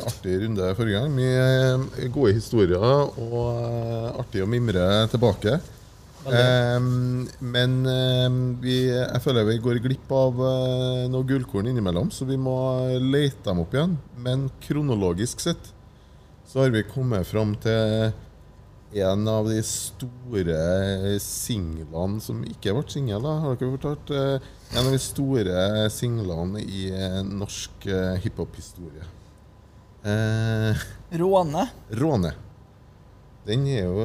artig runde forrige gang. Mye gode historier og eh, artig å mimre tilbake. Um, men um, vi, jeg føler vi går glipp av uh, noe gullkorn innimellom, så vi må lete dem opp igjen. Men kronologisk sett så har vi kommet fram til en av de store singlene som ikke ble singel, har dere fortalt? Uh, en av de store singlene i norsk hiphop-historie. Uh, Råne. Råne. Den er jo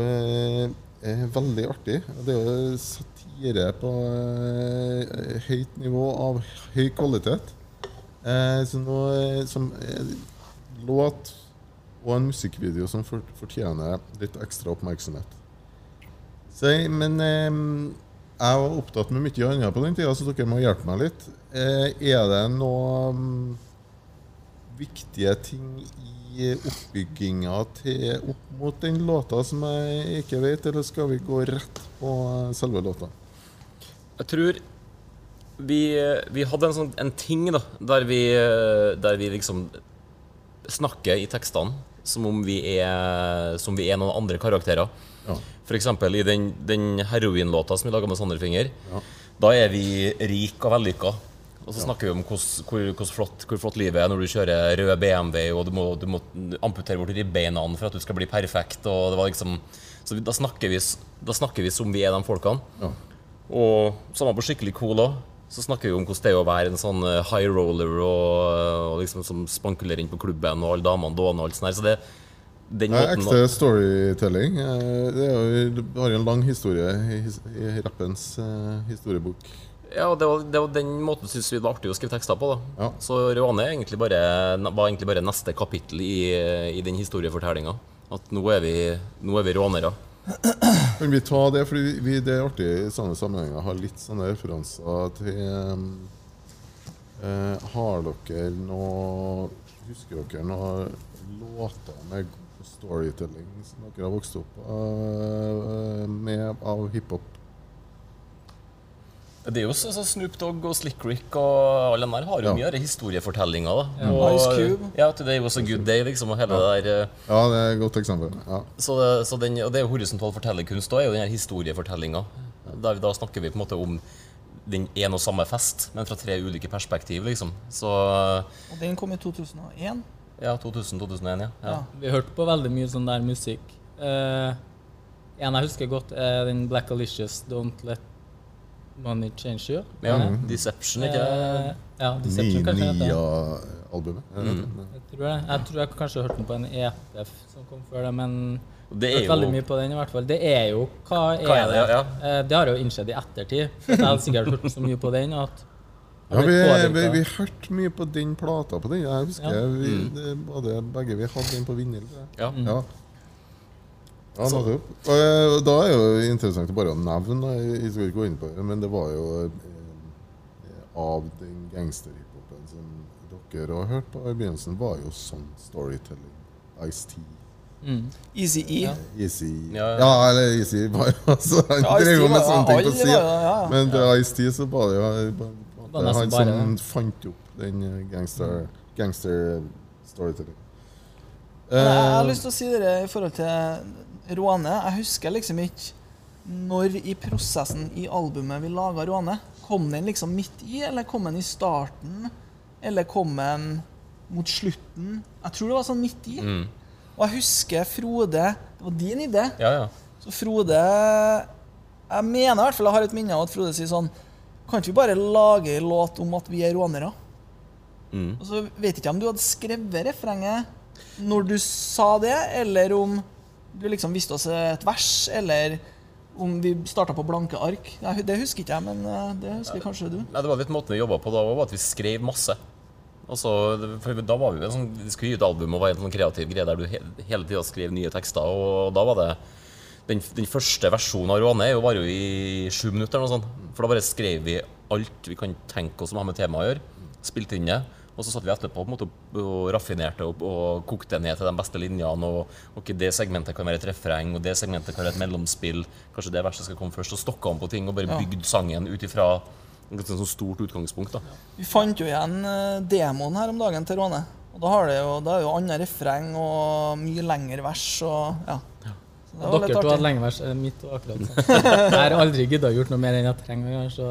eh, veldig artig. Det er jo satire på eh, høyt nivå av høy kvalitet. Eh, så noe som eh, låt og en musikkvideo som fortjener litt ekstra oppmerksomhet. Så, men eh, jeg var opptatt med mye annet på den tida, så dere må hjelpe meg litt. Eh, er det noen um, viktige ting i oppbygginga til, opp mot den låta som jeg ikke vet, eller skal vi gå rett på selve låta? Jeg tror vi, vi hadde en, sånn, en ting da, der vi, der vi liksom snakker i tekstene som om vi er, som vi er noen andre karakterer. Ja. F.eks. i den, den heroinlåta som vi laga med Sanderfinger. Ja. Da er vi rik og vellykka. Og så snakker vi om hvor, hvor, flott, hvor, flott, livet er når du kjører rød BMW og du må, du må amputere bort ribbeina for at du skal bli perfekt. Og det var liksom, så da snakker, vi, da snakker vi som vi er de folkene. Ja. Og samme på skikkelig cool òg. Så snakker vi om hvordan det er å være en sånn eh, high roller og, og liksom som spankulerer inn på klubben og alle damene dåner og alt sånt. Så det, den måten Ekte storytelling. Eh, det, er, jo, har en lang historie i, i rappens uh, historiebok. Ja, det var, det var den måten synes vi var artig å skrive tekster på. da. Ja. Så Råne egentlig bare, var egentlig bare neste kapittel i, i den historiefortellinga. At nå er vi, nå er vi rånere. Kan vi ta det, for det er artig i sånne sammenhenger å ha litt sånne referanser til eh, Har dere noe Husker dere noen låter med storytelling som dere har vokst opp eh, med av hiphop? Det er jo så, så Snoop Dogg og Slick Rick og alle de der har jo ja. mye av historiefortellinger. da. Ja. Og, Ice Cube. Ja, Today was a good day, liksom, og hele ja. det der. Eh. Ja, det er et godt eksempel. Ja. Så, det, så den, og det er jo horisontal fortellerkunst òg, er jo den her historiefortellinga. Der, da snakker vi på en måte om den ene og samme fest, men fra tre ulike perspektiv, liksom. Så, og den kom i 2001? Ja, 2000-2001, ja. ja. Vi hørte på veldig mye sånn der musikk. Uh, en jeg husker godt, er den Black Alicious, Don't Let Money Changer. Ja, mm. Deception, ikke eh, Ja, Deception kanskje heter det. albumet. Mm. Jeg, tror jeg, jeg tror jeg kanskje hørte den på en EPF som kom før det, men det er jo veldig mye på den i hvert fall. Det er jo Hva er, hva er det? Ja, ja. Eh, det har jeg jo innsett i ettertid. Jeg har sikkert hørt så mye på den at ja, vi, vi, vi hørte mye på den plata på den. Jeg husker ja. vi, mm. det, både, begge vi hadde den på vinyl. Ja. ja. Ja, nettopp. Og da er det jo interessant bare å nevne, jeg skal ikke gå inn på det, men det var jo eh, av den gangsterhiphopen som dere har hørt på i begynnelsen, var jo sånn storytelling. Ice-T. Mm. Easy-E. Ja. Easy. Ja, ja. ja, eller Easy bare altså, Han ja, drev jo med sånne ting på sida. Men til Ice-T så var det jo han som fant opp den gangster, gangster storytelling. Jeg har lyst til å si det i forhold til Råne Jeg husker liksom ikke når i prosessen i albumet vi laga Råne. Kom den liksom midt i, eller kom den i starten? Eller kom den mot slutten? Jeg tror det var sånn midt i. Mm. Og jeg husker Frode Det var din idé. Ja, ja. Så Frode Jeg mener i hvert fall jeg har et minne av at Frode sier sånn Kan ikke vi bare lage en låt om at vi er rånere? Mm. Og så vet jeg ikke om du hadde skrevet refrenget når du sa det, eller om du liksom viste oss et vers, eller om vi starta på blanke ark. Det husker ikke jeg, men eh, det husker kanskje du. Nei, det var litt måten vi jobba på da var at vi skrev masse. Altså, for da var Vi sånn, vi skulle gi ut album og var en sånn kreativ greie der du hele tida skrev nye tekster. Og da var det Den, den første versjonen av Råne var jo i sju minutter. Eller noe sånt. For da bare skrev vi alt vi kan tenke oss som har med temaet å gjøre. Spilte inn det. Og så satt vi etterpå på en måte og raffinerte opp og kokte ned til de beste linjene. Og, og det segmentet kan være et refreng, og det segmentet kan være et mellomspill. Kanskje det verset skal komme først. Og stokka om på ting og bare bygd sangen ut ifra et sånn stort utgangspunkt. da. Vi fant jo igjen eh, demoen her om dagen til Råne. Og da, har det jo, da er jo andre refreng og mye lengre vers og ja. Dere to hadde lenge vært Mitt og akkurat sånn. Jeg har aldri gidda gjort noe mer enn jeg trenger. Så.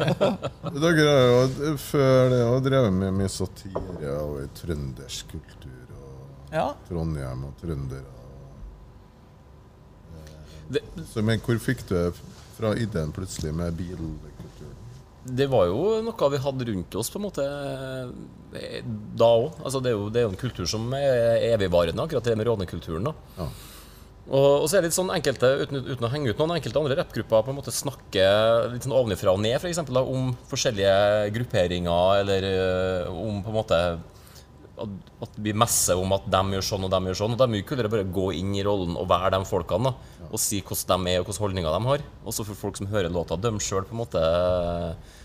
Dere har jo før det har drevet med mye satire og i trøndersk kultur. Og ja. Trondheim og trøndere. Men hvor fikk du fra ideen plutselig med bilkulturen? Det var jo noe vi hadde rundt oss på en måte eh, da òg. Altså, det, det, er jo en kultur som er evigvarende, akkurat det med rånekulturen. da. Ja. Og, og, så er det litt sånn enkelte, uten, uten å henge ut noen, enkelte andre rappgrupper på en måte snakker litt sånn ovenfra og ned, f.eks. om forskjellige grupperinger, eller uh, om på en måte at, vi messer om at de gjør sånn og de gjør sånn. Og Det er mye kulere bare gå inn i rollen og være de folkene da, og si hvordan de er og hvilke holdninger de har. Også for folk som hører låta, dømme sjøl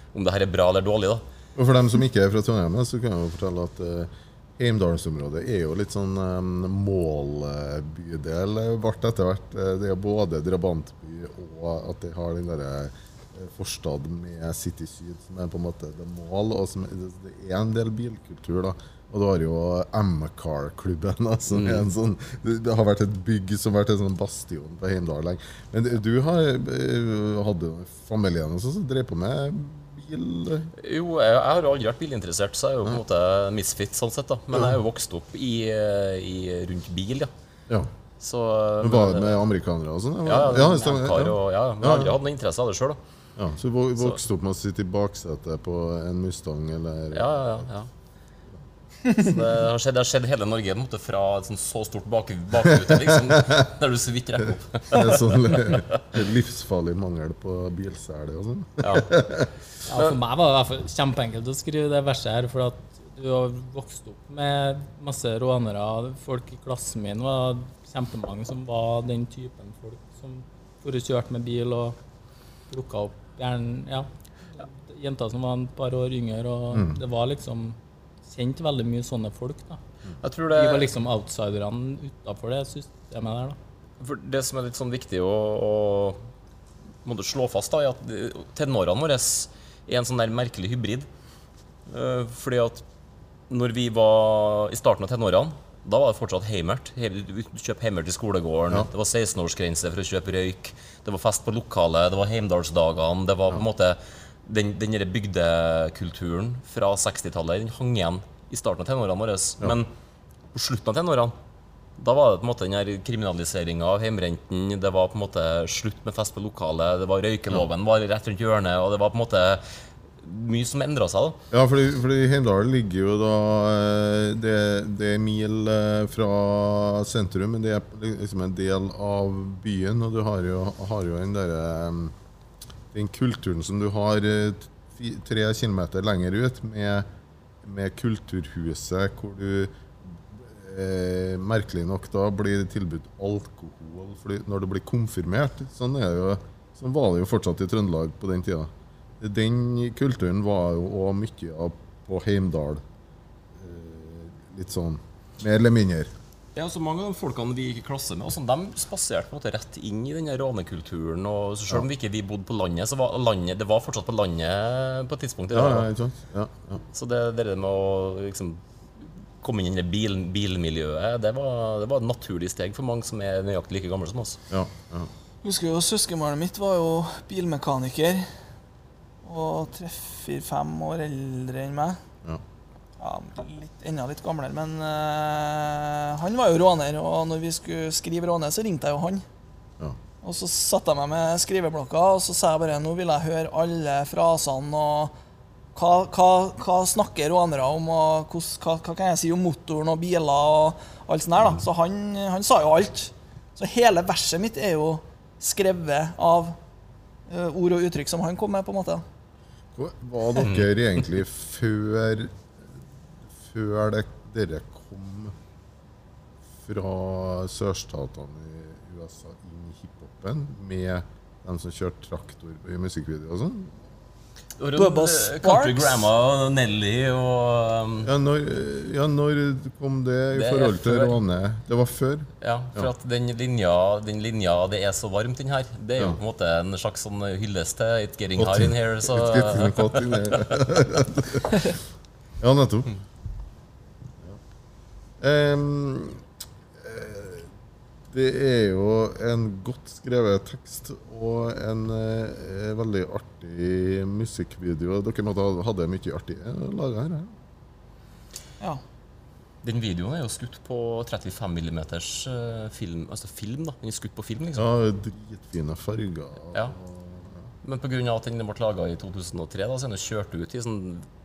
om det her er bra eller dårlig. da. Og For dem som ikke er fra Trondheim, så kan jeg jo fortelle at uh, Heimdalsområdet er jo litt sånn um, målbydel. ble etter hvert. Eh, det er både drabantby og at de har den derre eh, forstad med City Syd, som er på en måte det mål. og som, Det er en del bilkultur. da, og du har jo M-Car-klubben, Altså, mm. sånn Det har vært et bygg som har vært en sånn bastion på Heimdal. Men du har, hadde familien også, som drev på med bil? Jo, jeg, jeg har aldri vært bilinteressert, så jeg er jo på en måte misfit sånn sett. da Men jeg er jo vokst opp i, i rundt bil, ja. ja. Så, men Var det med amerikanere og sånn? Ja, ja, ja, ja, og, ja, men jeg har aldri hatt noe interesse av det sjøl. Ja, så du vokste opp med å sitte i baksetet på en Mustang, eller? Ja, ja, ja. Så det har skjedd, det har skjedd hele Norge måte, fra et så stort bak, bakrute, liksom, der du så vidt rekker opp. det er sånn livsfarlig mangel på bilsele og sånn. Ja. ja. For meg var det i hvert fall kjempeenkelt å skrive det verset her. For at du har vokst opp med masse rånere. Folk i klassen min var kjempemange som var den typen folk som for kjørte med bil og plukka opp gjerne ja, jenter som var et par år yngre. Og mm. det var liksom kjent veldig mye sånne folk. da. Jeg tror det... De var liksom outsiderne utafor det systemet der. da. For Det som er litt sånn viktig å, å slå fast, da, er at tenårene våre er en sånn der merkelig hybrid. Uh, fordi at når vi var i starten av tenårene, da var det fortsatt heimert. Kjøp heimert i skolegården. Ja. Det var 16-årsgrense for å kjøpe røyk. Det var fest på lokalet. Det var Heimdalsdagene. Det var på en måte den, den bygdekulturen fra 60-tallet den hang igjen i starten av tenårene våre. Ja. Men på slutten av tenårene da var det på en måte den kriminaliseringa av hjemrenten. Det var på en måte slutt med fest på lokalet. Det var Røykeloven var rett rundt hjørnet. Og det var på en måte mye som endra seg. da Ja, fordi, fordi Heimdal ligger jo da eh, det, det, er mil eh, fra sentrum, men det er liksom en del av byen. Og du har jo, har jo den derre eh, den kulturen som du har eh, tre kilometer lenger ut, med, med Kulturhuset, hvor du eh, merkelig nok da blir tilbudt alkohol når du blir konfirmert. Sånn, jo, sånn, var det jo fortsatt i Trøndelag på den tida. Den kulturen var jo òg mye av på Heimdal. Eh, litt sånn mer eller mindre. Ja, så Mange av de folkene vi gikk i klasse med, også, de spaserte på en måte rett inn i denne rånekulturen. og så Selv om vi ikke vi bodde på landet, så var landet, det var fortsatt på landet på et tidspunkt. Ja, ja, ikke sant? Ja, ja. Så det, det med å liksom, komme inn i bil, bilmiljøet, det var, det var, et naturlig steg for mange som er nøyaktig like gamle som oss. Ja, ja. Husker jo Søskenbarnet mitt var jo bilmekaniker og tre-fire-fem år eldre enn meg. Ja litt, enda litt gamlere, men uh, han var jo råner. Og når vi skulle skrive råner, så ringte jeg jo han. Ja. Og så satte jeg meg med skriveblokka og så sa jeg bare nå vil jeg høre alle frasene. og hva, hva, hva snakker rånere om, og hva, hva, kan jeg si om motoren og biler og alt sånt der. da. Så han, han sa jo alt. Så hele verset mitt er jo skrevet av uh, ord og uttrykk som han kom med. på en måte. Var dere egentlig før før det, dere kom fra sørstatene i USA inn i hiphopen med dem som kjørte traktor i musikkvideo og sånn? Bubba Sparks. Country Grandma og Nelly og um, ja når, ja, når, kom det i det forhold til Råne? Det var før? Ja, for ja. at den linja, den linja 'Det er så varmt', den her, det er jo på en måte en slags sånn hyllest til 'It's getting hot in here'. Så. It's getting hot in here. ja, nettopp. Um, det er jo en godt skrevet tekst og en uh, veldig artig musikkvideo. Dere måtte ha hadde mye artig laga her? Ja. Den videoen er jo skutt på 35 mm film, altså film. da. Den er skutt på film, liksom. Ja, dritfine farger. Ja. Men pga. at den ble laga i 2003, da, så er den kjørt ut i sånn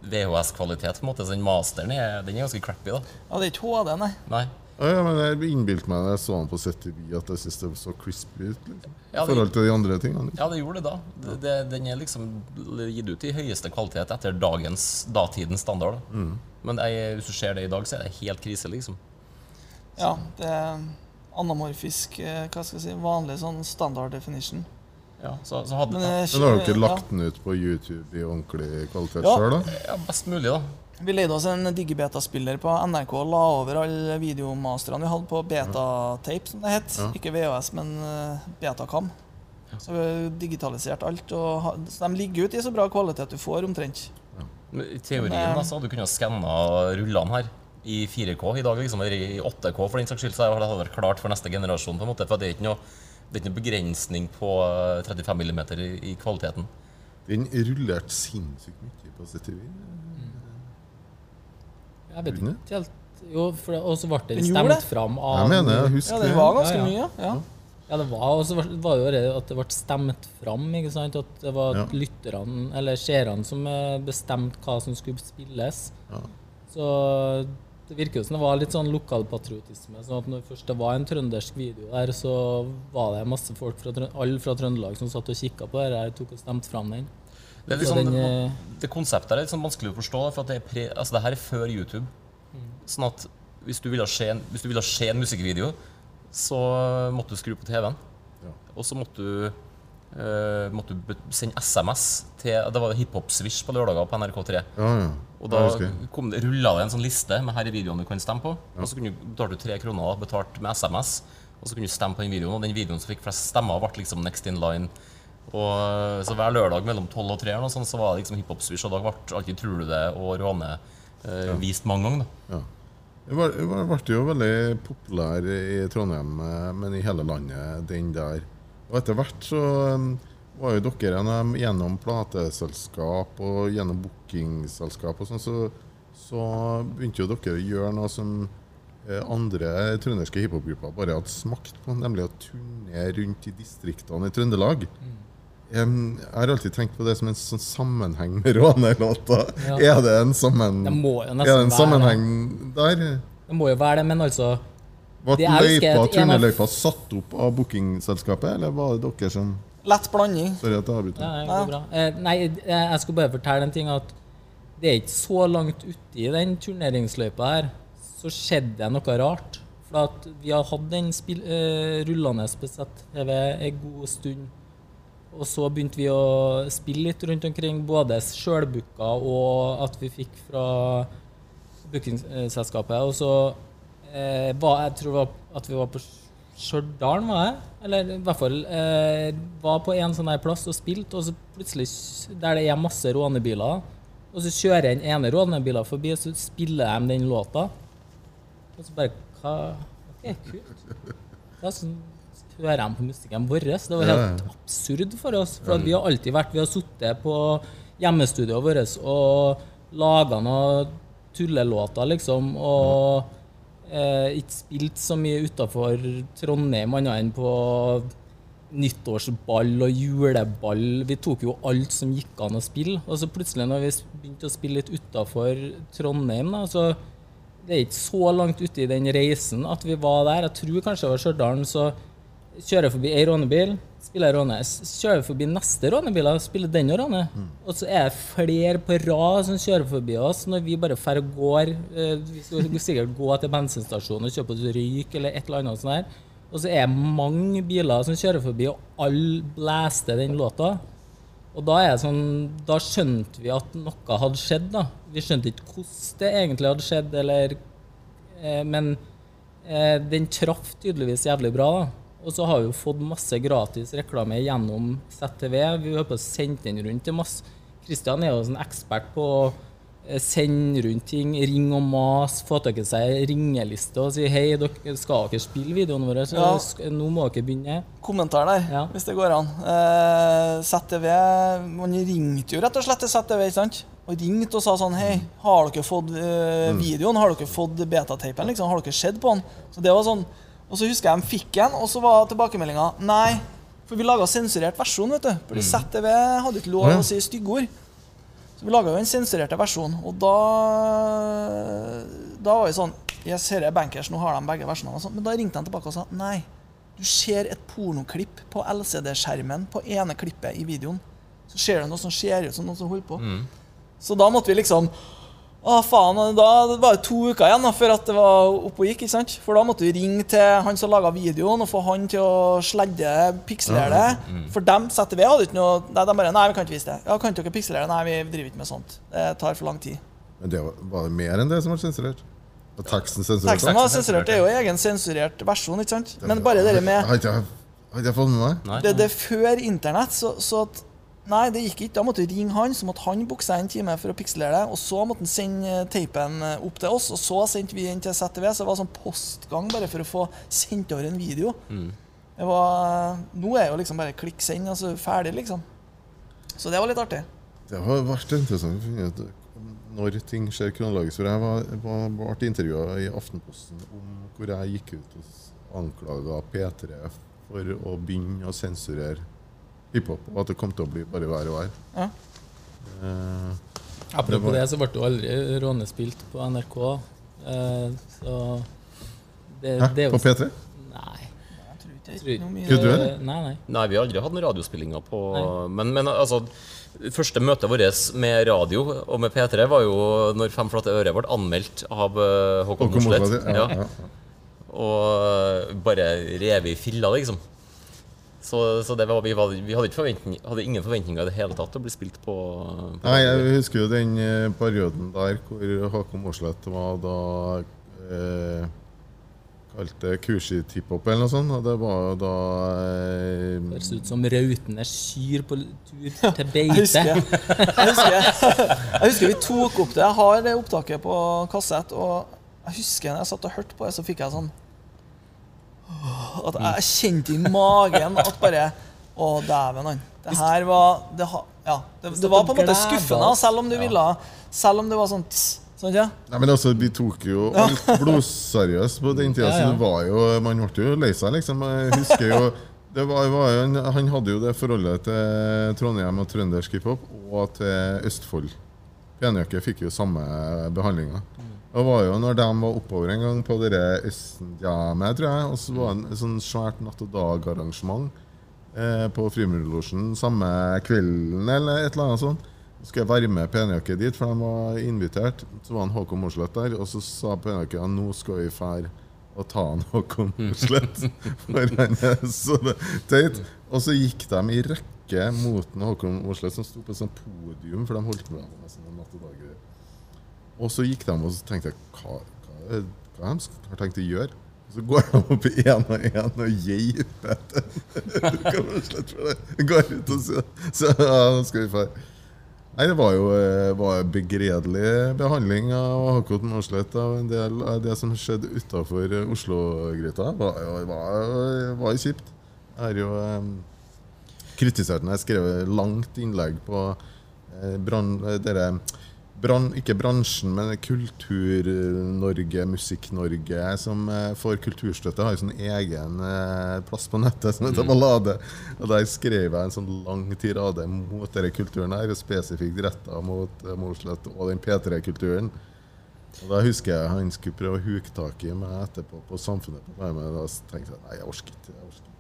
VHS-kvalitet. på en måte, Så den masteren er, den er ganske crappy. da. Ja, Det er ikke HD, nei. nei. Ja, ja, men Jeg innbilte meg da jeg så den på ZTV at jeg syntes det så crispy ut. liksom. I det, forhold til de andre tingene. Liksom. Ja, det gjorde det da. Det, det, den er liksom gitt ut i høyeste kvalitet etter dagens, datidens standard. Mm. Men jeg, hvis du ser det i dag, så er det helt krise, liksom. Ja, det er anamorfisk, eh, hva skal jeg si, vanlig sånn standard definition. Ja, så, så hadde, men, men har du ikke lagt den ut på YouTube i ordentlig kvalitet ja. sjøl, da? Ja, best mulig, da. Vi leide oss en digibeta-spiller på NRK og la over alle videomasterne vi hadde på beta-tape, som det het. Ja. Ikke VHS, men betakam. betacam. Så vi digitalisert alt. Og, så de ligger ut i så bra kvalitet du får, omtrent. Ja. I teorien men, altså, du kunnet skanna rullene her i 4K i dag, liksom, eller i 8K for den saks skyld, så hadde det vært klart for neste generasjon. på en måte, For det er ikke noe, det er ikke noen begrensning på 35 mm i, i kvaliteten. Den rullerte sinnssykt mye på CTV. Jeg vet ikke helt Jo, og så ble det stemt fram av Jeg mener, jeg husker Ja, det var ganske ja, ja. mye. ja. Ja, det var, og så var det jo at det ble stemt fram. ikke sant? At det var ja. lytterne, eller seerne, som eh, bestemte hva som skulle spilles. Ja. Så det virker jo som det var litt sånn lokalpatriotisme. sånn at når først det var en trøndersk video der, så var det masse folk fra, alle fra Trøndelag som satt og kikka på det her, tok og stemte fram den. Det, liksom, den, det, det konseptet er litt sånn vanskelig å forstå, for det, er pre, altså det her er før YouTube. Sånn at hvis du ville se, hvis du ville se en musikkvideo, så måtte du skru på TV-en. Ja. Og så måtte du, uh, måtte sende SMS til Det var hiphop-swish på lørdager på NRK3. Ja, ja. Og da kom det, rulla det en sånn liste med her i videoen du kan stemme på. Og så kunne du, betalte du tre kroner betalt med SMS, og så kunne du stemme på den videoen. Og den videoen som fikk flest stemmer, ble liksom next in line. Og så Hver lørdag mellom tolv og tre så var det liksom hiphop-swish, og da ble alltid 'Tror du det?' og Råne eh, vist mange ganger. da. Ja. Det ble jo veldig populær i Trondheim, eh, men i hele landet, den der. Og etter hvert så um, var jo dere gjennom plateselskap og gjennom bookingselskap og sånn, så, så, begynte jo dere å gjøre noe som eh, andre trønderske hiphopgrupper bare hadde smakt på, nemlig å turne rundt i distriktene i Trøndelag. Mm. Jeg har alltid tenkt på det som en sånn sammenheng med rånerlåta. Ja. Er det en, sammen, det er det en sammenheng der? Det må jo være det, men altså Ble løypa, turneløypa satt opp av bookingselskapet, eller var det dere som Lett blanding. Sorry at jeg avbryter. Ja, det eh, nei, jeg skulle bare fortelle en ting. at Det er ikke så langt uti den turneringsløypa her, så skjedde det noe rart. For at vi har hatt den spill, uh, rullende på ZTV en god stund. Og så begynte vi å spille litt rundt omkring, både sjølbooka og at vi fikk fra bookingselskapet. Og så eh, var jeg tror at vi var på Stjørdal, var jeg? Eller i hvert fall eh, var på en sånn her plass og spilte, og så plutselig, der det er masse rånebiler, og så kjører den ene rånebilen forbi, og så spiller de den låta. Og så bare Hva OK, kult. Er sånn hører de på musikken vår. Det var helt absurd for oss. For vi har alltid vært Vi har sittet på hjemmestudioet vårt og laga noen tullelåter, liksom. Og eh, ikke spilt så mye utafor Trondheim annet enn på nyttårsball og juleball. Vi tok jo alt som gikk an å spille. Og så plutselig, når vi begynte å spille litt utafor Trondheim, da, så det er ikke så langt ute i den reisen at vi var der. Jeg tror kanskje det var Stjørdal. Så Kjører forbi ei rånebil, spiller jeg råne. Kjører forbi neste rånebil, spiller den og råne. Mm. Og så er det flere på rad som kjører forbi oss når vi bare drar og går. Eh, vi skal sikkert gå til bensinstasjonen og kjøpe oss røyk eller et eller annet sånt. der. Og så er det mange biler som kjører forbi, og alle blæster den låta. Og da, er sånn, da skjønte vi at noe hadde skjedd. da. Vi skjønte ikke hvordan det egentlig hadde skjedd, eller, eh, men eh, den traff tydeligvis jævlig bra. da. Og så har vi jo fått masse gratis reklame gjennom ZTV. Vi har på sendt den rundt til masse. Kristian er jo sånn ekspert på å sende rundt ting, ring og mase, få tak i seg ringeliste og si hei, dere skal dere spille videoene våre, så ja. nå må dere begynne. Kommentar der, ja. hvis det går an. Eh, ZTV Man ringte jo rett og slett til ZTV, ikke sant? Og ringte og sa sånn Hei, har dere fått eh, videoen? Har dere fått betateipen? Liksom? Har dere sett på den? Så det var sånn Og så husker jeg de fikk en, og så var tilbakemeldinga Nei, for vi laga sensurert versjon, vet du. Fordi mm. ZTV hadde ikke lov å si stygge ord. Så vi laga jo en sensurerte versjon, og da Da var vi sånn Yes, her er bankers, nå har de begge versjonene. Sånn. Men da ringte han tilbake og sa nei. Du ser et pornoklipp på LCD-skjermen på ene klippet i videoen. Så ser du noe som ser ut som noe som holder på. Mm. Så da måtte vi liksom å, faen, Da var det to uker igjen da, før at det var oppe og gikk. ikke sant? For da måtte vi ringe til han som laga videoen, og få han til å sledde, pikselere det. Mm, mm. For dem setter vi hadde ikke noe Nei, de bare Nei, vi kan ikke vise det. Ja, kan dere pikselere det? Nei, vi driver ikke med sånt. Det tar for lang tid. Men det var, var det mer enn det som var sensurert? Og teksten sensurert? Teksten var sensurert. Det er jo egen sensurert versjon, ikke sant? Men bare det med Har ikke jeg fått med meg? Det, det er før internett, så, så at Nei, det gikk ikke. Da måtte vi ringe han, så måtte han booke seg en time for å pikselere det. Og så måtte han sende eh, teipen eh, opp til oss, og så sendte vi den til ZTV. Så det var sånn postgang bare for å få sendt over en video. Mm. Det var, nå er jo liksom bare klikk send, altså ferdig, liksom. Så det var litt artig. Det har vært interessant å finne ut når ting skjer kronologisk. For jeg var, var, ble intervjua i Aftenposten om hvor jeg gikk ut og anklaga P3 for å begynne å sensurere hiphop, og at det kom til å bli bare verre og verre. Ja. Eh, Apropos det, det, så ble det jo aldri rånespilt på NRK. Eh, så det, Hæ? Det på P3? Nei. Kødder du, eller? Nei, nei. nei, vi har aldri hatt noen radiospillinger på Men, men altså Første møtet vårt med radio og med P3 var jo når Fem flate øre ble anmeldt av uh, Håkon Mosleth. Ja, ja. Og bare revet i filla, liksom. Så, så var, vi, var, vi, hadde, hadde, ingen forventninger i det hele tatt til å bli spilt på, på Nei, Jeg husker jo den eh, perioden der hvor Håkon Mosleth var da eh, Kalte det kursi-tipphopp eller noe sånt. Og det var jo da eh, Høres ut som Rautende kyr på tur til beite. jeg, husker, jeg, husker, jeg husker vi tok opp det. Jeg har det opptaket på kassett. Og jeg husker når jeg satt og hørte på det, så fikk jeg sånn at jeg kjente i magen at bare Å, dæven, han. Det her var det, ja, det, det, var på en måte skuffende, selv om du ville Selv om det var sånn Sånn, ja. Nei, men altså, Vi tok jo alt blodseriøst på den tida, så det var jo, man ble jo lei seg, liksom. Jeg husker jo var, var jo Han hadde jo det forholdet til Trondheim og trøndersk hiphop og til Østfold. Penjakke fikk jo samme behandlinga. Det var jo når de var oppover en gang på dere Østenjamet, tror jeg. Og så var det et sånn svært natt og dag-arrangement eh, på Frimurlosjen samme kvelden eller et eller annet sånt. Så skulle jeg være med Penjakke dit, for de var invitert. Så var han Håkon Mosleth der, og så sa Penjakke at nå skal vi fære og ta han Håkon Mosleth. for han er så teit. Og så gikk de i rekke mot Håkon Mosleth, som sto på et sånt podium, for de holdt med med nesten natt og dag og så gikk de og så tenkte jeg, hva, hva, hva de har tenkt å gjøre? Så går de opp én og én og geiper etter. Går ut og sier Så ja, nå skal vi få Nei, det var jo eh, var begredelig behandling av Håkon Mosleth av en del av det som skjedde utafor Oslo-gryta. Det var, var, var kjipt. Jeg har jo um, kritisert den. Jeg skrev langt innlegg på eh, brann, dere bran, ikke bransjen, men Kultur-Norge, Musikk-Norge, som eh, får kulturstøtte, har jo sånn egen eh, plass på nettet som heter mm. Ballade. Og Der skrev jeg en sånn lang tirade mot denne kulturen her, og spesifikt retta mot eh, Mosleth og den P3-kulturen. Og Da husker jeg han skulle prøve å huke tak i meg etterpå på Samfunnet. Men da tenkte jeg nei, jeg orker ikke. Jeg orker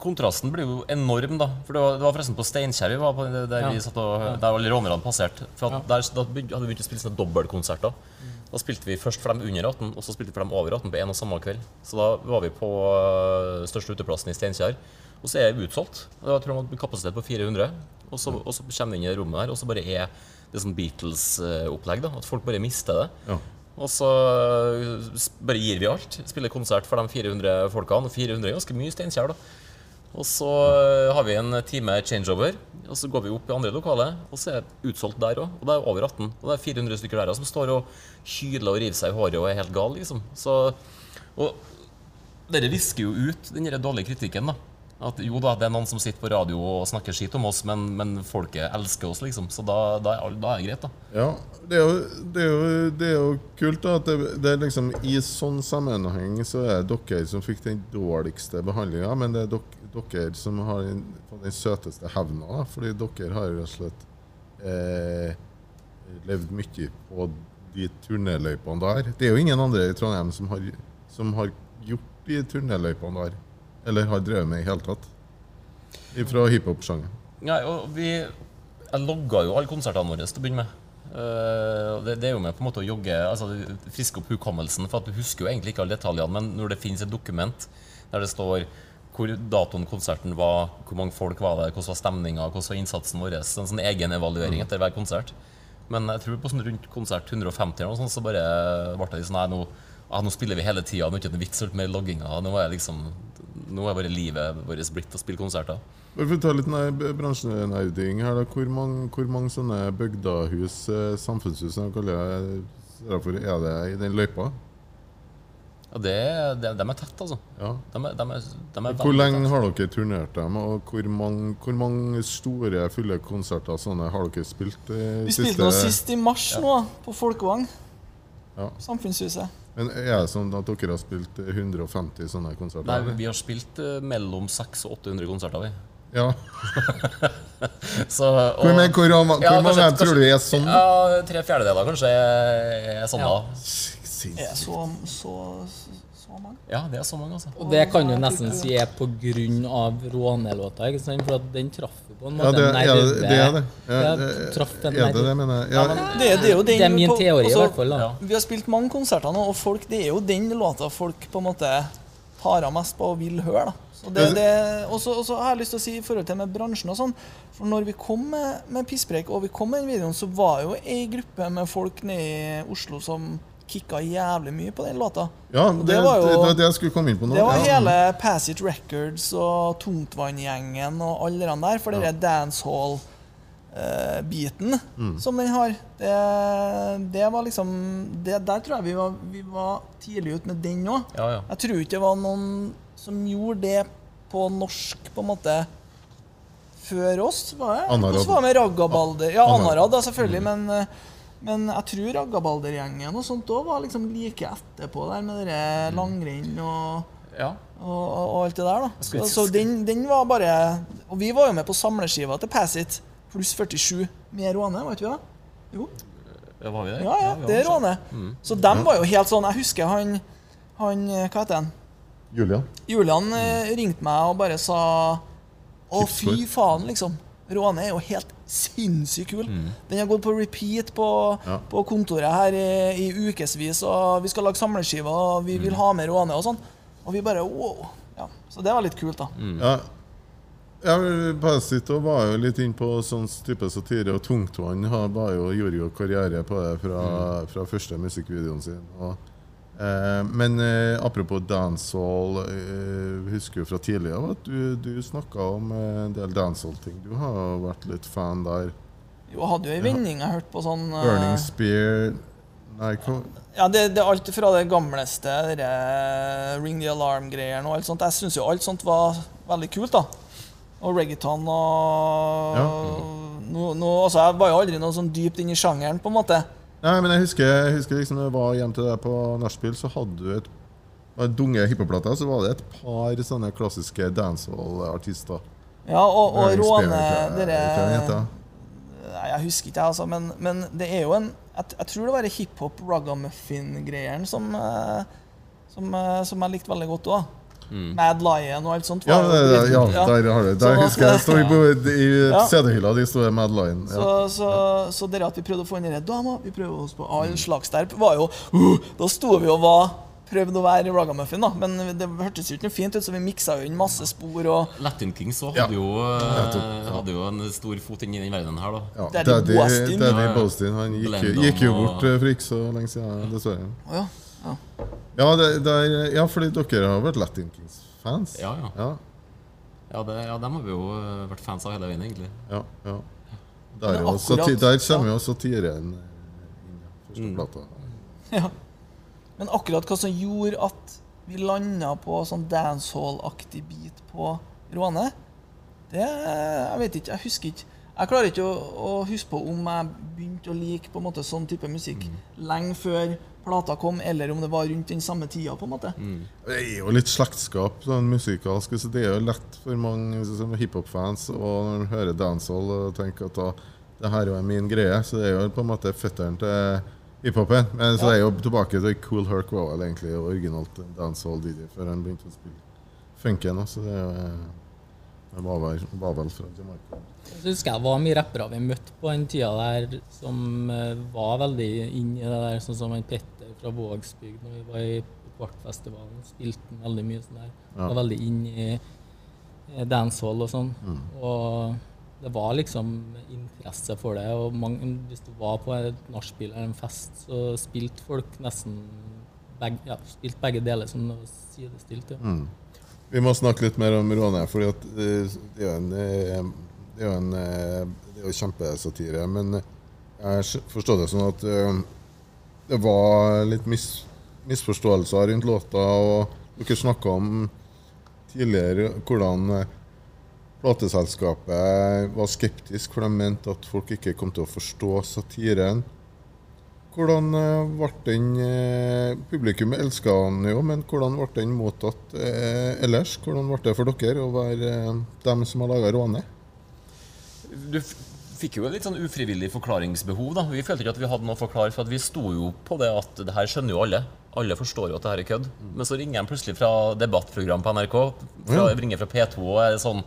Kontrasten blir jo enorm, da. For det var, det var forresten på Steinkjer vi var på, der ja. vi satt og, der alle rånerne passerte. For ja. der, Da hadde vi begynt å spille sånne dobbeltkonserter. Mm. Da spilte vi først for dem under 18, og så spilte vi for dem over 18 på en og samme kveld. Så da var vi på uh, største uteplassen i Steinkjer. Og så er det utsolgt. Jeg tror man har kapasitet på 400. Og så, og så kommer vi inn i rommet der, og så bare er det sånn Beatles-opplegg. da At folk bare mister det. Ja. Og så bare gir vi alt. Spiller konsert for de 400 folkene. Og 400 er ganske mye Steinkjer, da. Og så har vi en time changeover. Og så går vi opp i andre lokale, og så er det utsolgt der òg. Og det er over 18. Og det er 400 stykker der som står og hyler og river seg i håret og er helt gale, liksom. Så, og dere visker jo ut den dårlige kritikken, da. At jo da, det er noen som sitter på radio og snakker skitt om oss, men, men folket elsker oss, liksom. Så da, da, er, da er det greit, da. Ja, det er jo, det er jo, det er jo kult da, at det, det, er liksom i sånn sammenheng så er det dere som fikk den dårligste behandlinga, men det er dere, dere som har den, den søteste hevna. da. Fordi dere har rett og slett eh, levd mye på de turnéløypene der. Det er jo ingen andre i Trondheim som har, som har gjort de turnéløypene der. Eller har drevet med i hele tatt. Fra hiphop-sjangeren. Ja, og vi Jeg logga jo alle konsertene våre til å begynne med. Uh, det, det, er jo med på en måte å jogge altså friske opp hukommelsen. For at du husker jo egentlig ikke alle detaljene, men når det finnes et dokument der det står hvor datoen konserten var, hvor mange folk var det, hvordan var stemninga, hvordan var innsatsen vår. En sånn egen evaluering mm. etter hver konsert. Men jeg tror på sånn rundt konsert 150 eller noe sånt, så bare ble det sånn Nei, nå, ja, nå spiller vi hele tida, nå er det ikke noe vits med logginga. Nå er, jeg liksom, nå er bare livet vårt blitt å spille konserter. For å ta litt bransjenerding her, da. Hvor mange, hvor mange sånne bygdahus, eh, samfunnshus, som kaller det, er det i den løypa? Ja, det, det, De er tett, altså. Ja. De de, de er, de er hvor lenge tett. har dere turnert dem, og hvor mange, hvor mange, store, fulle konserter sånne har dere spilt? Eh, Vi spilte nå sist i mars, ja. nå, på Folkevang. Ja. Samfunnshuset. Men Er det sånn at dere har spilt 150 sånne konserter? Nei, vi har spilt uh, mellom 600 og 800 konserter, vi. Ja. så, og, hvor, men, hvor, hvor ja, mange kanskje, tror du er sånn? Ja, Tre fjerdedeler kanskje er sånn, ja. da. Så, så, så mange? Ja, det er så mange, altså. Og det kan du nesten si er av rånelåta, ikke sant? For at den traff på en måte ja, det. Ja, det er det. Ja, det traff en nerve. Det, det, mener jeg. Ja. det, det, er jo den, det er min teori, også, i hvert fall. Da. Vi har spilt mange konserter nå, og folk, det er jo den låta folk på en måte tar av mest på og vil høre. da. Og så har jeg lyst til å si i forhold til med bransjen og sånn For når vi kom med, med Pisspreik og vi kom med den videoen, så var jo ei gruppe med folk nede i Oslo som kicka jævlig mye på den låta. Ja, det, det, var jo, det, det, jeg skulle komme inn på nå. Det var ja. hele Passage Records og Tungtvanngjengen og alle de der. For ja. den dancehall-biten uh, mm. som den har, det, det var liksom Der tror jeg vi var, vi var tidlig ute med den òg. Ja, ja. Jeg tror ikke det var noen som gjorde det på norsk, på en måte før oss. Var det? Anarad. Hvordan var med Raggabalder? Ja, Anarad, da, selvfølgelig. Mm. men uh, men jeg tror Raggabalder-gjengen og sånt òg var liksom like etterpå der med det mm. langrenn og, ja. og, og, og, alt det der. da Så, så den, den, var bare Og vi var jo med på samleskiva til Pass It pluss 47 med Råne, var ikke vi da? Jo. Ja, var vi der? Ja, ja, det er Råne. Mm. Så dem var jo helt sånn Jeg husker han, han Hva heter han? Julian. Julian mm. ringte meg og bare sa Å, fy faen, liksom. Råne er jo helt sinnssykt kul. Mm. Den har gått på repeat på, ja. på kontoret her i, i ukevis. Og vi skal lage samleskiver, og vi mm. vil ha med Råne og sånn. Og vi bare wow. Ja. Så det var litt kult, da. Mm. Ja. Ja, Parasito var jo litt inn på sånn type satire, og Tungtvann gjorde jo karriere på det fra, mm. fra første musikkvideoen sin. Og men eh, apropos dancehall, eh, husker jo fra tidligere at du, du snakka om eh, en del dancehall-ting. Du har vært litt fan der. Jo, jeg hadde jo ei vending jeg hørte på sånn eh, Burning Spear Nei, hva Ja, det, det, er alt fra det gamleste, det Ring the Alarm-greiene og alt sånt. Jeg syns jo alt sånt var veldig kult, da. Og reggaeton og ja. no, no, altså, Jeg var jo aldri noe sånn dypt inn i sjangeren, på en måte. Nei, men jeg husker, jeg husker liksom når jeg var hjem til deg på nachspiel, så hadde du et dunge hippoplater, så var det et par sånne klassiske dancehall-artister. Ja, og, og Råne dere Nei, jeg husker ikke, altså, men, men det er jo en Jeg, jeg tror det var hiphop-ragamuffin-greiene som, eh, som, eh, som jeg likte veldig godt òg. Mm. Mad Lion og alt sånt. Ja, det, det, ja, ja, der har du det. Der husker jeg står i ja. CD-hylla di står Mad Lion. Ja. Så, så, så det at vi prøvde å få inn denne dama, vi prøvde oss på all mm. slags der, var jo uh, Da sto vi og var prøvde å være ragamuffin, da. Men det hørtes jo ikke noe fint ut, så vi miksa jo inn masse spor. og... Latin Kings òg hadde, ja. hadde, jo en stor fot inn i den verdenen her, da. Ja, Daddy, Daddy, Daddy Bostin han gikk, gikk, jo bort for ikke så lenge siden, dessverre. Oh, ja. Ja, det, det er, ja fordi dere har vært Latin Kings-fans. Ja, ja. ja. Ja, det, ja, dem har vi jo eh, vært fans av hele veien, egentlig. Ja, ja. Der, også, der kommer jo satiren inn. Første mm. plata. Ja. Men akkurat hva som gjorde at vi landa på sånn dancehall-aktig bit på Råne, det Jeg vet ikke. Jeg husker ikke. Jeg klarer ikke å, å, huske på om jeg begynte å like på en måte sånn type musikk mm. lenge før plata kom, eller om det var rundt den samme tida. på en måte. Mm. Det er jo litt slektskap sånn musikalsk. Så det er jo lett for mange hiphop-fans å høre dancehall og tenke at da, det her er min greie. Så det er jo på en måte føttene til hiphopen. Men så ja. er jeg jo tilbake til Cool Herc var vel egentlig originalt dancehall-DJ før han begynte å spille funken. Så det er jo det var vel, var vel fra Jamaica. Så husker jeg var mye rappere vi møtte på den tida der som uh, var veldig inn i det der, sånn som en Petter fra Vågsbygd når vi var i Kvartfestivalen. Spilte den veldig mye sånn der. Ja. Var veldig inn i uh, dancehall og sånn. Mm. Og det var liksom interesse for det. Og mange, hvis du var på et nachspiel eller en fest, så spilte folk nesten begge, ja, spilte begge deler som sidestilt. Ja. Mm. Vi må snakke litt mer om Råne, for det er jo en, eh, det er jo en eh, det er jo kjempesatire. Men jeg forstår det sånn at eh, det var litt mis, misforståelser rundt låta. Og dere snakka om tidligere hvordan plateselskapet var skeptisk, for de mente at folk ikke kom til å forstå satiren. Hvordan eh, ble den eh, Publikum elska den jo, men hvordan ble den mottatt eh, ellers? Hvordan ble det for dere å være dem som har laga Råne? Du fikk jo en litt sånn ufrivillig forklaringsbehov. da. Vi følte ikke at vi hadde noe å forklare, for vi sto jo på det at det her skjønner jo alle. Alle forstår jo at det her er kødd. Men så ringer de plutselig fra debattprogram på NRK, fra, ringer fra P2 og er sånn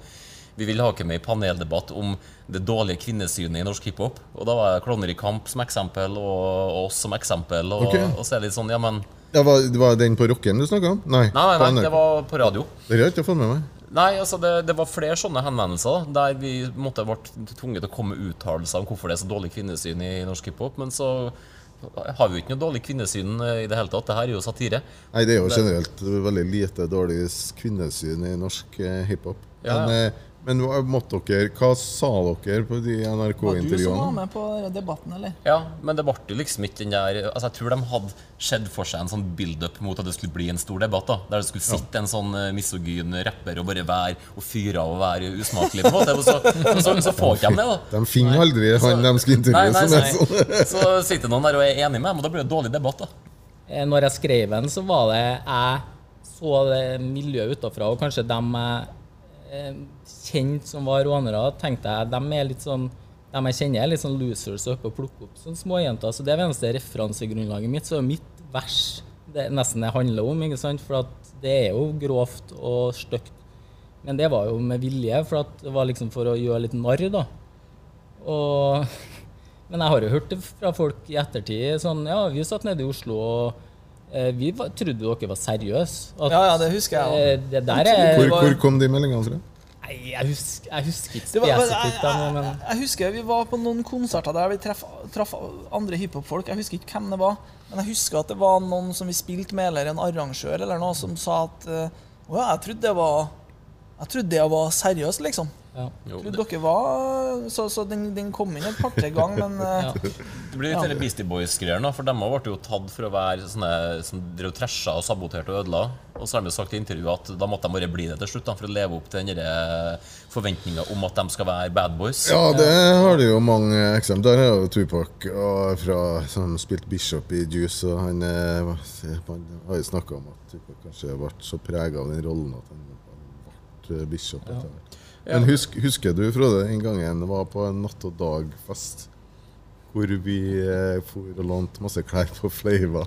vi vil ha med i paneldebatt om det dårlige kvinnesynet i norsk hiphop. Og da var jeg Klovner i kamp som eksempel, og, og oss som eksempel. Og, okay. og så er det litt sånn, ja, men ja, var, var den på rocken du snakka om? Nei, nei, nei, nei det var på radio. Det har jeg ikke fått med meg. Nei, altså det, det, var flere sånne henvendelser der vi måtte ble tvunget til å komme med uttalelser om hvorfor det er så dårlig kvinnesyn i norsk hiphop. Men så har vi jo ikke noe dårlig kvinnesyn i det hele tatt. Det her er jo satire. Nei, det er jo generelt veldig lite dårlig kvinnesyn i norsk eh, hiphop. Ja, Men eh, men måtte dere, hva sa dere på de NRK-intervjuene? Var du som var med på debatten, eller? Ja, men det ble liksom ikke den der Altså Jeg tror de hadde sett for seg en sånn build-up mot at det skulle bli en stor debatt. da Der det skulle sitte ja. en sånn uh, misogyn rapper og bare være og fyre av og være usmakelig. på en måte så, så, så, får ikke de det, da. De finner aldri han de skal intervjue. Nei, nei, nei. Så sitter noen der og er enig med dem, og da blir det dårlig debatt. da eh, Når jeg skrev den, så var det jeg så det miljøet utafra, og kanskje dem jeg eh, kjent som var rånere, tenkte jeg de er litt sånn de jeg kjenner, er litt sånn losers og oppe og plukker opp sånne småjenter. Så det er eneste referansegrunnlaget mitt. Så mitt vers det nesten det handler om. ikke sant? For det er jo grovt og stygt. Men det var jo med vilje, for det var liksom for å gjøre litt narr, da. Og, men jeg har jo hørt det fra folk i ettertid sånn Ja, vi satt nede i Oslo og eh, vi var, trodde dere var seriøse. Ja, ja, det husker jeg òg. er, hvor, hvor kom de meldingene fra? Nei, jeg husker, jeg husker ikke spesifikt. Jeg, jeg, jeg, husker vi var på noen konserter der vi traff, traff andre hiphop-folk. Jeg husker ikke hvem det var, men jeg husker at det var noen som vi spilte med, eller en arrangør eller noe, som sa at uh, Å ja, jeg trodde det var Jeg trodde det var seriøst, liksom. Ja. Trodde dere var Så, så den, den, kom inn et par-tre ganger, men ja. Det blir litt ja. Beastie Boys-greier nå, for de ble jo tatt for å være sånne som drev trasha og saboterte og ødela. Og så har de sagt i intervjuet at da måtte de bare bli det til slutt, da, for å leve opp til den eh, forventninga om at de skal være bad boys. Ja, det har de jo mange eksempler. Der er jo Tupac fra, som spilte Bishop i Juice, og han, eh, han har jo snakka om at Tupac kanskje ble så prega av den rollen at han ble Bishop. Ja. Men husk, husker du, Frode, en gang jeg var på en natt og dag-fest hvor vi eh, for og lånte masse klær på Fleiva.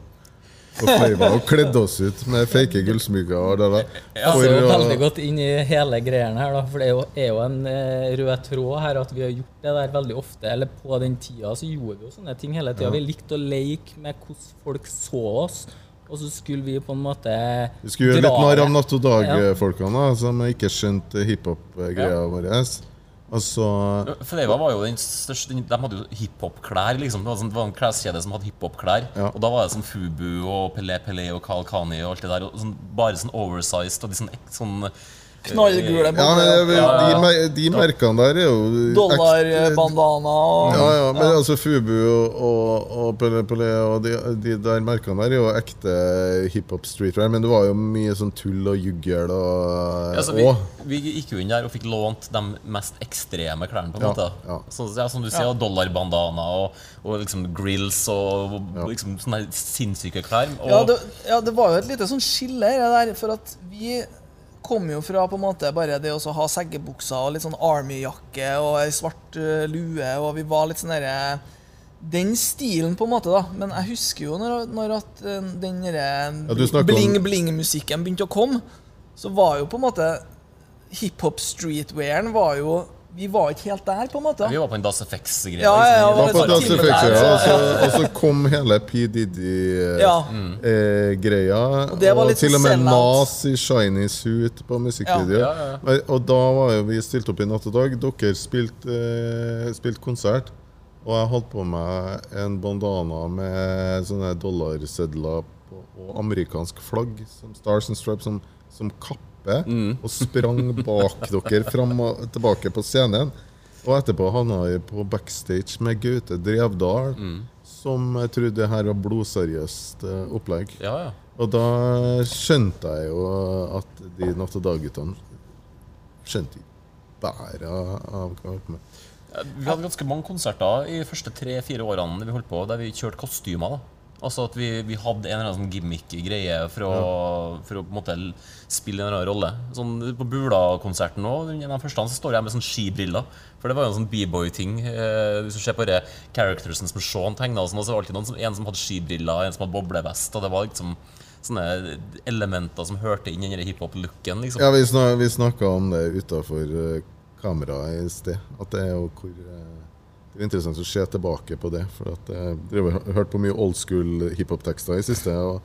Og Fleiva og kledde oss ut med fake gullsmykker. Og det der. For, veldig godt inn i hele greiene her, da, for det er jo, en eh, rød tråd her at vi har gjort det der veldig ofte. Eller på den tida så gjorde vi jo sånne ting hele tida. Vi likte å leke med hvordan folk så oss. Og så skulle vi på en måte Vi skulle gjøre litt narr av Natt og Dag-folkene, ja. som ikke skjønte hiphop-greia ja. vår. Altså Fleiva var jo den største De hadde jo hiphop-klær. liksom. Det var, sånn, det var en kleskjede som hadde hiphop-klær. Ja. Og da var det sånn Fubu og Pelé Pelé og Kal Kani og alt det der. Og sånn, bare sånn oversized og sånn, sånn Knallgule ja, de, de, merkene der er jo Dollarbandana og Ja, ja, men altså Fubu og, og, og og de, de, der merkene der er jo ekte hiphop streetwear, men det var jo mye sånn tull og juggel og ja, vi, vi, gikk jo inn der og fikk lånt de mest ekstreme klærne, på en måte. Ja. Så, ja, som du sier, dollarbandana og, og liksom grills og liksom sånne sinnssyke klær. Og, det, ja, det var jo et lite sånn skille her for at vi kom jo fra på en måte bare det å ha seggebukser og litt sånn Army-jakke og ei svart uh, lue, og vi var litt sånn derre Den stilen, på en måte, da. Men jeg husker jo når, når at uh, den ja, bling-bling-musikken begynte å komme, så var jo på en måte hiphop streetwearen var jo vi var ikke helt der, på en måte. vi var på en Das Effects-greie. Ja, ja, ja, var på Das Effects, ja. Og så, kom hele P. Diddy-greia. Eh, og, og til og med Nas i shiny suit på musikkvideo. Og da var jo vi stilt opp i Natt og Dag. Dere spilte eh, spilt konsert. Og jeg holdt på med en bandana med sånne dollarsedler og amerikansk flagg, som Stars and Stripes, som, som kapp oppe mm. og sprang bak dere fram og tilbake på scenen. Og etterpå havna vi på backstage med Gaute Drevdal, mm. som jeg trodde det her var blodseriøst uh, opplegg. Ja, ja. Og da skjønte jeg jo at de Natt og Dag-guttene skjønte ikke bæret av hva vi holdt på med. Vi hadde ganske mange konserter i de første tre-fire årene vi holdt på, der vi kjørte kostymer. da Altså at vi, vi, hadde en eller annen sånn gimmick-greie for, for å på en måte spille en eller annen rolle. Sånn På Bula-konserten òg, en av første så står jeg med sånn skibriller. For det var jo en sånn B-boy-ting. Eh, hvis du ser på det charactersen som Sean tegna, så var det alltid som, en som hadde skibriller, en som hadde boblevest. Og det var liksom sånne elementer som hørte inn i den hiphop-looken. Liksom. Ja, vi, snak, vi snakka om det utafor uh, kameraet i sted. At det er jo hvor uh, det er interessant å se tilbake på det. For at jeg har hørt på mye old school hiphop-tekster i siste. Og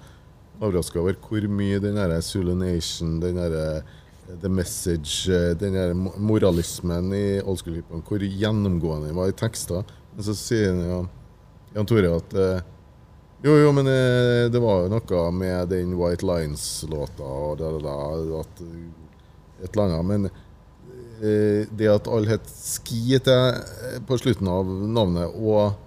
overraska over hvor mye den der Zulu Nation, den der eh, The Message, eh, den der moralismen i old school hiphop, hvor gjennomgående var i tekster. Men så sier ja, Jan Tore at eh, jo, jo, men det var jo noe med den White Lines-låta og det, det, at et eller annet. Men Eh, det at alle het Ski til, på slutten av navnet, og,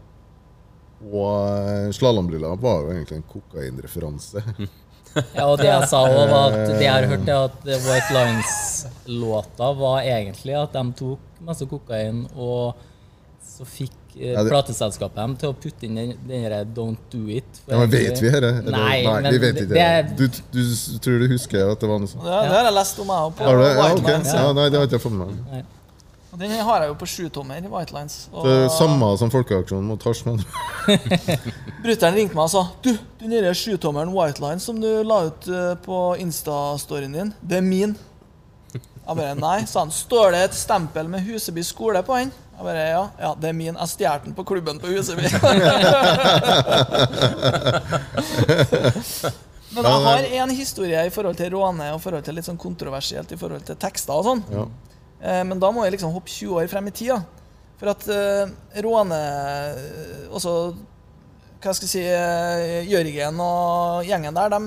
og eh, slalåmbriller, var jo egentlig en kokainreferanse. ja, og det jeg sa òg, var at det jeg har hørt, er at White Lines-låta var egentlig at de tok masse kokain, og så fikk Eh, det... plateselskapet dem til å putte inn den, den 'Don't Do It'. Ja, men Vet vi dette? Nei, nei men vi vet ikke det. Du, du, tror du husker at det var noe sånt? Ja, det har jeg lest om. jeg på har du? Ja, okay. ja, nei, det har ikke jeg fått med meg. Den har jeg jo på sjutommer. White Lines. Og det er samme som Folkeaksjonen mot Tarsman. Brutter'n ringte meg og sa Du, den derre sjutommeren White Lines som du la ut eh, på Insta-storyen din, det er min. Jeg bare Nei, sa han. Står det et stempel med Huseby skole på den? Jeg bare, ja, ja, det er min. Jeg stjal den på klubben på huset mitt. Men jeg har en historie i forhold til råne og forhold til litt sånn kontroversielt i forhold til tekster og sånn. Ja. Eh, men da må jeg liksom hoppe 20 år frem i tida. For at uh, råne Også hva skal jeg si, Jørgen og gjengen der, de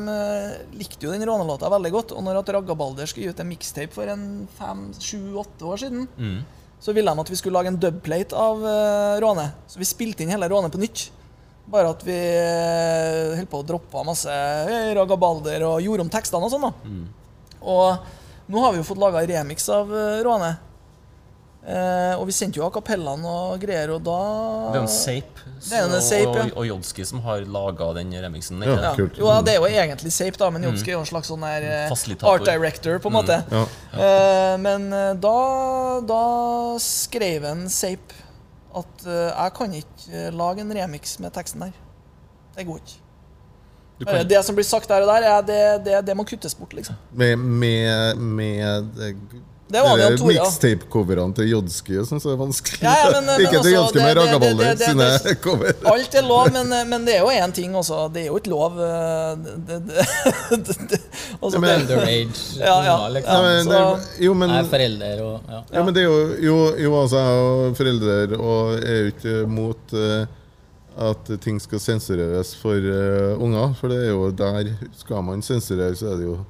likte jo den rånelåta veldig godt. Og når at Ragabalder skulle gi ut en mixtape for en fem, sju, åtte år siden, mm så ville de at vi skulle lage en dubplate av uh, Råne. Så vi spilte inn hele Råne på nytt. Bare at vi uh, holdt på å droppe masse uh, ragabalder og gjorde om tekstene og sånn. da. Mm. Og nå har vi jo fått laga remix av Råne. Eh, og vi sendte jo a capellaen og greier, og da Det er en Sape og, sape, ja. og, Jodski som har laga den remixen. Ja, kult. Jo, ja, det er jo egentlig Sape, da, men Jodski mm. er jo en slags sånn der eh, art director, på en måte. Mm. Eh, men eh, da, da skrev en Sape at uh, jeg kan ikke lage en remix med teksten der. Det går ikke. Det som blir sagt der og der, det, det, det må kuttes bort, liksom. Med, med, med det var det to, ja. Mixtape-coverne til Jodsky og sånn, så er vanskelig. Ja, ja, men, ikke til Jodsky, med Ragaballer sine cover. Alt er lov, men, men, det er jo én ting også. Det er jo ikke lov eh, det, det, det, også, men, Underage ja, ja, liksom. så, jo, men, er forelder og ja. ja. men det er jo Jo, jo altså, jeg er forelder og er jo ikke mot uh, at ting skal sensureres for uh, unger. For det er jo der skal man sensurere, så er det jo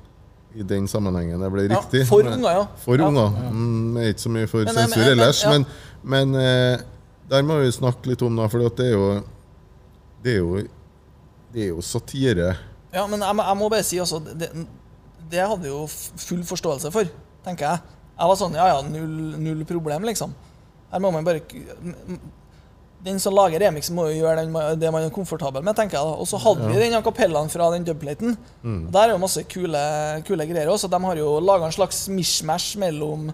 i den sammenhengen det ble riktig. Ja, for unger, ja. For ja. unger. Mm, ikke så mye for men, sensur ellers. Men, men, men, der må vi snakke litt om, det, for det er jo Det er jo, det er jo satire. Ja, men jeg, jeg må bare si altså det, det hadde jo full forståelse for, tenker jeg. Jeg var sånn Ja, ja, null, null problem, liksom. Her må man bare Den som lager remix, må jo gjøre den, det man er komfortabel med, tenker jeg. da. Og så hadde vi den kapellaen fra den dubplaten. Mm. Der er jo masse kule, kule greier også. De har jo laga en slags mishmash mellom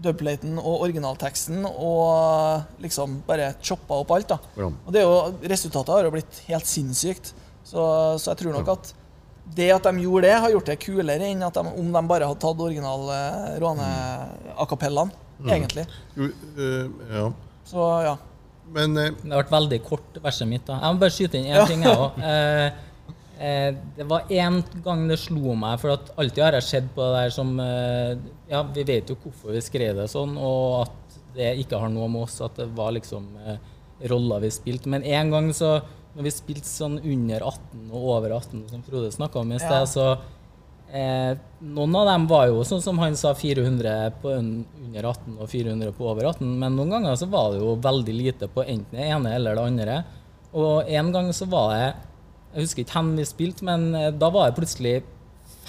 dubplaten og originalteksten og liksom bare choppa opp alt. da. Ja. Og det er jo, Resultatet har jo blitt helt sinnssykt. Så, så jeg tror nok at det at de gjorde det, har gjort det kulere enn at de, om de bare hadde tatt original eh, Råne-akapellaen, mm. egentlig. Jo, uh, ja. Så ja. Men eh, Det ble veldig kort, verset mitt. da. Jeg må bare skyte inn én ja. ting, jeg òg. Eh, det var én gang det slo meg, for at alltid har jeg sett på det der som Ja, vi vet jo hvorfor vi skrev det sånn, og at det ikke har noe med oss, at det var liksom roller vi spilte. Men en gang så når vi spilte sånn under 18 og over 18, som Frode snakka om i sted, ja. så eh, Noen av dem var jo sånn som han sa, 400 på under 18 og 400 på over 18, men noen ganger så var det jo veldig lite på enten det ene eller det andre. Og en gang så var det Jeg husker ikke hvem vi spilte, men eh, da var det plutselig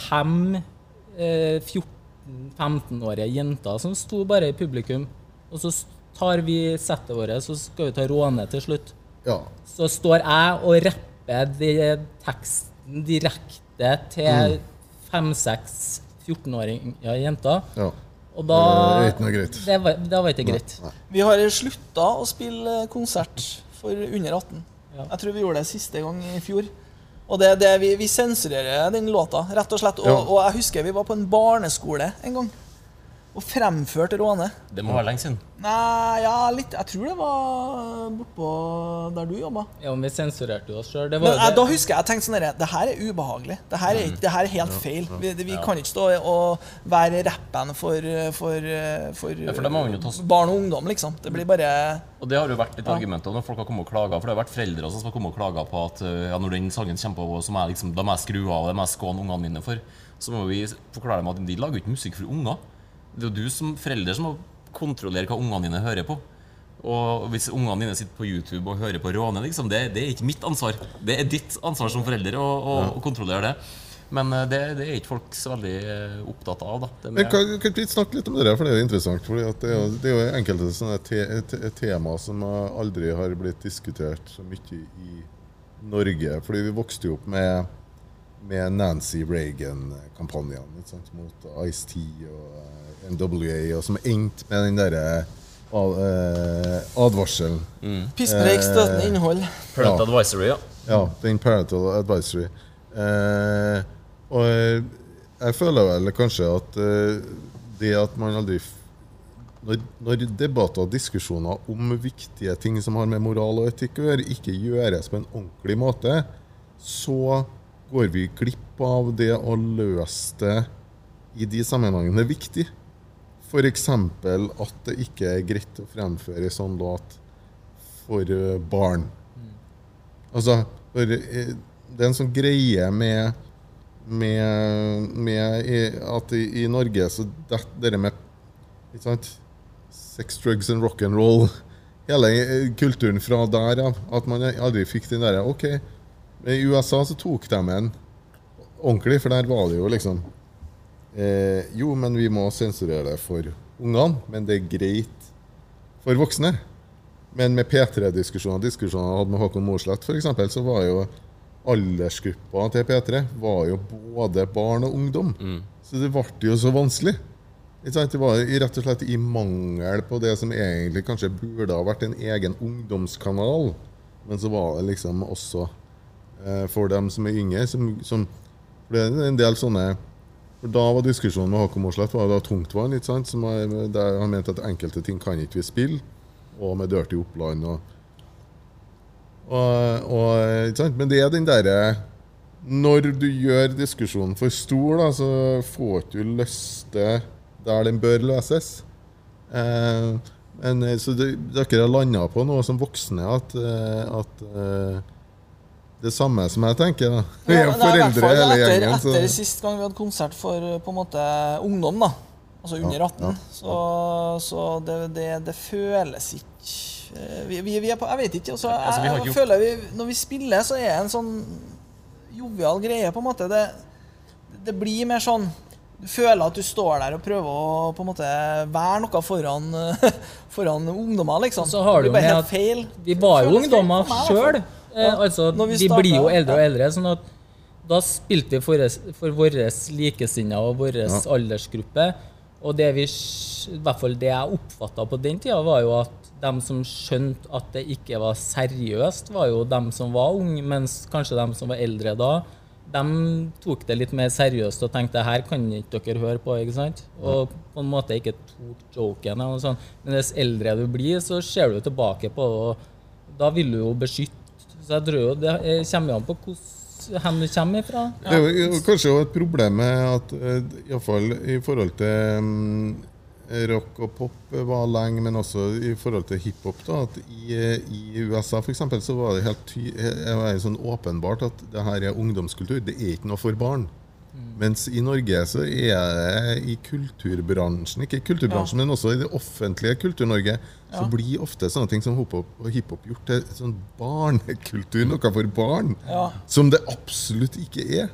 fem eh, 14-15-årige jenter som sto bare i publikum. Og så tar vi settet vårt, så skal vi ta råne til slutt. Ja. Så står jeg og rapper de teksten direkte til fem-seks 14-åringer jenter. Ja. Og da Det er ikke noe greit. Det var, det var ikke greit. Nei. Vi har slutta å spille konsert for under 18. Ja. Jeg tror vi gjorde det siste gang i fjor. Og det, det vi, vi sensurerer den låta, rett og slett. Og, ja. og jeg husker vi var på en barneskole en gang og fremførte Råne. Det må være lenge siden. Nei, ja, litt. Jeg tror det var bortpå der du jobba. Ja, men vi sensurerte oss sjøl. Men jeg, da husker jeg jeg tenkte sånn herre Det her er ubehagelig. Det her er, det her er helt feil. Vi, vi ja. kan ikke stå og være rappen for, for, for, ja, for barn og ungdom, liksom. Det blir bare Og det har jo vært litt ja. argumenter når folk har kommet og klaga. For det har vært foreldre som har kommet og klaga på at ja, når den sangen kommer på, så må jeg liksom, da må jeg skru av, det må jeg skåne ungene mine for. Så må vi forklare dem at de lager ikke musikk for unger. Det er jo du som forelder som må kontrollere hva ungene dine hører på. Og hvis ungene dine sitter på YouTube og hører på Råne, liksom, det, det, er ikke mitt ansvar. Det er ditt ansvar som forelder å, å, ja. å kontrollere det. Men eh, det, det, er ikke folk så veldig eh, opptatt av. da Men kan, kan vi snakke litt om det, for det er jo interessant. For det, er jo, det er jo enkelte sånne te, te, tema som aldri har blitt diskutert så mye i Norge. Fordi vi vokste jo opp med, med Nancy Reagan-kampanjene mot Ice-T og NWA, og som endte med den derre uh, advarselen. Mm. Pisspreik, støtende innhold. Parental ja. advisory, ja. Ja, den parental advisory. Eh, og jeg føler vel kanskje at det at man aldri når, når, debatter og diskusjoner om viktige ting som har med moral og etikk å gjøre, ikke gjøres på en ordentlig måte, så går vi glipp av det å løse det i de sammenhengene det er viktig. F.eks. at det ikke er greit å fremføre en sånn låt for barn. Altså, for eh, det er en sånn greie med, med, med at i, i, Norge så det, det med ikke sant? Sex, drugs and rock and roll Hele kulturen fra der av. At man aldri fikk den derre OK. I USA så tok de en ordentlig, for der var det jo liksom Eh, jo, men vi må sensurere det for ungene. Men det er greit for voksne. Men med P3-diskusjoner diskusjoner jeg hadde med Håkon Mosleth f.eks., så var jo aldersgruppa til P3 var jo både barn og ungdom. Mm. Så det ble jo så vanskelig. Det var rett og slett i mangel på det som egentlig kanskje burde ha vært en egen ungdomskanal. Men så var det liksom også eh, for dem som er yngre. Som, som, for det er en del sånne Da var diskusjonen med Håkon Mosleth var tungtvann. ikke sant? Som er, der han mente at enkelte ting kan ikke vi spille, og med Dirty Oppland. Og, og, og, ikke sant? Men det er den derre Når du gjør diskusjonen for stor, da, så får du ikke løst det der den bør løses. Eh, men, så det, dere har landa på noe som voksne at, eh, at eh, det samme som jeg tenker. da. Vi er jo foreldre hele gjengen. Etter, etter sist gang vi hadde konsert for på en måte ungdom, da, altså under 18, ja, ja. så, så det, det, det, føles ikke vi, vi, vi, er på, Jeg vet ikke. Altså, jeg, altså, jeg føler vi, Når vi spiller, så er det en sånn jovial greie, på en måte. Det, det blir mer sånn du føler at du står der og prøver å på en måte være noe foran, foran ungdommer, liksom. Så har du med at feil. Vi var jo ungdommer sjøl. Eh, altså, vi, vi blir jo eldre og eldre. sånn at da spilte vi for, for våre likesinnede og vår ja. aldersgruppe. Og det vi, i hvert fall det jeg oppfatta på den tida, var jo at de som skjønte at det ikke var seriøst, var jo dem som var unge, mens kanskje de som var eldre da, de tok det litt mer seriøst og tenkte her kan ikke dere høre på. ikke sant? Og på en måte ikke tok joken. eller sånt. Men dess eldre du blir, så ser du tilbake på det, og da vil du jo beskytte. Så jeg tror jo det kommer an på hvor du kommer ifra. Ja. Det er jo kanskje et problem med at eh, iallfall i forhold til um, rock og pop var lenge, men også i forhold til hiphop. I, I USA for eksempel, så var det helt ty sånn åpenbart at det her er ungdomskultur. Det er ikke noe for barn. Mm. Mens i Norge så er det i kulturbransjen, ikke i kulturbransjen, ja. men også i det offentlige Kultur-Norge, ja. så blir ofte sånne ting som hiphop og hiphop gjort til sånn barnekultur, noe for barn, ja. som det absolutt ikke er.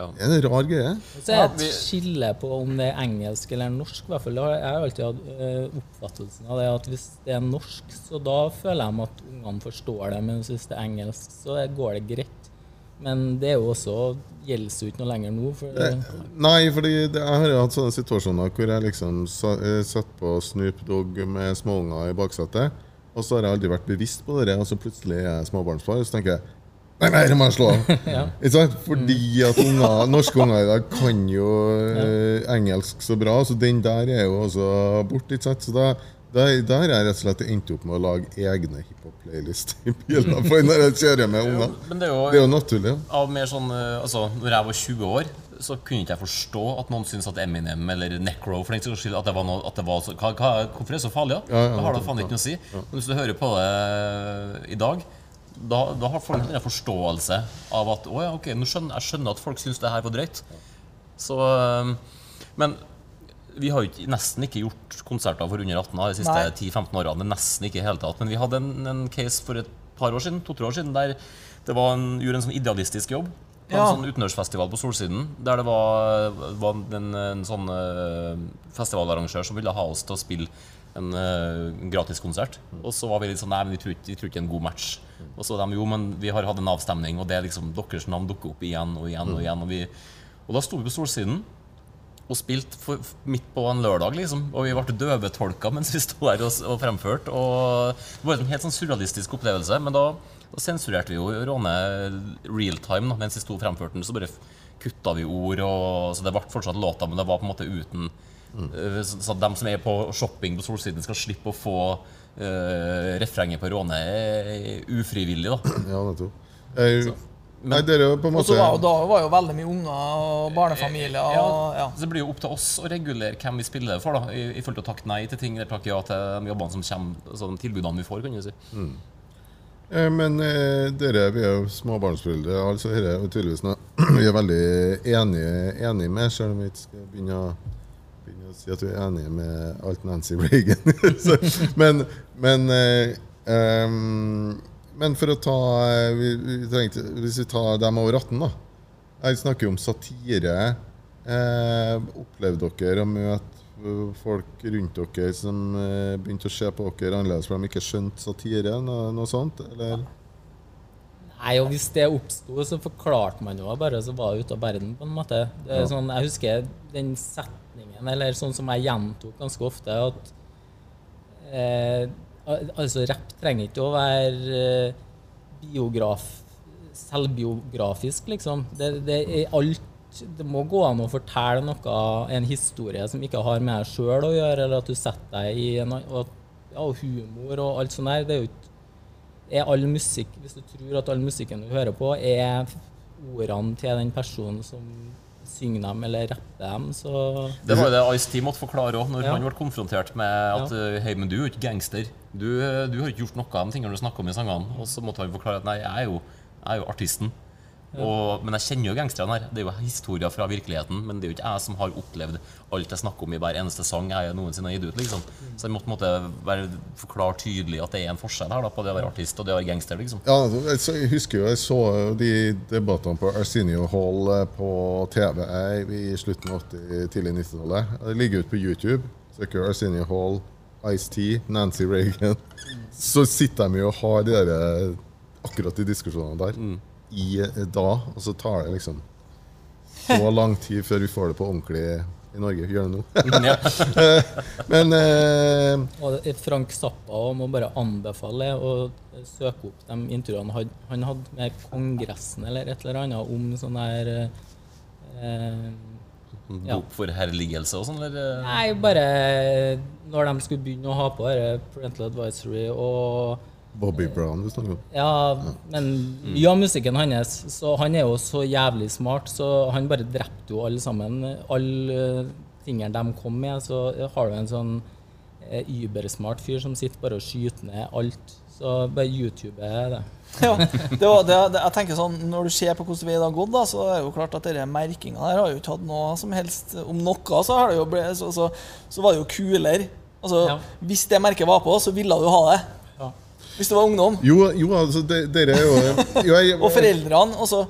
Ja. Det er en rar greie. Så er det et skille på om det er engelsk eller norsk. I hvert fall. Jeg har alltid hatt uh, oppfattelsen av det at hvis det er norsk, så da føler jeg at ungene forstår det. Men hvis det er engelsk, så går det greit. Men det er jo også gjelder jo ikke noe lenger nå. For det, nei, fordi jeg har jo hatt sånne situasjoner hvor jeg liksom eh, satt på Snoop Dogg med småunger i baksetet. Og så har jeg aldri vært bevisst på det, og så plutselig er jeg småbarnsfar. Og så tenker jeg Nei, nei, det må jeg slå av! ja. Fordi at unger, norske unger i dag kan jo ja. engelsk så bra, så den der er jo også borte. Så da, der har jeg rett og slett endt opp med å lage egne hiphop-playlister i biler for når jeg kjører med unger. Ja, det, det, er jo naturlig. Ja. Av mer sånn, eh, altså, når jeg var 20 år, så kunne ikke jeg forstå at noen syntes at Eminem eller Necro for den saks skyld, at det var noe, at det var så, hva, hva, Hvorfor er det så farlig? da? Ja, ja, det har da faen ikke noe å si. Men hvis du hører på det i dag da, da, har folk en forståelse av at å ja, ok, skjønner, jeg skjønner at folk syns det her var drøyt. Så, um, men vi har jo nesten ikke gjort konserter for under 18 de siste 10-15 årene. Nesten ikke i hele tatt. Men vi hadde en, en case for et par år siden, to-tre år siden der det var en, gjorde en sånn idealistisk jobb. På en sånn utenlandsfestival på Solsiden. Der det var, var en, en, sånn uh, festivalarrangør som ville ha oss til å spille en uh, gratiskonsert. Og så var vi litt sånn Nei, men vi tror ikke, det er en god match. Og så de jo, men vi har hatt en avstemning, og det er liksom deres navn dukker opp igjen og igjen. Og igjen Og, vi, og da sto vi på Solsiden og spilte for, midt på en lørdag, liksom. Og vi ble døvetolka mens vi sto der og, og fremførte. Og det var en helt sånn surrealistisk opplevelse. Men da, da sensurerte vi jo Råne real time da, mens vi sto og fremførte den. Så bare kutta vi ord, og, så det ble fortsatt låta, men det var på en måte uten Mm. Så så de som er på shopping på Solsiden, skal slippe å få uh, refrenget på Råne ufrivillig. da Ja, nettopp. Jeg, men, Nei, dere på en måte... Var, da var jo veldig mye unger og barnefamilier. Ja, ja. Så det blir jo opp til oss å regulere hvem vi spiller for. da I, i forhold til å takke nei til ting eller takke ja til de jobbene som kommer, altså de tilbudene vi får. kan du si mm. eh, Men eh, dere vi er jo småbarnsforeldre. Altså, her er tydeligvis noe vi er veldig enige, enige med, selv om vi ikke skal begynne å begynne å si at vi er enige med alt Nancy Reagan. Så, men, men, eh, um, men, for å ta eh, vi, vi trengte, Hvis vi tar dem over 18, da. Jeg snakker jo om satire. Eh, opplevde dere å møte folk rundt dere som eh, begynte å se på dere annerledes for de ikke skjønte satire? Noe, noe sånt? Eller? Nei, og Hvis det oppsto, så forklarte man jo bare, så var det ute av verden. på en måte. Det ja. sånn, jeg husker den setningen, eller sånn som jeg gjentok ganske ofte, at eh, altså rapp trenger ikke å være eh, biograf, selvbiografisk, liksom. Det, det, er alt det må gå an å fortelle noe, en historie som ikke har med deg sjøl å gjøre, eller at du setter deg i en og, ja, humor og alt sånt der. Det er jo ikke all musikk, Hvis du tror at all musikken du hører på, er ordene til den personen som synge dem eller rappe dem, så Det var jo det Ice-T måtte forklare òg, når ja. han ble konfrontert med at ja. Hei, men du er jo ikke gangster. Du, du, har ikke gjort noe av de tingene du snakker om i sangene. Og så måtte han forklare at nei, jeg er jo Jeg er jo artisten. Og, men jeg kjenner jo gangsterne her. Det er jo historier fra virkeligheten. Men det er jo ikke jeg som har opplevd alt jeg snakker om i hver eneste sang jeg noensinne har gitt ut. liksom Så jeg måtte, måtte være forklare tydelig at det er en forskjell her da på det å være artist og det å være gangster. liksom Ja, altså, Jeg husker jo jeg så de debattene på Arsenio Hall eh, på TV i slutten av 80-, tidlig 90-tallet. Det ligger ute på YouTube. Søker Arsenio Hall, Ice-T, Nancy Reagan. Så sitter de jo og har de der, eh, akkurat de diskusjonene der. Mm i eh, da, og så tar det liksom så lang tid før vi får det på ordentlig i Norge. Gjør det nå. Men eh, og Frank Zappa må bare anbefale å søke opp de intervjuene han hadde med Kongressen eller et eller annet om sånn der eh, ja. Bokforherligelse og sånn? Eller? Nei, bare når de skulle begynne å ha på Parental Advisory og Bobby Brown, du snakker om. Ja, men mye av musikken hans Så han er jo så jævlig smart, så han bare drepte jo alle sammen. Alle tingene de kom med, så har du en sånn eh, übersmart fyr som sitter bare og skyter ned alt. Så bare YouTube er det. ja, det var, det, det, jeg tenker sånn, Når du ser på hvordan veien det har gått, da, så er det jo klart at denne merkinga der har jo ikke hatt noe som helst Om noe så, har det jo ble, så, så, så var det jo kulere. Altså, ja. Hvis det merket var på, så ville du ha det hvis du var ungdom. Jo, jo altså, dere er jo, jo jeg, Og foreldrene. Også,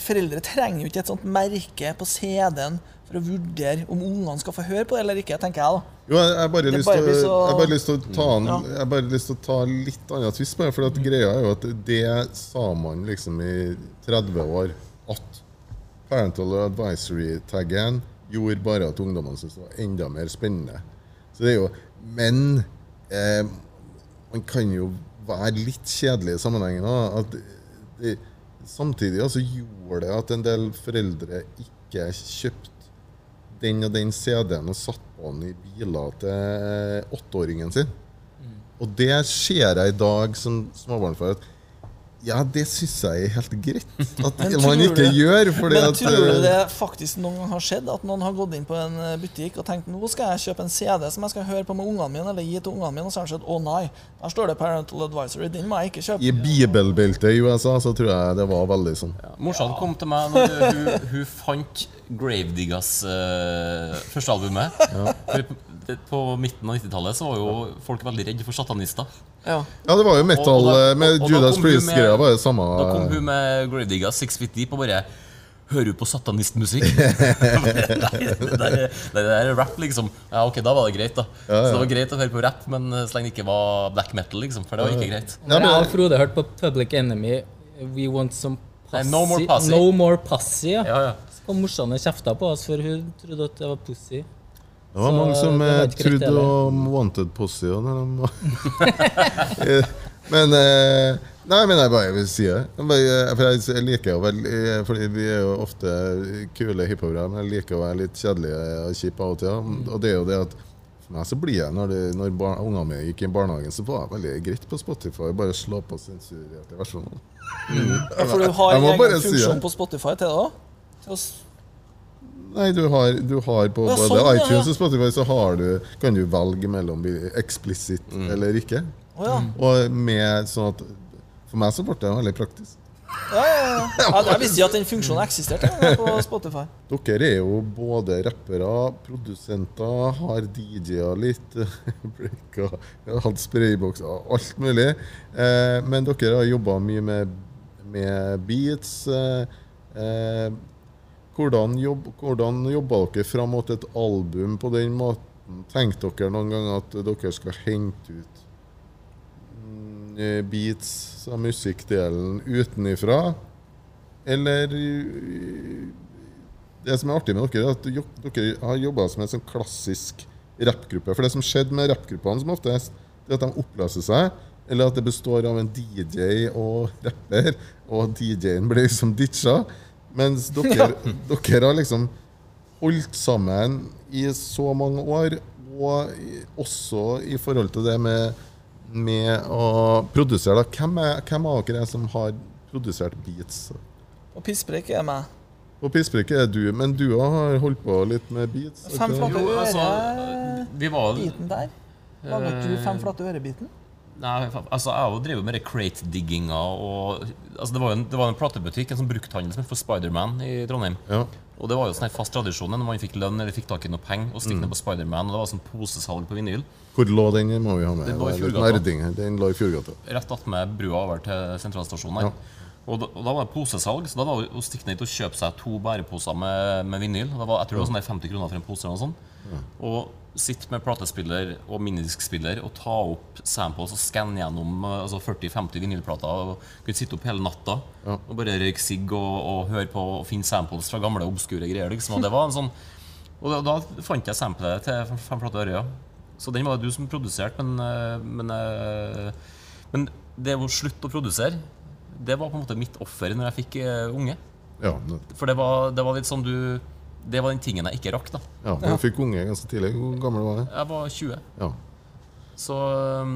foreldre trenger jo ikke et sånt merke på CD-en for å vurdere om ungene skal få høre på det eller ikke, tenker jeg. da. Jo, jeg har bare, bare så... bare lyst til å ta en, jeg bare lyst til å ta litt annen tvist på det. For at greia er jo at det sa man liksom i 30 år at Parental Advisory-taggen gjorde bare at ungdommene syntes det var enda mer spennende. Så det er jo Men eh, man kan jo være litt kjedelig i sammenhengen. At det, samtidig altså, gjorde det at en del foreldre ikke kjøpte den og den CD-en og satt på den i biler til åtteåringen sin. Mm. Og det ser jeg i dag som småbarnsfar. Ja, det syns jeg er helt greit at man ikke det, gjør. men at, tror du eh, det faktisk noen gang har skjedd at noen har gått inn på en eh, butikk og tenkt nå skal jeg kjøpe en CD som jeg skal høre på med ungene mine, eller gi til ungene mine, og så har de sett å nei, der står det Parental Advisory, den må jeg ikke kjøpe. I bibelbeltet i USA så tror jeg det var veldig sånn. Ja, Morsan kom til meg når hun, hun fant Gravediggas uh, første albumet. Ja på midten av 90-tallet så var jo folk veldig redde for satanister. Ja, ja det var jo metal og, og da, med og Judas Priest-greia. var det samme Da kom hun med Gravedigga Six Feet Deep og bare Hører du på satanistmusikk? nei, det, det, er rap, liksom. Ja, ok, Da var det greit, da. Ja, ja. Så det var greit å høre på rap, men så lenge det ikke var black metal, liksom. For det var ikke greit. Når jeg og Frode hørte på Public Enemy We Want Some Pussy No More Pussy, no more pussy ja. ja, ja. Kom morsan og kjefta på oss, for hun trodde at det var pussy. Det var så mange som eh, trodde om Wanted Pussy når de Men eh, Nei, men jeg bare vil si det. For jeg liker jo vel Fordi vi er jo ofte kule hiphopere, men jeg liker å være litt kjedelig og kjip av og til. Mm. Og det er jo det at for meg så blir jeg Når, det, når ungene mine gikk i barnehagen, så var jeg veldig greit på Spotify. Bare slå på sensurerte versjoner. Mm. Ja, for du har egen funksjon si på Spotify til det òg? Nei, du har, du har på både sånn, iTunes og Spotify så du, kan du velge mellom explicit mm. eller ikke. Oh, ja. Og med sånn at For meg så ble det veldig praktisk. Ja, ja, ja. ja jeg visste ikke at den funksjonen eksisterte på Spotify. Dere er jo både rappere, produsenter, har DJ-er litt, breaka, hatt spraybokser, alt mulig. Eh, men dere har jobba mye med, med beats. Hvordan, jobb, hvordan jobber dere fram mot et album på den måten? Tenkte dere noen gang at dere skal hente ut mm, eh, beats av musikkdelen utenifra? Eller eh, Det som er artig med dere, er at dere har jobba som en sånn klassisk rappgruppe. For det som skjedde med rappgruppene som oftest, er at de oppløser seg. Eller at det består av en DJ og rapper, og DJ-en blir liksom ditcha. Mens dere, dere har liksom holdt sammen i så mange år, og også i forhold til det med, med å produsere. Da. Hvem, er, hvem av dere er som har produsert beats? Og Pisspreik er meg. Og Pisspreik er du, men du har holdt på litt med beats? Fem flate øre-biten altså, der. Laget du Fem flate øre-biten? Nei, altså Jeg har drevet med crate-digginga. Altså det, var en, det var en platebutikk, en sånn brukthandel som het for Spiderman i Trondheim. Ja. Og det var jo sånn fast tradisjon når man fikk lønn eller fikk tak i noe penger, og stikk mm. ned på Spiderman. Og det var sånn posesalg på vinyl. Hvor lå den? må vi ha med. Den lå i Fjordgata. Den lå i Fjordgata. Rett attmed brua over til sentralstasjonen. Ja. Og da, og da, var det posesalg, så da var det å stikke ned og kjøpe seg to bæreposer med, med vinyl. Det var, jeg tror det var sånn 50 kroner for en pose. eller noe sånt. Og sitte med platespiller og minidiskspiller og ta opp samples og skanne gjennom altså 40-50 vinylplater. Og kunne sitte opp hele natta ja. og bare røyke sigg og, og, høre på og finne samples fra gamle, obskure greier. Liksom. Og det var en sånn Og da, da fant jeg samplet til Fem flate Ørja. Så den var det du som produserte, men, eh, men, eh, men det å slutte å produsere, det var på en måte mitt offer når jeg fikk eh, unge. Ja, For det var, det var litt sånn du det var den tingen jeg ikke rakk. da Ja, Du fikk unge ganske tidlig. Hvor gammel var du? Jeg var 20. Ja. Så, um,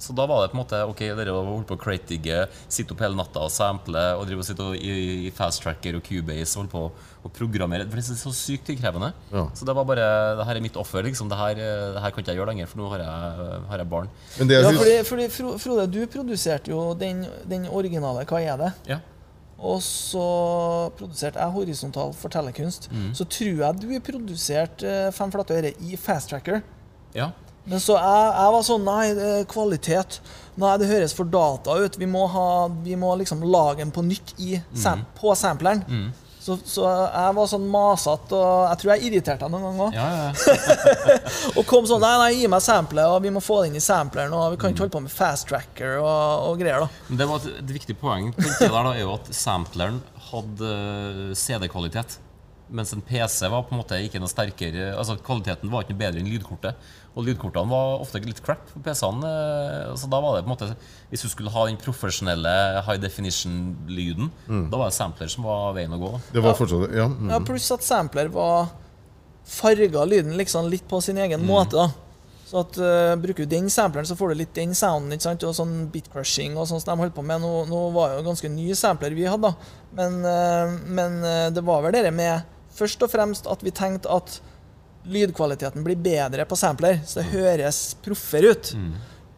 så, da var det på en måte Ok, dere holdt på å crate-digge, sitte opp hele natta og sample og drive og sitte i, i fast-tracker og Cubase og holde på å programmere. For det er så sykt tidkrevende. Ja. Så det var bare Det her er mitt offer. liksom Det her, det her kan ikke jeg gjøre lenger, for nå har jeg, har jeg barn. ja, fordi, fordi, Frode, du produserte jo den, den originale Hva er det? Ja og så produserte jeg horisontal fortellerkunst. Mm. Så tror jeg du produserte eh, Fem flate øre i Fast Tracker. Ja. Men så jeg, jeg, var sånn Nei, det er kvalitet. Nei, det høres for data ut. Vi må, ha, vi må liksom lage den på nytt i, mm. på sampleren. Mm. Så, så, jeg var sånn masete, og jeg tror jeg irriterte deg noen ganger òg. Ja, ja. og kom sånn Nei, nei, gi meg samplet, og vi må få det inn i sampleren, og vi kan ikke holde på med fast tracker og, og greier, da. Det var et, et viktig poeng på der da, er jo at sampleren hadde eh, CD-kvalitet. Mens en PC var på en måte ikke noe sterkere Altså Kvaliteten var ikke noe bedre enn lydkortet. Og lydkortene var ofte litt crap på PC-ene. Eh, så da var det på en måte Hvis du skulle ha den profesjonelle high definition-lyden, mm. da var det sampler som var veien å gå. Det var fortsatt, ja. Mm. ja pluss at sampler var farga lyden liksom litt på sin egen mm. måte. da så at uh, Bruker du den sampleren, så får du litt den sounden. ikke sant? Og sånn bitcrushing og sånn som de holdt på med. Nå, nå var jo ganske ny sampler vi hadde, da. Men, uh, men uh, det var vel det med først og fremst at vi tenkte at lydkvaliteten blir bedre på sampler, så det mm. høres proffere ut. Mm.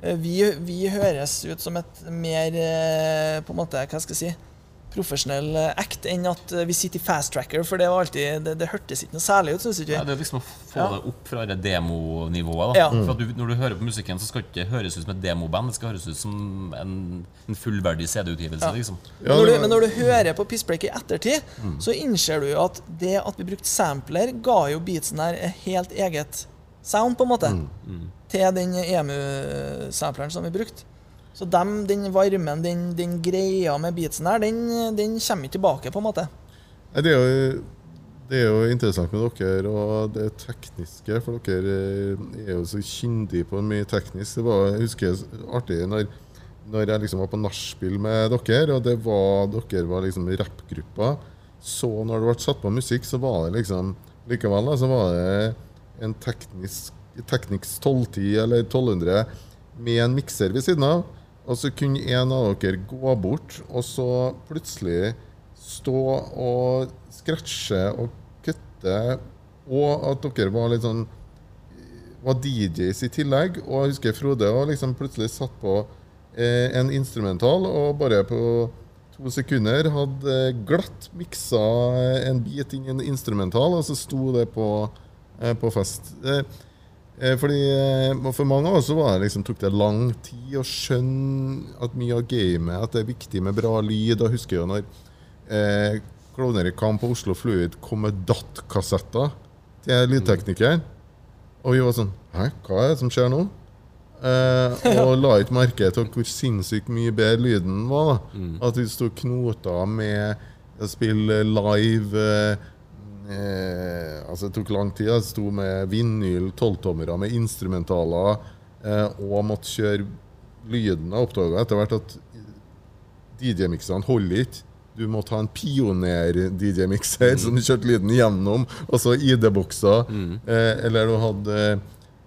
Eh, vi, vi, høres ut som et mer eh, på en måte, hva skal jeg si profesjonell act enn at vi sitter i fast tracker, for det, var alltid, det, det hørtes ikke noe særlig ut. Synes ikke. Ja, det er liksom å få ja. det opp fra det demonivået. Ja. For du, Når du hører på musikken, så skal det ikke høres ut som et demoband, det skal høres ut som en, en fullverdig CD-utgivelse. Ja. Liksom. Når du, men når du hører på Pissbreak i ettertid, mm. så innser du jo at det at vi brukte sampler, ga jo beatsen her et helt eget sound, på en måte, mm. Mm. til den EMU-sampleren som vi brukte. Så dem, den varmen, den, den, greia med beatsen her, den, den, kommer ikke tilbake, på en måte. Det er, jo, det er jo interessant med dere og det tekniske, for dere er jo så kyndige på mye teknisk. Det var, jeg husker artig når, når jeg liksom var på nachspiel med dere, og var, dere var liksom rappgruppa. Så når det ble satt på musikk, så var det liksom Likevel da, så var det en teknisk Technics 1210 eller 1200 med en mikser ved siden av. Og så kunne en av dere gå bort og så plutselig stå og scratche og kutte, og at dere var litt sånn var DJs i tillegg. Og jeg husker Frode og liksom plutselig satt på eh, en instrumental og bare på to sekunder hadde glatt miksa en bit inn i en instrumental, og så sto det på, eh, på fest. Eh, Eh, fordi eh, For mange av oss var det liksom, tok det lang tid å skjønne at mye av gamet at det er viktig med bra lyd. Og husker jo når eh, Klovner i kamp på Oslo Fluid kom med DAT-kassetter til lydteknikeren. Og vi var sånn Hæ, hva er det som skjer nå? Eh, og la ikke merke til hvor sinnssykt mye bedre lyden var. da. Mm. At vi sto knota med å spille live. Eh, eh, altså Det tok lang tid. Jeg sto med vinyl, tolvtommere med instrumentaler eh, og måtte kjøre lyden. Jeg oppdaga etter hvert at DJ-miksene holder ikke. Du måtte ha en pioner-DJ-mikser mm. som du kjørte lyden gjennom, og så ID-bokser. Mm. Eh, eller du hadde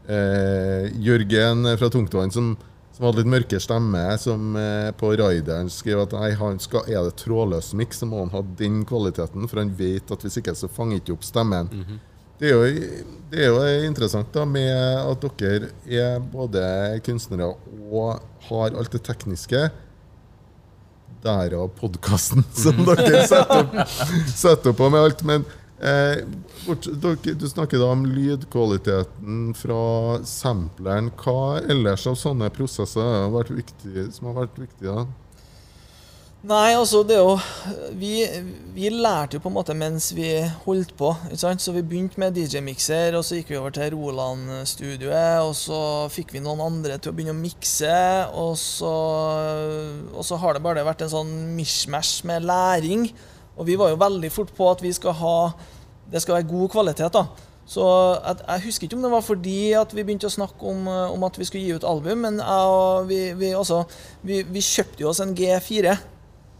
eh, Jørgen fra Tungtvann som som hadde litt mørke stemme, som eh, på rideren skrev at nei, han skal, er det trådløs miks, så må han ha den kvaliteten, for han vet at hvis ikke så fanger ikke opp stemmen. Mm -hmm. det, er jo, det er jo interessant da med at dere er både kunstnere og har alt det tekniske. Derav podkasten som dere setter opp, setter opp med alt. Men eh, du snakker da om lydkvaliteten fra sampleren. Hva ellers av sånne prosesser har vært viktig, som har vært viktige? Nei, altså det er jo vi, vi, lærte jo på en måte mens vi holdt på. ikke sant? Så vi begynte med DJ-mikser, og så gikk vi over til Roland-studioet. Og så fikk vi noen andre til å begynne å mikse. Og så, og så har det bare vært en sånn mishmash med læring. Og vi var jo veldig fort på at vi skal ha det skal være god kvalitet. da. Så jeg, jeg, husker ikke om det var fordi at vi begynte å snakke om, om at vi skulle gi ut album, men jeg, vi, vi, altså, vi, vi kjøpte jo oss en G4.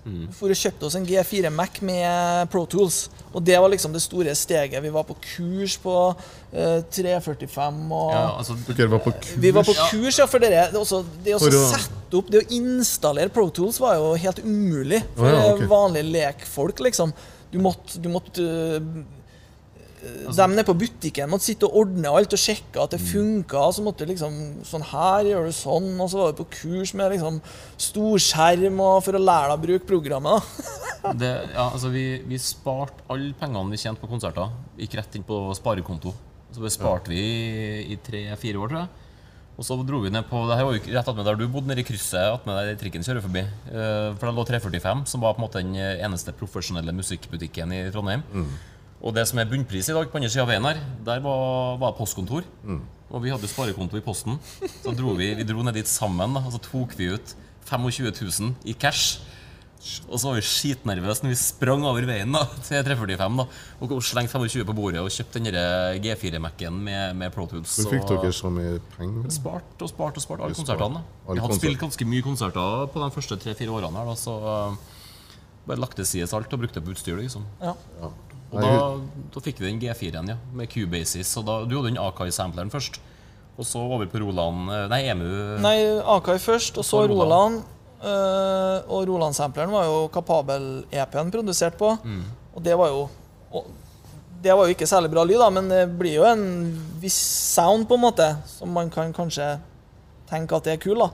Mm. For å kjøpte oss en G4 Mac med Pro Tools. Og det var liksom det store steget. Vi var på kurs på uh, 345 og ja, altså, Dere var på kurs? Vi var på kurs, ja. For dere, det, også, det å sette opp, det å installere Pro Tools var jo helt umulig for oh, ja, okay. vanlige lekfolk, liksom. Du måtte, du måtte uh, Altså, de nede på butikken måtte sitte og ordne alt og sjekke at det mm. funka. Så måtte liksom Sånn her gjør du sånn. Og så var du på kurs med liksom storskjerm for å lære deg å bruke programmet. det, ja, altså vi, vi sparte alle pengene vi tjente på konserter, gikk rett inn på sparekonto. Så det sparte vi i tre-fire år, tror jeg. Og så dro vi ned på det her var jo rett attmed der du bodde, nede i krysset attmed der trikken kjører forbi. Eh, for det lå 345, som var på en måte den eneste profesjonelle musikkbutikken i Trondheim. Mm. Og det som er bunnpris i dag, på andre sida av veien her, der var, var postkontor. Mm. Og vi hadde sparekonto i Posten. Så dro vi, vi dro ned dit sammen, da, og så tok vi ut 25 000 i cash. Og så var vi skitnervøse når vi sprang over veien da, til 345 da, og slengte 25 på bordet og kjøpte den G4-Mac-en med, med Pro Tools. Hvor fikk dere så mye penger? Spart og spart og spart alle konsertene. Vi hadde spilt ganske mye konserter på de første tre-fire årene. her da, Så uh, bare lagt til side alt og brukte på utstyr. liksom. Ja. Og da, da, fikk vi den G4-en ja, med Cubasis. Og da, du hadde den Akai-sampleren først. Og så over på Roland eh, Nei, EMU Nei, Akai først, og så Roland. Uh, og Roland-sampleren var jo Kapabel-EP-en produsert på. Mm. Og det var jo og, Det var jo ikke særlig bra lyd, da, men det blir jo en viss sound, på en måte, som man kan kanskje tenke at det er kul. da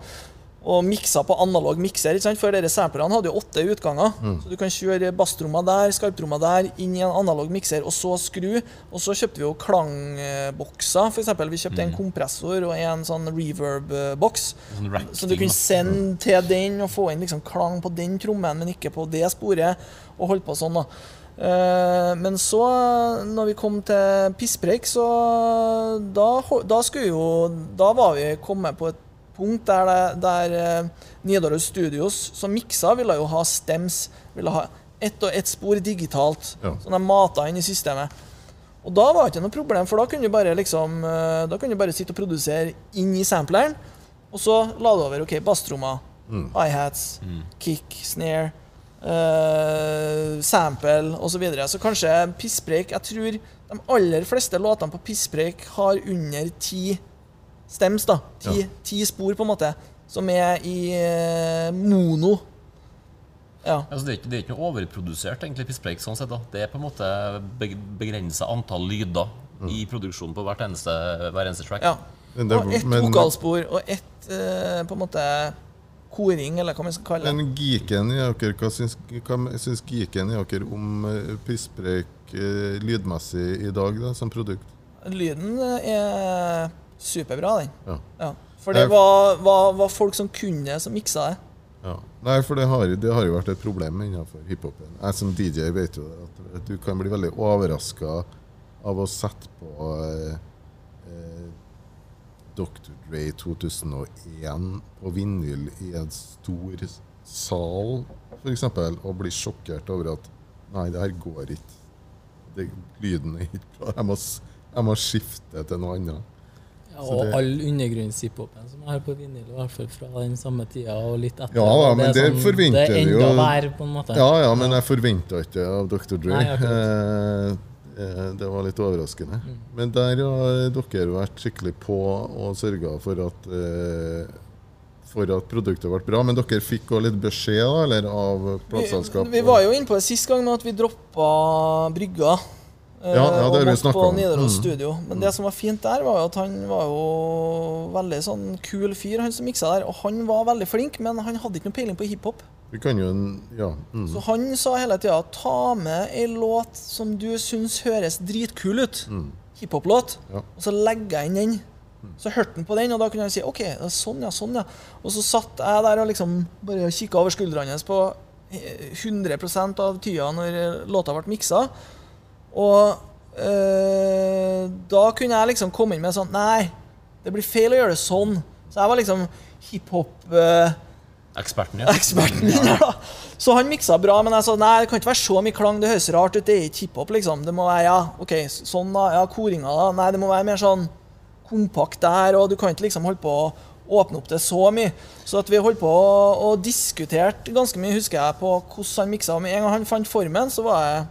og miksa på analog mikser. ikke sant? For dere samplerne hadde jo åtte utganger. Mm. Så du kan kjøre basstromma der, skarptromma der, inn i en analog mikser, og så skru. Og så kjøpte vi jo klangbokser. For eksempel, vi kjøpte mm. en kompressor og en sånn reverb-boks. Sånn så du kunne sende til den og få inn liksom klang på den trommen, men ikke på det sporet. Og holde på sånn, da. Uh, men så, når vi kom til pisspreik, så da, da skulle jo Da var vi kommet på et punkt der, det, der uh, Nidaros Studios, som miksa, ville jo ha stems. Ville ha ett og ett spor digitalt, ja. som de mata inn i systemet. Og da var det ikke noe problem, for da kunne du bare liksom uh, Da kunne du bare sitte og produsere inn i sampleren, og så la du over ok, basstrommer, mm. hats, mm. kick, snare, uh, sample osv. Så, videre. så kanskje Pisspreik Jeg tror de aller fleste låtene på Pisspreik har under ti stems. da. Ti, ja. ti, spor, på en måte, som er i eh, mono. Ja. Altså, det, er ikke, det, er ikke, noe overprodusert egentlig pisspreik. sånn sett da. Det er på en måte begrensa antall lyder mm. i produksjonen på hvert eneste, hver eneste track. Ja. Og ett vokalspor og ett eh, på en måte koring, eller hva man skal kalle det. Men geeken i dere, hva syns, hva syns geeken i dere om uh, pisspreik uh, lydmessig i dag da, som produkt? Lyden er superbra, den. Ja. Ja. For det var, var, var, folk som kunne som miksa det. Ja. Nei, for det har, det har, jo vært et problem innenfor hiphopen. Jeg som DJ vet jo at du kan bli veldig overraska av å sette på eh, eh Dr. Dre 2001 på vinyl i en stor sal, f.eks., og bli sjokkert over at Nei, det her går ikke. Det, lyden er ikke bra. Jeg må, jeg må skifte til noe annet. Ja, og det, all undergrunnshiphopen som er på vinyl, i hvert fall fra den samme tida og litt etter. Ja, ja men det, sånn, forventer det er enda vær, på en måte. Ja, ja, men jeg forventa ikke av Dr. Dre. Nei, eh, eh, det var litt overraskende. Mm. Men der har dere vært skikkelig på og sørga for at eh, for at produktet ble bra, men dere fikk også litt beskjed da, eller av plateselskap? Vi, vi, var jo inne på det sist gang at vi droppa brygga. Ja, ja, det har vi snakka om. Nidaros mm. studio. Men det som var fint der, var jo at han var jo veldig sånn kul fyr, han som miksa der. Og han var veldig flink, men han hadde ikke noe peiling på hiphop. Vi kan jo, ja. Mm. Så han sa hele tida ta med ei låt som du syns høres dritkul ut. Mm. Hiphop-låt. Ja. Og så legger jeg inn den. Så hørte han på den, og da kunne han si OK, sånn, ja, sånn, ja. Og så satt jeg der og liksom bare kikka over skuldrene hans på 100% av tida når låta ble miksa. Og øh, da kunne jeg liksom komme inn med sånn Nei, det blir feil å gjøre det sånn. Så jeg var liksom hiphop... Øh, Eksperten, ja. Eksperten, ja. Så han miksa bra, men jeg sa nei, det kan ikke være så mye klang. Det høres rart ut. Det er ikke hiphop, liksom. Det må være ja, ok, sånn da, ja, koringa, da. Nei, det må være mer sånn kompakt der, og du kan ikke liksom holde på å åpne opp det så mye. Så at vi holdt på og diskuterte ganske mye, husker jeg, på hvordan han miksa. Med en gang han fant formen, så var jeg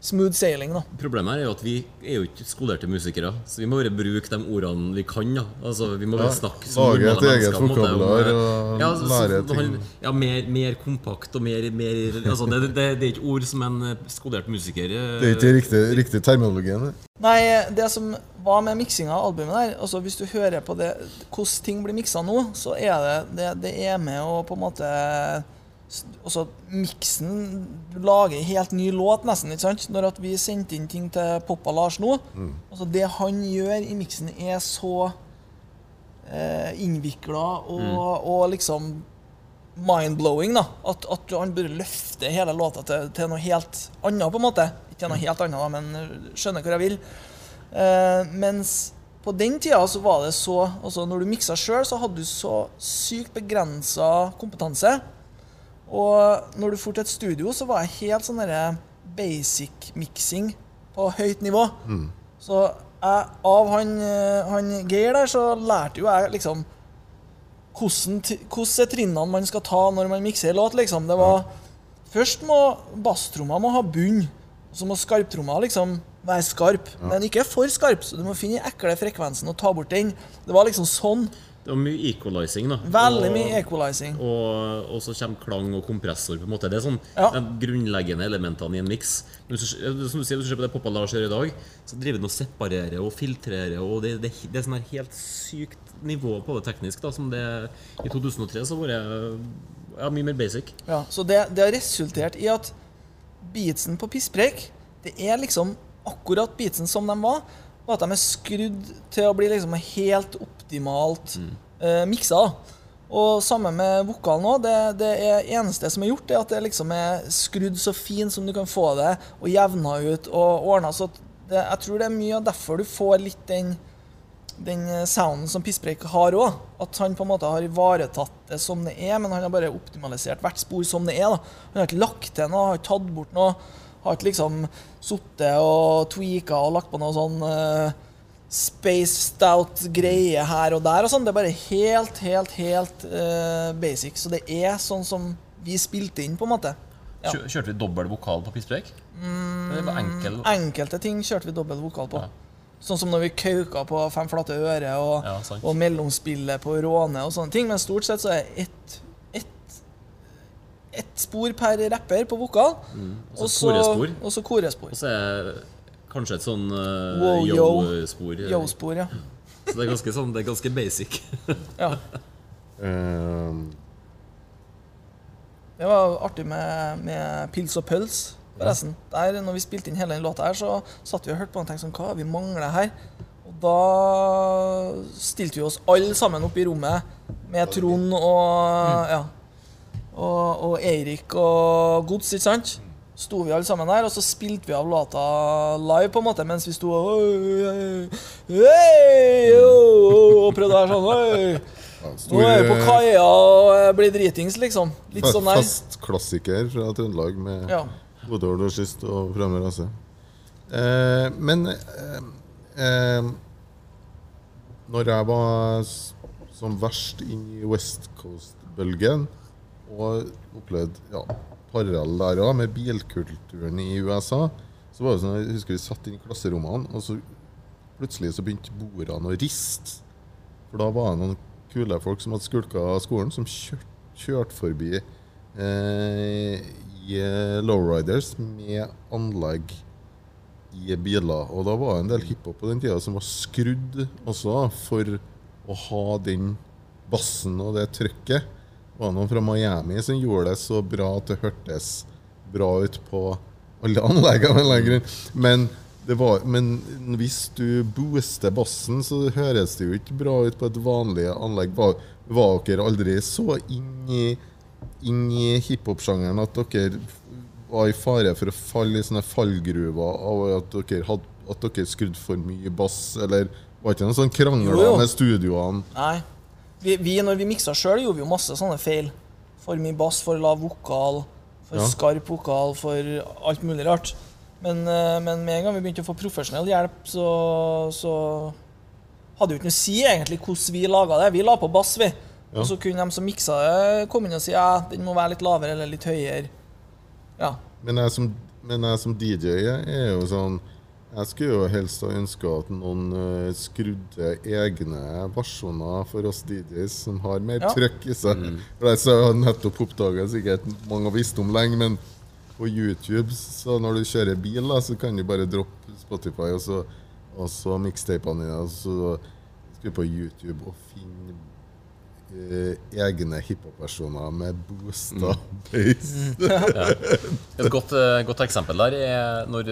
smooth sailing. da. Problemet er jo at vi er jo ikke skolerte musikere, så vi må bare bruke de ordene vi kan. da. Altså, Vi må bare snakke som Lage et eget vokabular og ja, lære ting. Ja, mer, mer, kompakt og mer, mer altså, det, det, det, er ikke ord som en eh, skolert musiker eh, Det er ikke riktig, riktig terminologi? Nei, det som var med miksinga av albumet der altså Hvis du hører på det, hvordan ting blir miksa nå, så er det, det, det er med å på en måte også miksen Du lager en helt ny låt, nesten. ikke sant? Når at vi sendte inn ting til Poppa Lars nå mm. altså Det han gjør i miksen, er så eh, innvikla og, mm. og, liksom mind-blowing. da, at, at, han burde løfte hele låta til, til, noe helt annet, på en måte. Ikke noe helt annet, da, men skjønner hvor jeg vil. Eh, mens på den tida så var det så altså Når du miksa sjøl, så hadde du så sykt begrensa kompetanse. Og når du dro til et studio, så var jeg helt sånn basic mixing på høyt nivå. Mm. Så jeg, av han, han, Geir der, så lærte jo jeg liksom hvordan, hvordan er trinnene man skal ta når man mikser låt. liksom. Det var Først må basstromma må ha bunn. Så må skarptromma liksom være skarp, men ikke for skarp. Så du må finne den ekle frekvensen og ta bort den. Det var liksom sånn. Det var mye equalizing. da Veldig mye equalizing Og, og, så kommer klang og kompressor. på en måte Det er sånn ja. de grunnleggende elementene i en miks. Som du sier, Hvis du ser på det Poppa Lars gjør i dag, så driver han og separerer og filtrerer. Og Det, det, det er sånn her helt sykt nivå på det teknisk. da Som det I 2003 så var det ja, mye mer basic. Ja, Så det, det har resultert i at beatsen på pisspreik, det er liksom akkurat beatsen som de var og at de er skrudd til å bli liksom helt optimalt mm. eh, miksa. Og samme med vokalen òg. Det, det er eneste som er gjort, er at det liksom er skrudd så fint som du kan få det, og jevna ut og ordna. Så det, jeg tror det er mye av derfor du får litt den, den sounden som Pisspreik har òg. At han på en måte har ivaretatt det som det er, men han har bare optimalisert hvert spor som det er. Da. Han har ikke lagt til noe, har ikke tatt bort noe. Har ikke liksom sittet og tweaka og lagt på noe sånn uh, spaced out greie her og der og sånn. Det er bare helt, helt, helt uh, basic. Så det er sånn som vi spilte inn, på en måte. Ja. Kjørte vi dobbel vokal på pisspreik? Mm, enkel? Enkelte ting kjørte vi dobbel vokal på. Ja. Sånn som når vi kauka på Fem flate øre og, ja, og mellomspillet på Råne og sånne ting. Men stort sett så er ett ett spor per rapper på vokal. Mm. Og så korespor. Og så korespor. Og så er kanskje et sånn uh, yo-spor. Yo-spor, ja. så det er ganske, sånn, det er ganske basic. ja. Um. Det var artig med, med Pils og pøls. Forresten. Der, når vi spilte inn hele den låta her, så satt vi og hørte på den og tenkte sånn Hva vi mangler her? Og da stilte vi oss alle sammen opp i rommet med Trond og mm. ja, og, og Eirik og Gods, ikke sant? Sto vi alle sammen der, og så spilte vi av låta live på en måte mens vi sto og, og prøvde å være sånn ja, Nå er vi på kaia og blir dritings, liksom. Litt sånn der. Fast klassiker fra Trøndelag med ja. Godord og Skyst og Frammer Rase. Eh, men eh, eh, når jeg var som verst inn i West Coast-bølgen og opplevd ja, parallell der òg, med bilkulturen i USA. Så var det sånn, Jeg husker vi satt inn i klasserommene, og så plutselig så begynte bordene å riste. For da var det noen kule folk som hadde skulka skolen, som kjørte kjørt forbi eh, i eh, lowriders med anlegg i biler. Og da var det en del hiphop på den tida som var skrudd også for å ha den bassen og det trøkket. Var noen fra Miami som gjorde det så bra at det hørtes bra ut på alle anleggene. Men, var, men hvis du booster bassen, så høres det jo ikke bra ut på et vanlig anlegg. Var, var dere aldri så inn i, inn i hiphop-sjangeren at dere var i fare for å falle i sånne fallgruver av at dere, hadde, at dere skrudde for mye bass, eller var det ikke noen sånn krangler med studioene? Nei. Vi, vi, når vi miksa sjøl, gjorde vi jo masse sånne feil. For mye bass, for lav vokal, for ja. skarp vokal, for alt mulig rart. Men, eh, men, med en gang vi begynte å få profesjonell hjelp, så, så hadde jo ikke noe å si egentlig hvordan vi laga det. Vi la på bass, vi. Ja. Og så kunne de som miksa det, komme inn og si ja, den må være litt lavere eller litt høyere. Ja. Men jeg som, men jeg som DJ er jo sånn Jeg skulle jo helst ha ønska at noen uh, skrudde egne versjoner for oss DJs som har mer ja. trøkk i seg. Mm. For jeg har nettopp oppdaga sikkert mange har visst om lenge, men på YouTube, så når du kjører bil, da, så kan du bare droppe Spotify og så, og så mixtapene dine. Og så skal du på YouTube og finne eh, egne hiphop-versjoner med boosta mm. bass. Mm. ja. Et godt, uh, godt, eksempel der er når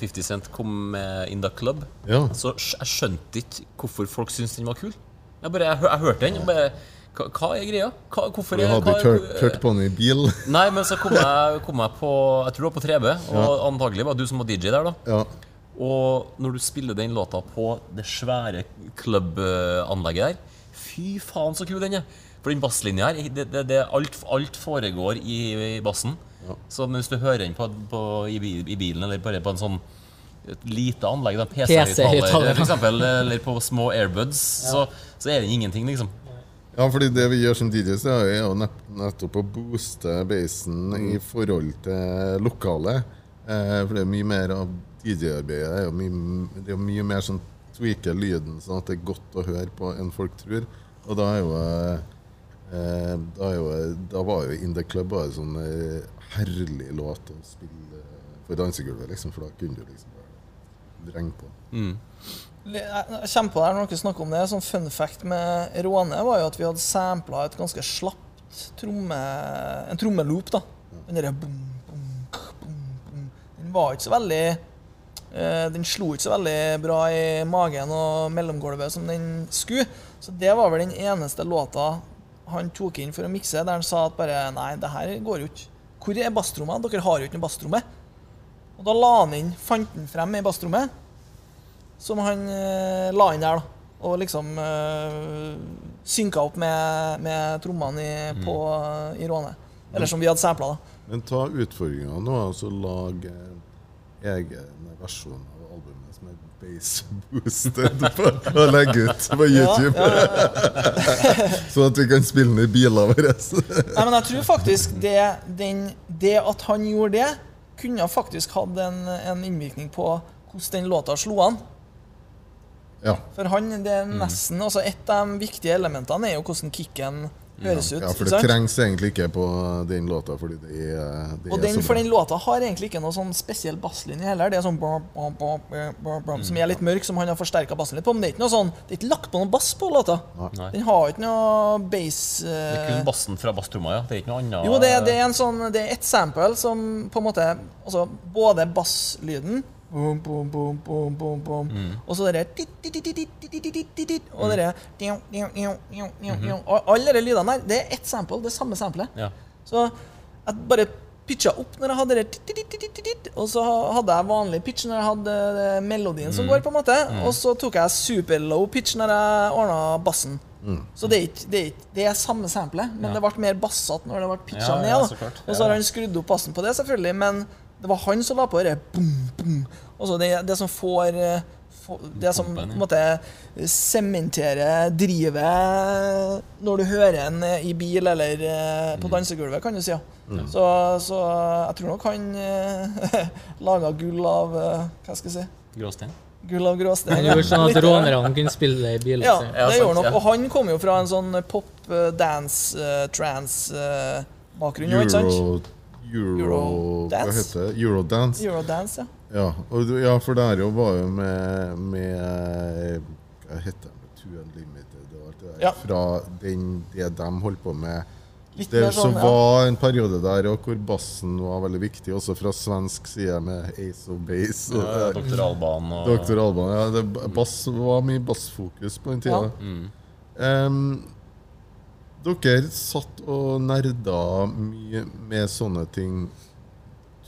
50 eh, Cent kom med In The Club. Ja. Så jeg skjønte ikke hvorfor folk syntes den var kul. Jeg, bare, jeg, jeg hørte den. og bare hva, hva, er greia? Hva, hvorfor Du hadde ikke hørt, hørt, på den i bil? Nei, men så kom jeg, kom jeg på Jeg tror det var på 3B, og ja. antagelig var du som var DJ der, da. Ja. Og når du spiller den låta på det svære klubbanlegget der Fy faen, så kul den er! For den basslinja her, det, det, det, alt, alt, foregår i, i bassen. Ja. Så hvis du hører den på, på, i, i, bilen, eller bare på en sånn et lite anlegg, PC-høyttaler PC f.eks., eller på små airbuds, ja. så, så, er den ingenting, liksom. Ja, fordi det vi gjør som DJs, er jo nettopp å booste basen mm. i forhold til lokalet. Eh, for det er mye mer av DJ-arbeidet. Det er jo mye, det er mye mer sånn tweake lyden sånn at det er godt å høre på enn folk tror. Og da er jo da, er jo, da var jo In The Club en sånn eh, herlig låt å spille for dansegulvet, liksom, for da kunne du liksom bare drenge på. Mm. Jeg kommer på der når dere snakker om det. Sånn Fun fact med Råne var jo at vi hadde sampla et ganske slapt tromme, en trommeloop. da. Den derre bom, bom, bom, bom. Den var ikke så veldig Eh, den slo ikke så veldig bra i magen og mellomgulvet som den skulle. Så det var vel den eneste låta han tok inn for å mikse, der han sa at bare Nei, det her går jo ikke. Hvor er basstrommet? Dere har jo ikke noe basstromme. Og da la han inn, fant han frem ei basstromme som han eh, la inn der, da. Og liksom eh, synka opp med, med trommene i, mm. på, i Råne. Eller som vi hadde sampla, da. Men ta utfordringa nå, altså lag egen versjon bass-boosted og legge ut på YouTube. Ja, ja, ja. sånn at vi kan spille i bilene våre. Nei, men jeg tror faktisk det, den, det, at han gjorde det, kunne faktisk hatt en, en innvirkning på hvordan den låta slo an. Ja. For han, det er nesten, altså Et av de viktige elementene er jo hvordan kicken høres ut. Ja, for det trengs egentlig ikke på den låta. Fordi det er, det og den, For den låta har egentlig ikke noe sånn spesiell basslinje heller. Det er sånn brum, brum, brum, Som er litt mørk, som han har forsterka bassen litt på. Men det er ikke noe sånn Det er ikke lagt på noe bass på låta. Nei. Den har ikke noe bass uh... Det er kun bassen fra basstromma, ja? Det er ikke noe annet Jo, det, det, er en sånn Det er ett sample som på en måte Altså både basslyden Boom, boom, boom, boom, boom, boom. Mm. Og så det Og Og alle de lydene der, det er ett sample. Det er samme samplet. Ja. Så jeg bare pitcha opp når jeg hadde det Og så hadde jeg vanlig pitch når jeg hadde melodien som går, på en måte. Og så tok jeg super low pitch når jeg ordna bassen. Mm. Så det er, ikke, det, er ikke, det er samme samplet, men ja. det ble mer bassete når det ble pitcha ja, ned. Ja, og så har han skrudd opp bassen på det, selvfølgelig, men det var han som la på det boom, boom. Altså det, det som får det som på en måte sementerer drivet når du hører en i bil eller eh, på mm. dansegulvet, kan du si. Ja. Mm. Så, så, jeg tror nok han eh, laga gull av eh, Hva skal jeg si? Gråstein? Gull av gråstein. Han gjorde sånn at rånerne kunne spille det i bilen. Ja, det gjorde nok. Og han kom jo fra en sånn pop, dance, trans-bakgrunn. Euro, Euro, Euro Hva heter det? Eurodance. Eurodance, ja. Ja, og, ja for det her var jo med, med Hva heter det? Two Unlimited og alt det der. Ja. Fra den, det de holdt på med. Litt det sånn, var en periode der hvor bassen var veldig viktig, også fra svensk side med Ace of Base. Og, ja, Dr. Alban. Og... Dr. Alban, ja, det bass, var mye bassfokus på den tida. Ja. Mm. Um, dere satt og nerda mye med sånne ting.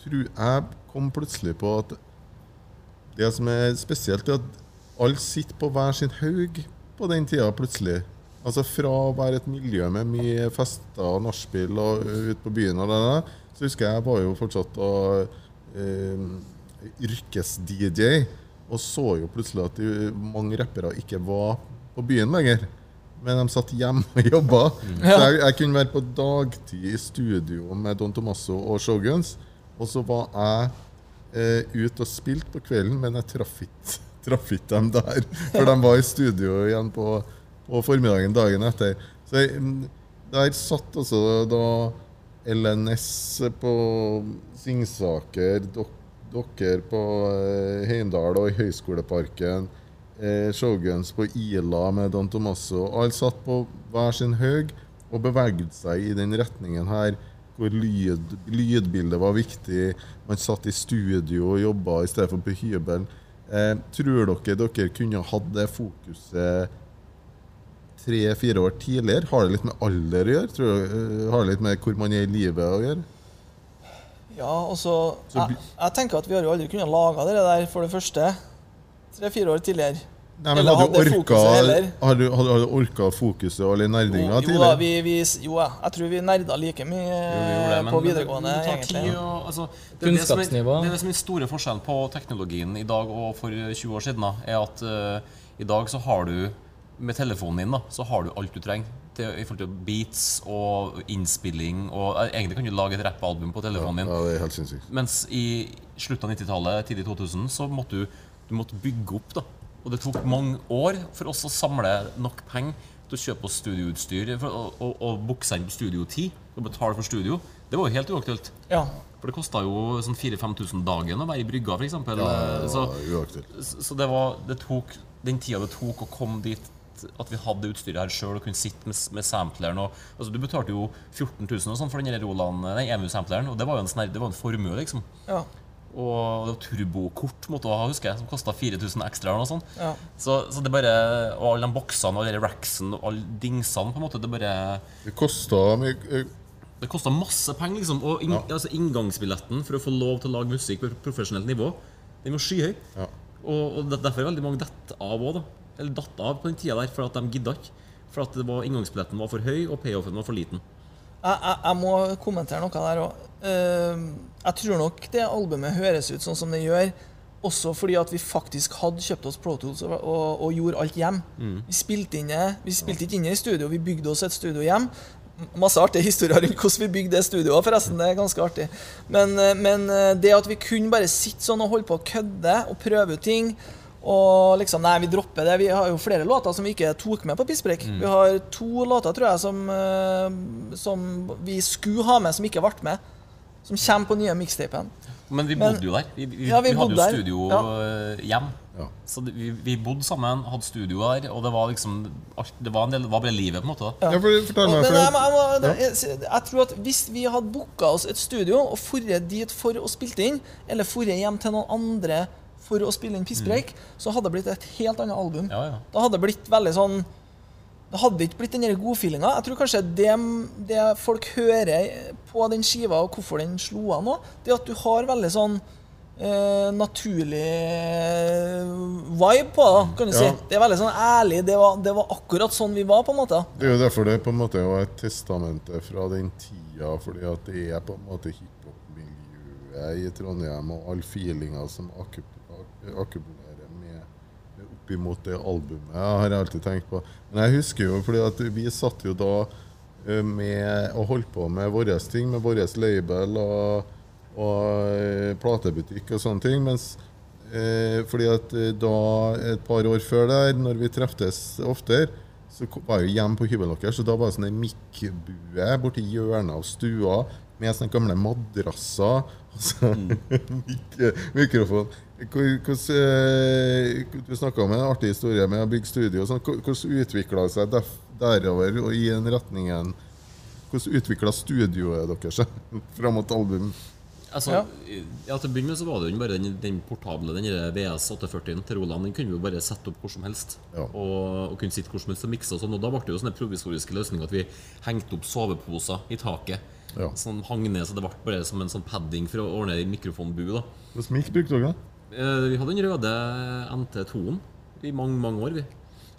Tror jeg kom plutselig på at det som er spesielt, er at alle sitter på hver sin haug på den tida plutselig. Altså Fra å være et miljø med mye fester og nachspiel og ute på byen, og det der, så husker jeg jeg var jo fortsatt og, eh, yrkes-DJ. Og så jo plutselig at mange rappere ikke var på byen lenger men de satt hjemme og jobba. Mm. Så jeg, jeg, kunne være på dagtid i studio med Don Tomasso og Shoguns. Og så var jeg eh, ute og spilte på kvelden, men jeg traff ikke, dem der. For de var i studio igjen på, på formiddagen dagen etter. Så jeg, mm, der satt altså da LNS på Singsaker, dere på eh, Heimdal og i Høgskoleparken eh, Shoguns på Ila med Don Tomasso. Alle satt på hver sin høg og beveget seg i den retningen her hvor lyd, lydbildet var viktig. Man satt i studio og jobba i stedet for på hybel. Eh, tror dere dere kunne hatt det fokuset tre-fire år tidligere? Har det litt med alder å gjøre? Tror dere, eh, har det litt med hvor man er i livet å gjøre? Ja, altså jeg, jeg, tenker at vi har jo aldri kunnet lage det der, for det første. Tre-fire år tidligere. Nei, men hadde, hadde, orka, hadde, hadde du orka fokuset og litt nerdinga tidligere? Jo, da, vi, vi, jo, jeg tror vi nerda like mye det, på videregående. egentlig. Og, altså, det, Kunnskapsnivå. Det, det, som er den store forskjellen på teknologien i dag og for 20 år siden, da, er at uh, i dag så har du med telefonen din da, så har du alt du trenger. Til, I forhold til beats og innspilling. Og uh, Egentlig kan du lage et rappalbum på telefonen din. Ja, det er helt sinnssykt. Mens i slutten av 90-tallet, tidlig 2000, så måtte du, du måtte bygge opp da, og det tok mange år for oss å samle nok penger til å kjøpe oss studioutstyr og, og, og bukse inn på studiotid og betale for studio. Det var jo helt uaktuelt. Ja. For det kosta jo sånn 4000-5000 dagen å være i brygga, f.eks. Ja, så, så det, var, det tok den tida det tok å komme dit at vi hadde utstyret her sjøl og kunne sitte med, med sampleren. Og, altså, du betalte jo 14 000 og sånn for den Roland, EMU-sampleren, og det var jo en, det var en formue, liksom. Ja. Og det var turbokort måtte jeg ha, husker jeg, som kosta 4000 ekstra. eller noe sånt. Ja. Så, så, det bare, Og alle de boksene og alle racksene og alle dingsene på en måte, Det bare Det kosta mye eh, Det kosta masse penger, liksom. Og inn, ja. altså, inngangsbilletten for å få lov til å lage musikk på profesjonelt nivå, den var skyhøy. Ja. Og, og derfor er veldig mange dett av òg, da. Eller datt av på den tida der, for at de gidda ikke. For at var, inngangsbilletten var for høy, og payoffen var for liten. Jeg, jeg, jeg må kommentere noe der òg. Uh, jeg tror nok det albumet høres ut sånn som det gjør, også fordi at vi faktisk hadde kjøpt oss Pro Tools og, og, og gjorde alt hjem. Mm. Vi spilte inne, vi spilte ikke inne i studio, vi bygde oss et studio hjem. Masse artige historier rundt hvordan vi bygde det studioet, forresten. Det er ganske artig. Men, eh, men, eh, det at vi kunne bare sitte sånn og holde på å kødde og prøve ut ting og liksom, nei, vi dropper det. Vi har jo flere låter som vi ikke tok med på Pisspreik. Mm. Vi har to låter, tror jeg, som, eh, som vi skulle ha med, som ikke ble med. Som kommer på nye mixtapen. Men vi bodde jo der. Vi, vi, ja, vi, vi hadde jo studio ja. Eh, hjem. Ja. Så det, vi, bodde sammen, hadde studio der, og det var liksom Det var, en del, var bare livet, på en måte. Ja, for, fortell meg, for jeg, jeg, jeg, jeg, tror at hvis vi hadde booka oss et studio og dratt dit for å spille inn, eller dratt hjem til noen andre for å spille inn Pisspreik, mm. så hadde det blitt et helt annet album. Ja, ja. Da hadde det blitt veldig sånn Det hadde ikke blitt den godfeelinga. Jeg tror kanskje det, det, folk hører på den skiva, og hvorfor den slo an nå, det er at du har veldig sånn eh, naturlig vibe på det, kan du ja. si. Det er veldig sånn ærlig. Det var, det var, akkurat sånn vi var, på en måte. Det er jo derfor det på en måte er et testamente fra den tida, fordi at det er på en måte hiphop-miljøet i Trondheim, og all feelinga som akkurat akkumulerer med, med oppimot det albumet, har jeg alltid tenkt på. Men jeg husker jo, fordi at vi satt jo da eh, med og holdt på med våre ting, med vår label og, og eh, platebutikk og sånne ting. mens eh, fordi at da, et par år før der, når vi treftes oftere, så var jeg jo hjemme på hybelen deres, så da var det sånn en mikkbue borti hjørnet av stua med sånne gamle madrasser. Altså, mm. mikrofon. Hvordan, eh, du snakka om en artig historie med å bygge studio. Sånn, hvordan utvikla det seg derover og i den retningen? Hvordan utvikla studioet deres fram mot album? Altså, ja. ja. Til å begynne med så var det jo bare den, den portable den VS 840 til Roland. Den kunne vi jo bare sette opp hvor som helst. Ja. Og, og, kunne sitte hvor som helst og mikse. Og sånn, og da ble det jo sånne provisoriske løsninger at vi hengte opp soveposer i taket. Ja. Sånn hang ned, så det ble bare som en sånn padding for å ordne mikrofonbu. da Hvilken mikk brukte dere? Eh, vi hadde den røde NT2-en i mange, mange år. vi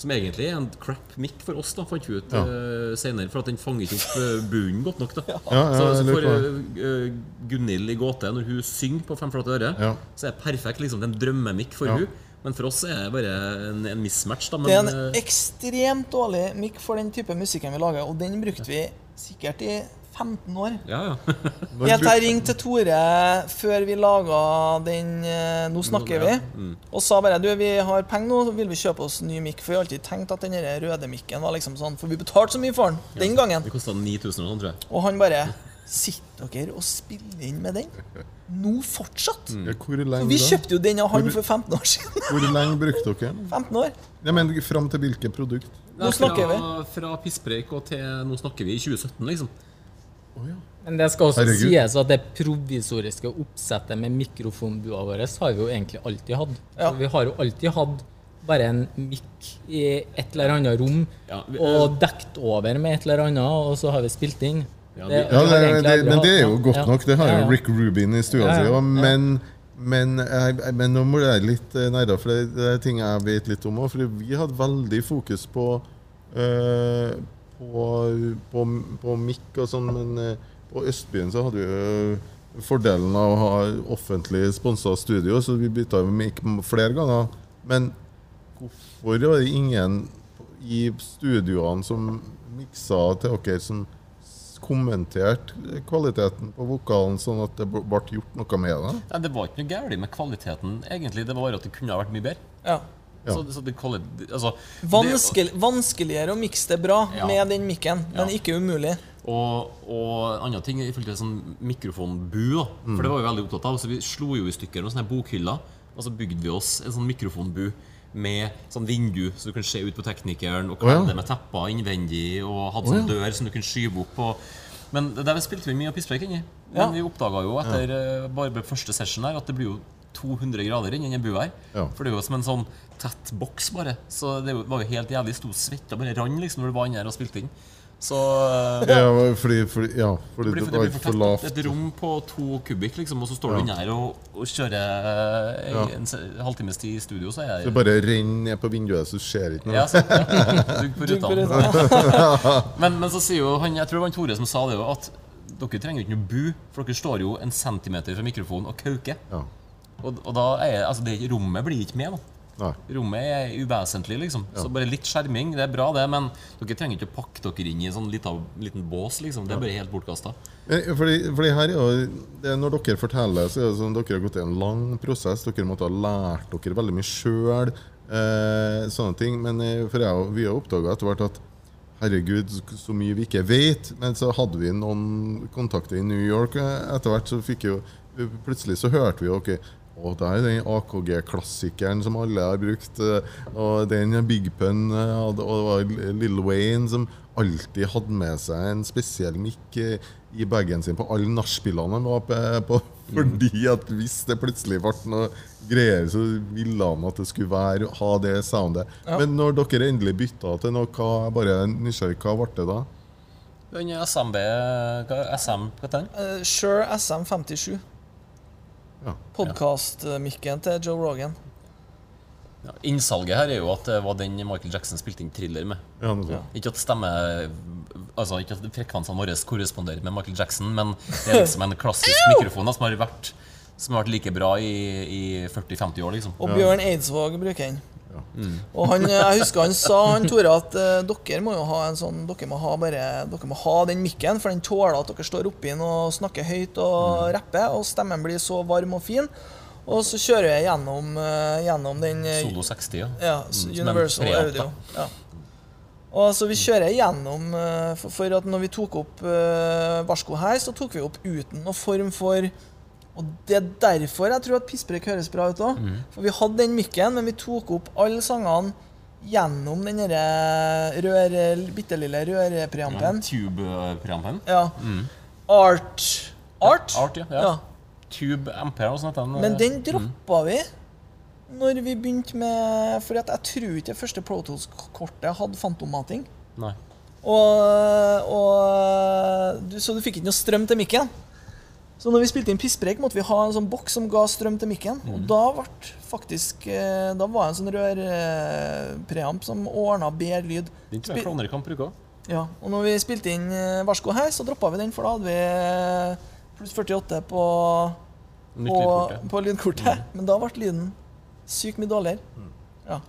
som egentlig er en crap mic for oss, da, fant vi ut ja. uh, senere. For at den fanger ikke opp uh, bunnen godt nok. da ja. Ja, Så, så for uh, Gunhild i Gåte, når hun synger på Fem flate øre, så er det perfekt liksom, det er en drømmemic for hun men for oss er det bare en, en mismatch. Da, men, det er en ekstremt dårlig mic for den type musikken vi lager, og den brukte vi sikkert i 15 år. Ja, ja. Helt til jeg ringte Tore før vi laga den eh, Nå snakker vi, mm. og sa bare du, vi har penger nå, så vil vi kjøpe oss ny mikk. For vi har alltid tenkt at den røde mikken var liksom sånn, for vi betalte så mye for den den gangen. Det kosta 9000 og sånn, tror jeg. Og han bare Sitter dere og spiller inn med den? Nå fortsatt? Mm. Ja, hvor lenge vi kjøpte jo den av han for 15 år siden. Hvor lenge brukte dere den? 15 år. Ja, men Fram til hvilket produkt? Nå snakker vi. Fra pisspreik og til nå snakker vi i 2017, liksom. Oh, ja. Men det skal også Herregud. sies at det provisoriske oppsettet med mikrofonbua vår har vi jo egentlig alltid hatt. Ja. Vi har jo alltid hatt bare en mikk i et eller annet rom ja, vi, og dekt over med et eller annet, og så har vi spilt inn. Ja, det, ja, det, det, men det er jo godt nok. Det har jo Rick Rubin i stua si òg. Men, men, men, nå må jeg litt eh, nærmere, for det, det er ting jeg vet litt om òg. For vi hadde veldig fokus på øh, på, på, på mikk og sånn, men eh, på Østbyen så hadde vi jo fordelen av å ha offentlig sponsa studio, så vi bytta mikk flere ganger. Men hvorfor var det ingen i studioene som miksa til dere, som kommenterte kvaliteten på vokalen, sånn at det ble gjort noe med det? Ja, det var ikke noe galt med kvaliteten, egentlig. Det var bare at det kunne ha vært mye bedre. Ja. Ja. Så, så det, altså, Vanskelig, det, vanskeligere å mikse det bra ja. med den mikken, men ja. ikke umulig. Og, og andre ting i forhold til sånn mikrofonbu, da. Mm. For det var vi veldig opptatt av. Så vi slo jo i stykker noen sånne bokhyller, og så bygde vi oss en sånn mikrofonbu med sånn vindu, så du kunne se ut på teknikeren, og kledde oh, med tepper innvendig, og hadde sånn dør som du kunne skyve opp. Og, men der spilte vi mye pisspreik inni. Men vi oppdaga jo etter uh, bare første session her at det blir jo 200 grader inni den bua her. Ja. For det er jo som en sånn tett boks, bare. Så det var jo helt jævlig. Sto svetta bare rann liksom når du var inne her og spilte inn. Så ja, fordi, fordi, ja, fordi det, det var ikke for lavt. Et rom på to kubikk, liksom, og så står du inne her og, og kjører eh, ja. en halvtimes tid i studio, så er jeg Så bare renn ned på vinduet, så skjer ikke noe? Ja, så, Dugg på ruta. men, men, så sier jo han, jeg tror det var Tore som sa det jo, at dere trenger ikke noe bu, for dere står jo en centimeter fra mikrofonen og kauker. Og, og da er altså det, rommet blir ikke med. da Nei. Rommet er uvesentlig, liksom. Ja. Så bare litt skjerming, det er bra, det. Men dere trenger ikke å pakke dere inn i en sånn liten, liten bås. liksom Det er bare helt bortkasta. Fordi, fordi, her er jo Når dere forteller, så er det sånn dere har gått i en lang prosess. Dere måtte ha lært dere veldig mye sjøl. Eh, sånne ting. Men eh, for jeg, vi har oppdaga etter hvert at herregud, så mye vi ikke vet. Men så hadde vi noen kontakter i New York eh, etter hvert. så fikk jo Plutselig så hørte vi jo ok, og det er den AKG-klassikeren som alle har brukt. Eh, og den Big Pun eh, og det var Lill Wayne som alltid hadde med seg en spesiell mikk eh, i bagen sin på alle nachspielene han var på. Fordi at hvis det plutselig ble noe greier, så ville han at det skulle være, ha det soundet. Ja. Men når dere endelig bytta til noe, hva, bare nysgjerrig, hva ble det da? Den SMB SM, hva heter den? Uh, Sure SM57. Ja. Podkast-mikken til Joe Rogan. Ja, innsalget her er jo at det var den Michael Jackson spilte inn thriller med. Ja, ja. Ikke at stemme Altså ikke at frekvensene våre korresponderer med Michael Jackson, men det er liksom en klassisk mikrofon som har vært, som har vært like bra i, i 40-50 år. liksom Og Bjørn Eidsvåg bruker den. Mm. Og han, jeg husker han sa han Tore, at uh, dere må jo ha en sånn Dere må ha, bare, dere må ha den mikken, for den tåler at dere står oppi den og snakker høyt og mm. rapper, og stemmen blir så varm og fin. Og så kjører jeg gjennom, uh, gjennom den Solo 60, ja. ja mm. Universal Audio. Ja. Og så Vi kjører igjennom for, for, at når vi tok opp Varsko her, så tok vi opp uten noen form for Og det er derfor jeg tror at Pisspreik høres bra ut òg. Mm. For vi hadde den mikken, men vi tok opp alle sangene gjennom den rør, bitte lille rørpreampen. Ja, Tube-preampen? Ja. Mm. Art Art? Art ja. ja. Tube MP og sånt. Den, Men den droppa mm. vi når vi begynte med For jeg tror ikke det første Protos-kortet hadde fantommating. Nei. Og, og du, så du fikk ikke noe strøm til mikken. Så når vi spilte inn Pisspreik, måtte vi ha en sånn boks som ga strøm til mikken. Mm. Og da ble faktisk eh, Da var det en sånn rørpreamp som ordna bedre lyd. Den tror jeg Klovner kan bruke òg. Ja, og når vi spilte inn eh, Varsko her, så droppa vi den, for da hadde vi eh, pluss 48 på, på, på lydkortet. Mm. Men da ble lyden sykt mye dårligere. Mm. Ja.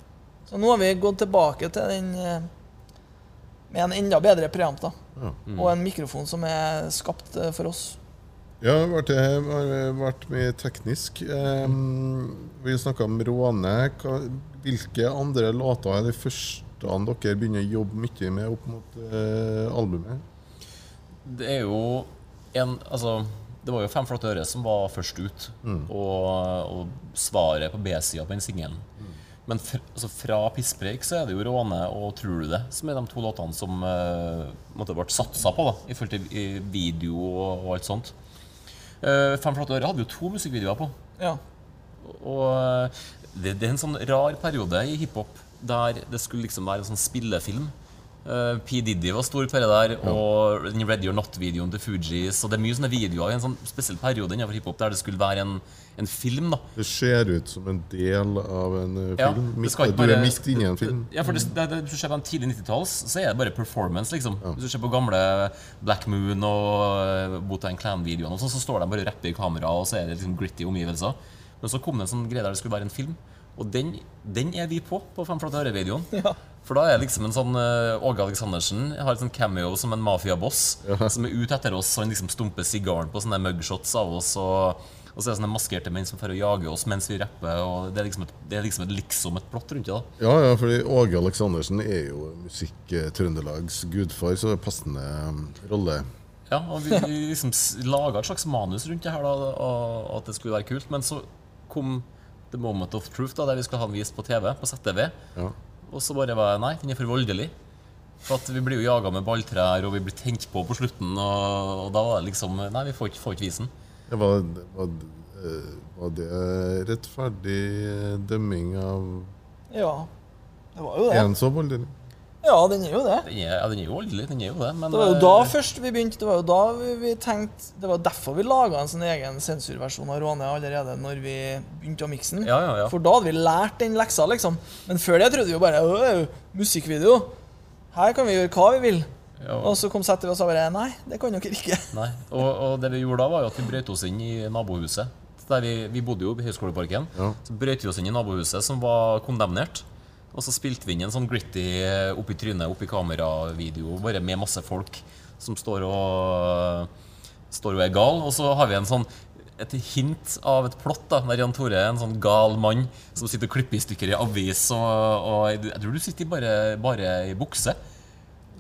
Så nå har vi gått tilbake til den eh, med en enda bedre preamp. da. Ja. Mm. Og en mikrofon som er skapt eh, for oss. Ja, det har vært mye teknisk. Vi snakka om Råne. Hvilke andre låter er de første dere begynner å jobbe mye med opp mot uh, albumet? Det er jo en Altså det var jo Fem flotte øre som var først ut. Mm. Og, og, svaret på B-sida på den singelen. Mm. Men fra, altså fra Pisspreik så er det jo Råne og Tror du det som er de to låtene som uh, måtte ble satsa på da, i forhold til video og, og alt sånt. Uh, Fem flotte år hadde vi jo to musikkvideoer på. Ja. Og uh, det, det, er en sånn rar periode i hiphop der det skulle liksom være en sånn spillefilm. Uh, P. Diddy var stor på det der, ja. og den Ready or Not-videoen til Fugees. Og det er mye sånne videoer i en sånn spesiell periode innenfor hiphop der det skulle være en, en, film. da Det ser ut som en del av en film. ja, film. Midt, bare, du er midt inni en film. Ja, for det, det, det, Hvis du ser på den tidlig 90-talls, så er det bare performance. liksom ja. Hvis du ser på gamle Black Moon og uh, Botan Clan-videoene, så, så står de bare og rapper i kamera, og så er det liksom gritty omgivelser. Men så kom det en sånn greie der det skulle være en film. Og den, den er vi på på Fem flate øre-videoen. Ja. For da er liksom en sånn uh, Åge Aleksandersen har et sånn cameo som en mafiaboss ja. som er ute etter oss. Og han liksom stumper sigaren på sånne mugshots av oss. Og, og så er det sånne maskerte menn som får jage oss mens vi rapper. Og Det er liksom et, det er liksom et, liksom et plott rundt det. da Ja, ja, fordi Åge Aleksandersen er jo musikk-Trøndelags gudfar, så det er passende um, rolle. Ja, og vi, vi liksom laga et slags manus rundt det her, da, og at det skulle være kult. Men så kom The Moment of Truth, da, der vi skulle ha den vist på TV, på ZTV. Ja. Og så bare var jeg Nei, den er for voldelig. For at vi blir jo jaga med balltrær, og vi blir tent på på slutten. Og, og da var det liksom Nei, vi får ikke, får ikke vise den. Ja, var, var, eh, var, det rettferdig dømming av Ja, det var jo det. En så voldelig? Ja, den er jo det. Den er, ja, den er jo voldelig. Den er jo det. Men, det var jo da uh, først vi begynte. Det var jo da vi, vi tenkte Det var derfor vi laga en sånn egen sensurversjon av Råne allerede når vi begynte å mikse den. Ja, ja, ja. For da hadde vi lært den leksa, liksom. Men før det trodde vi jo bare musikkvideo. Her kan vi gjøre hva vi vil. Ja. Og så kom Sæther og sa bare nei, det kan dere ikke. Nei, og, og, det vi gjorde da, var jo at vi brøt oss inn i nabohuset. Der vi, vi bodde jo i Høgskoleparken. Ja. Så brøt vi oss inn i nabohuset, som var kondemnert. Og så spilte vi inn en sånn gritty eh, oppi trynet, oppi kameravideo, bare med masse folk som står og, står og er gal. Og så har vi en sånn et hint av et plott da, der Jan Tore er en sånn gal mann som sitter og klipper i stykker i avis. Og, og jeg tror du sitter bare, bare i bukse.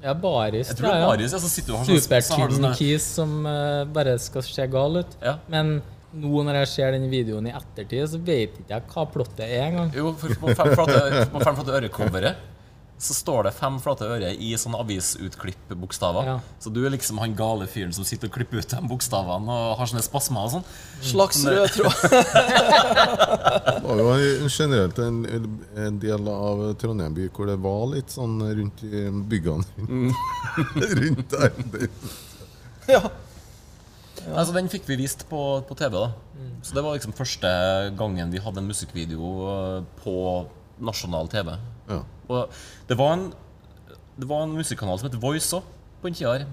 Ja, baris. Jeg tror det er baris, ja. så sitter du og har sånn, sånn, Keys som uh, bare skal se gal ut. Ja. Men nå når jeg ser den videoen i ettertid, så vet ikke jeg hva plottet er engang. Jo, for på for, for, for, for, for, øre-coveret så står det fem flate øre i sånne avisutklipp-bokstaver. Ja. Så du er liksom han gale fyren som sitter og klipper ut de bokstavene og har sånne spasmer og sånn. Slags rød tråd. det var jo generelt en, en, del av Trondheim by hvor det var litt sånn rundt i byggene. Mm. rundt der. ja. Ja. Altså, den fikk vi vist på, på TV. da mm. Så det var liksom første gangen vi hadde en musikkvideo eh, på nasjonal TV. Ja. Og det var en Det var en musikkanal som het Voice òg, på den tida her.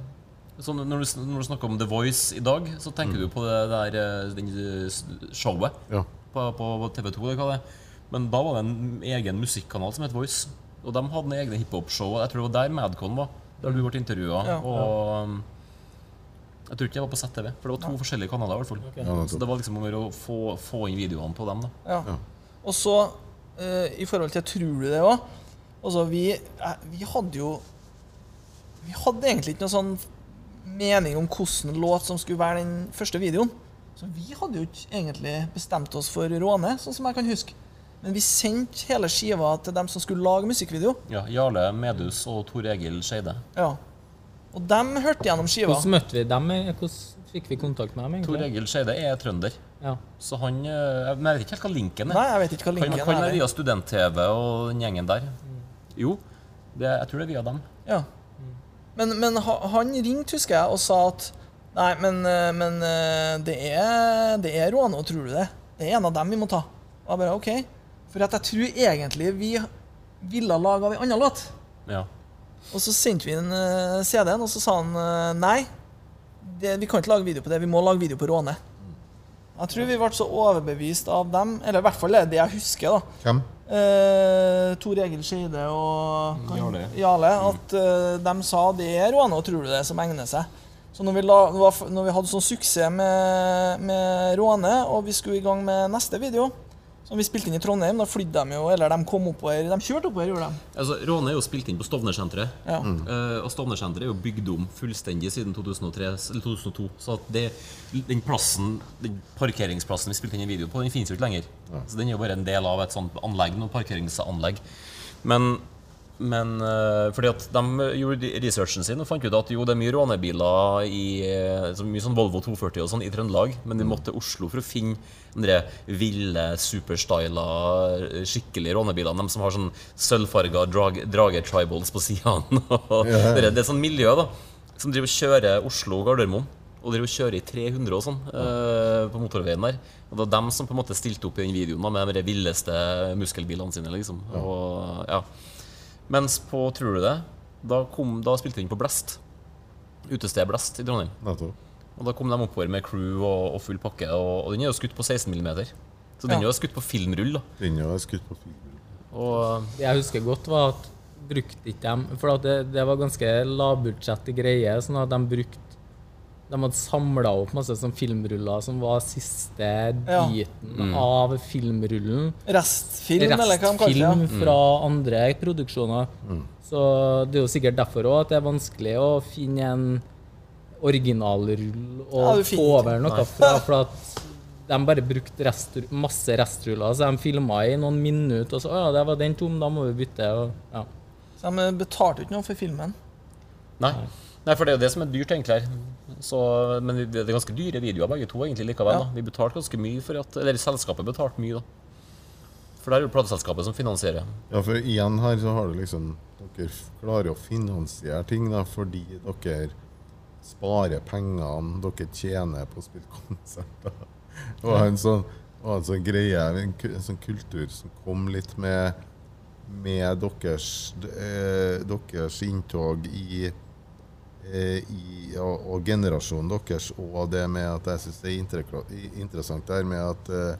Så når du, når du, snakker om The Voice i dag, så tenker mm. du på det der eh, den eh, showet ja. på, på, TV2. eller hva det er Men da var det en egen musikkanal som het Voice. Og de hadde en egne hiphop-show. Jeg tror det var der Madcon var. Der du ble intervjua. Ja, og um, jeg tror ikke jeg var på ZTV, for det var to ja. forskjellige kanaler. i hvert fall okay. ja, Så det var liksom om å få, få, inn videoene på dem. da ja. Og så, i forhold til Tror du det òg altså, vi, uh, vi hadde jo vi hadde egentlig ikke noe sånn mening om hvilken låt som skulle være den første videoen. Så vi hadde jo ikke egentlig bestemt oss for Råne, sånn som jeg kan huske. Men vi sendte hele skiva til dem som skulle lage musikkvideo. Ja, Jarle Medus og Tor Egil Skeide. Ja. Og dem hørte gjennom skiva. Hvordan møtte vi dem? Hvordan fikk vi kontakt med dem? egentlig? Tor Egil Skeide er trønder. Ja. Så han eh, Men jeg vet ikke helt hva linken er. Nei, jeg vet ikke hva linken kan, kan er. via Student-TV og den gjengen der. Jo, det, jeg tror det er via dem. Ja. Men, men han ringte, husker jeg, og sa at Nei, men, eh, men eh, det, er, det er og tror du det? Det er en av dem vi må ta. Og jeg bare OK. For at jeg tror egentlig vi ville lage av en annen låt. Ja. Og så sendte vi inn CD-en, og så sa han nei. Det, vi kan ikke lage video på det, vi må lage video på Råne. Jeg tror vi ble så overbevist av dem, eller i hvert fall det er det jeg husker, da. Hvem? Eh, Tor Egil Skeide og kan- Jarle. Jarle, at eh, de sa det er og tror du det, som egner seg. Så når vi, la, når vi hadde sånn suksess med, med Råne, og vi skulle i gang med neste video, som vi spilte inn i Trondheim, da flydde de jo, eller de kom oppover, de kjørte oppover, gjorde de. Altså, Råne er jo spilt inn på Stovner-senteret. Ja. Eh, og Stovner-senteret er jo bygd om fullstendig siden 2003, eller 2002. Så at det, den plassen, den parkeringsplassen vi spilte inn i video på, den finnes jo ikke lenger. Så den er jo bare en del av et sånt anlegg, noe parkeringsanlegg. Men, men eh, fordi at de gjorde researchen sin og fant ut at jo, det er mye rånebiler i eh, så mye sånn Volvo 240 og sånn i Trøndelag, men de måtte til Oslo for å finne de ville, superstyla, skikkelige rånebilene. De som har sånn sølvfarga drag, drage-tribals på sidene. det, er- det er sånn miljø da som driver og kjører Oslo-Gardermoen. Og driver og kjører i 300 og sånn eh, på motorveien der. Og det var dem som på en måte stilte opp i den videoen da, med de villeste muskelbilene sine. liksom Og, ja. Mens på Tror du det? Da, kom, da spilte de inn på Blest. Utestedet Blest i Trondheim. Og da kom de oppover med crew og, og full pakke. Og, og den er jo skutt på 16 mm. Så den Ja. er jo skutt på filmrull. da Den er jo skutt på filmrull. Og Det jeg husker godt, var at brukte ikke dem For at det, det var ganske lavbudsjett greie. Sånn at de brukte De hadde samla opp masse sånn filmruller som var siste Ja. biten av filmrullen. Restfilm, eller hva de kaller det. Restfilm ja. fra andre produksjoner. Så det er jo sikkert derfor òg at det er vanskelig å finne en originalrull og Ja, få over noe fra. For at de bare brukte rest, masse restruller. Så de filma i noen minutter, og så Å ja, det var den tom, da må vi bytte. Og, ja. Så de betalte ikke noe for filmen. Nei. Nei, for det er jo det som er dyrt, egentlig. her. Så, men det det er ganske dyre videoer, begge to, egentlig, likevel. Ja. da. Vi betalte ganske mye for at Eller selskapet betalte mye, da. For det er jo plateselskapet som finansierer. Ja, for igjen her så har du liksom Dere klarer å finansiere ting da, fordi dere sparer pengene dere tjener på å spille konserter. Det var en sånn, og en sånn greie, en, en sånn kultur som kom litt med, med deres, eh, deres inntog i, i og, og generasjonen deres, og det med at jeg syns det er inter- interessant der med at eh,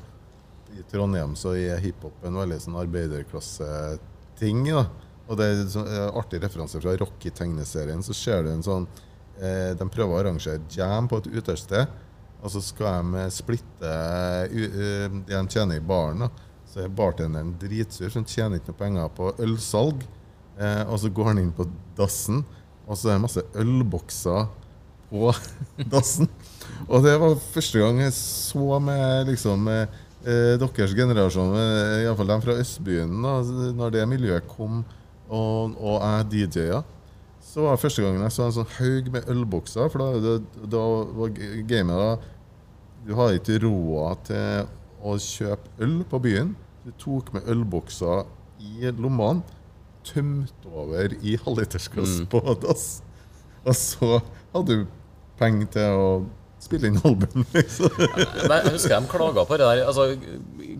i Trondheim så er hiphop en veldig sånn arbeiderklasseting. Og det er en sånn, eh, artig referanse fra Rocky-tegneserien. Så ser du en sånn eh, De prøver å arrangere jam på et utested, og så skal de splitte u, eh, det de tjener i baren. Så er bartenderen dritsur, så han tjener ikke noe penger på ølsalg. Eh, og så går han inn på dassen, og så er det masse ølbokser på dassen. Og det var første gang jeg så med liksom med, eh, deres generasjon, eh, iallfall dem fra Østbyen, da, når det miljøet kom og, og jeg DJ-a, så var det første gangen jeg så en sånn haug med ølbokser. For da, da, da var gamet da Du hadde ikke råd til å kjøpe øl på byen. Du tok med ølbokser i lommene, tømte over i halvlitersglass på dass, og så hadde du penger til å spille inn album. Liksom. ja, jeg husker de klaga på det der. Altså,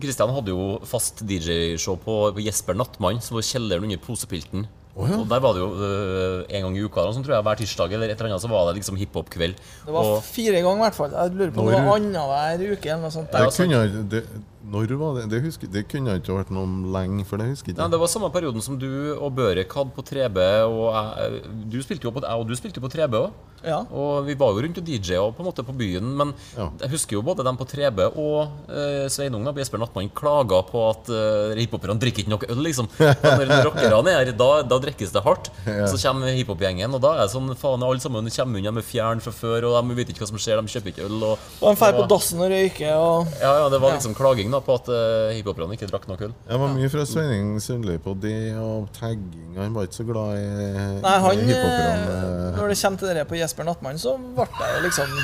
Kristian hadde jo fast DJ-show på, på Jesper Nattmann, som var kjelleren under Posepilten. Oh, ja. Og der var det jo uh, en gang i uka, eller sånn, tror jeg, hver tirsdag eller et eller annet, så var det liksom hiphop-kveld. Det var Og fire ganger, i hvert fall. Jeg lurer på om det var annenhver uke eller noe sånt. Der, Det kunne, det, Når var det? Det, husker, det kunne ikke vært noe lenge, for det husker ikke Nei, Det var samme perioden som du og Børek hadde på 3B. Og jeg, du spilte jo på, jeg og du spilte jo på 3B òg. Ja. Og vi var jo rundt og DJ-a på, en måte på byen. Men ja. jeg husker jo både dem på 3B og eh, Sveinung Jesper Nattmann klaga på at eh, hiphoperne drikker ikke nok øl, liksom. når, når rockerne er her, da, da drikkes det hardt. Ja. Så kommer hiphop-gjengen, og da er det sånn faen, alle sammen kommer unna med fjern fra før, og de vet ikke hva som skjer, de kjøper ikke øl. Og, og de drar på dassen og røyker og Ja, ja, det var liksom klaging da på at uh, hiphoperne ikke drakk nok øl. Det var mye fra Sveining Sundli på det, og tagging. Han var ikke så glad i Nei, han, hiphoperne. Når det kommer til det på Jesper Nattmann, så ble det liksom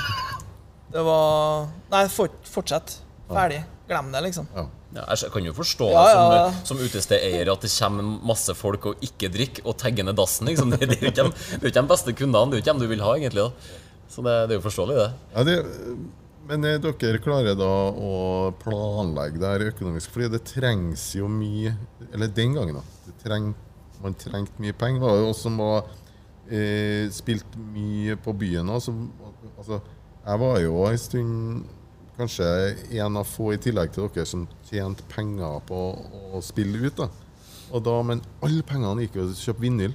Det var Nei, fortsett. Ferdig. Glem det, liksom. Ja. Ja, jeg kan jo forstå ja, ja, som, som utestedeier at det kommer masse folk og ikke drikker og tagger ned dassen. Liksom. Det, det, er jo ikke de beste kundene. Det er jo ikke dem du vil ha, egentlig. Da. Så det, det, er jo forståelig, det. Ja, det men eh, dere klarer da å planlegge det her økonomisk? Fordi det trengs jo mye Eller den gangen, da. Treng, man trengte mye penger. Det var jo oss som var eh, spilt mye på byen òg. Altså, jeg var jo en stund kanskje en av få, i tillegg til dere, som tjente penger på å spille ut. da. Og da, Men alle pengene gikk jo til å kjøpe vinyl.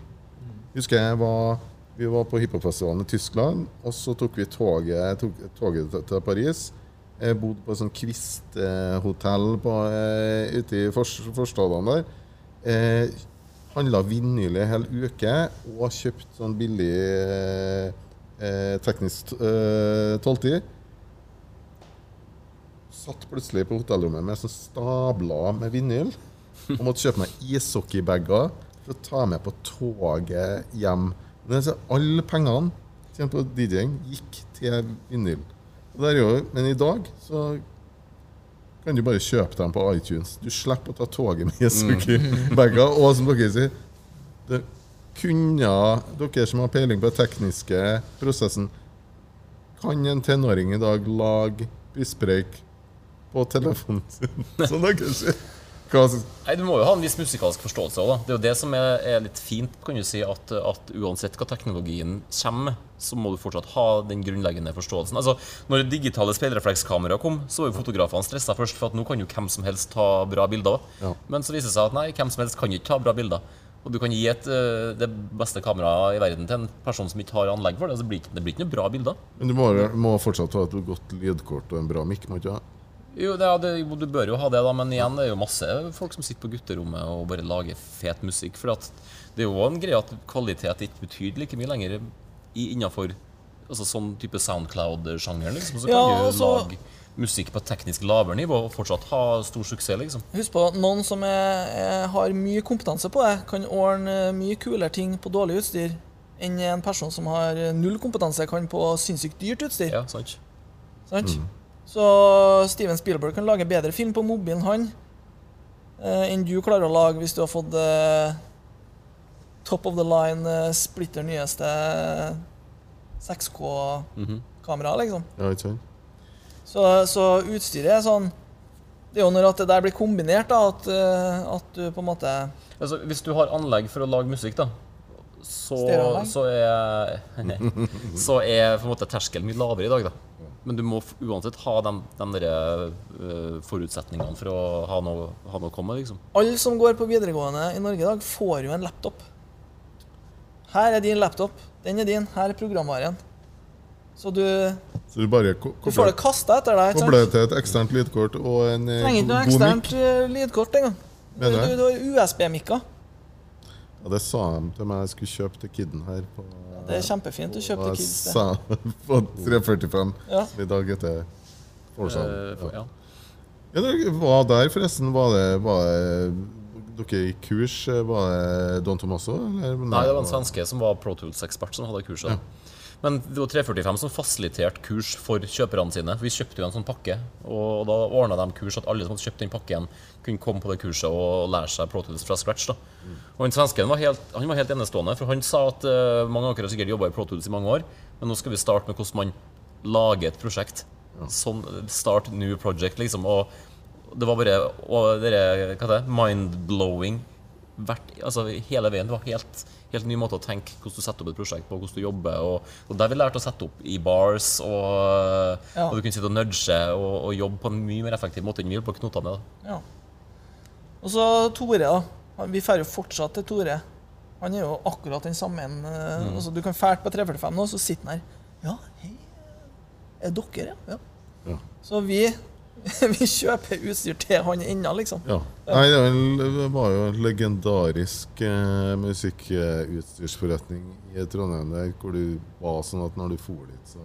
Husker jeg var, Vi var på hiphopfestivalen i Tyskland, og så tok vi toget, tok, toget til Paris. Jeg bodde på et sånt kvisthotell eh, ute i forstadene der. Eh, Handla vinyl i en hel uke og kjøpt sånn billig eh, eh teknisk eh, satt plutselig på hotellrommet med sånn stabler med vinyl. Og måtte kjøpe meg ishockeybager for å ta med på toget hjem. Men alle pengene tjent på DJ-ing gikk til vinyl. Jo, men i dag så kan du bare kjøpe dem på iTunes. Du slipper å ta toget med ishockeybager. Mm. Og som dere sier, det kunne dere som har peiling på den tekniske prosessen Kan en tenåring i dag lage brystpreik på telefonen sin. som dere kanskje Nei, Du må jo ha en viss musikalsk forståelse òg. Det er jo det som er, er, litt fint, kan du si, at, at uansett hva teknologien kommer, så må du fortsatt ha den grunnleggende forståelsen. Altså, når digitale speilreflekskameraer kom, så var jo fotografene stressa først, for at nå kan jo hvem som helst ta bra bilder. Ja. Men så viser det seg at nei, hvem som helst kan ikke ta bra bilder. Og du kan gi et, eh, det beste kameraet i verden til en person som ikke har anlegg for det. Altså, det blir det blir ikke noe bra bilder. Men du må, må fortsatt ha et godt lydkort og en bra mikk? må ikke ha? Jo, det, det, du bør jo ha det, da, men igjen, det er jo masse folk som sitter på gutterommet og bare lager fet musikk. For det er jo en greie at kvalitet ikke betyr like mye lenger innafor altså, sånn type Soundcloud-sjanger. Liksom. Så kan du altså, lage musikk på teknisk lavere nivå og fortsatt ha stor suksess. liksom. Husk på, noen som er, er, har mye kompetanse på det, kan ordne mye kulere ting på dårlig utstyr enn en person som har null kompetanse, kan på sinnssykt dyrt utstyr. Ja, sant. sant? Mm. Så Steven Spielberg kan lage bedre film på mobilen, han, eh, enn du klarer å lage hvis du har fått eh, top of the line, eh, splitter nyeste 6K-kamera, liksom. Ja, ikke sant. Så, så, utstyret er sånn Det er jo når at det der blir kombinert, da, at, at du på en måte altså, Hvis du har anlegg for å lage musikk, da, så, så er, så er på en måte terskelen mye lavere i dag, da. Men du må uansett ha de, de der, uh, forutsetningene for å ha noe, ha noe å komme med. Liksom. Alle som går på videregående i Norge i dag, får jo en laptop. Her er din laptop. Den er din. Her er programvaren. Så du, Så du, bare du får det kasta etter deg. Koble det til et eksternt lydkort og en god mikk. Trenger ikke noe eksternt eh, lydkort engang. Du, du, du har USB-mikker. Ja, det sa de til meg jeg skulle kjøpe til kiden her. på det er kjempefint å kjøpe til kids. Sa på 345 ja. i dag etter Ålesand. Uh, ja. ja, det var der, forresten. Var det, var det dere i kurs? Var det Don Tomasso? Nei, det var en svenske som var Pro Tools-ekspert som hadde kurset. Ja. Men det var 345 som fasiliterte kurs for kjøperne sine. Vi kjøpte jo en sånn pakke, og da ordna de kurs at alle som hadde kjøpt den pakken, kunne komme på det kurset og lære seg Pro Tools fra scratch. da. Mm. Og den svensken var helt, han var helt enestående, for han sa at uh, mange har sikkert jobba i Pro Tools i mange år, men nå skal vi starte med hvordan man lager et prosjekt. Ja. Sånn Start new project, liksom. Og det var bare og det, mind-blowing altså hele veien. Det var helt helt ny måte å tenke hvordan du setter opp et prosjekt på, hvordan du jobber. Og, og der vi lærte å sette opp i bars, og, ja. og du kunne sitte og nudge og, og, jobbe på en mye mer effektiv måte enn vi gjorde på knotene. Ja. Og så Tore, da. Vi drar jo fortsatt til Tore. Han er jo akkurat den samme. Eh, mm. Altså, du kan fælt på 345 nå, så sitter han her. Ja, hei. Er dere, ja? ja. Så vi vi kjøper utstyr til han ennå, liksom. Ja. Nei, det var jo en legendarisk eh, musikkutstyrsforretning i Trondheim der hvor du var sånn at når du for dit, så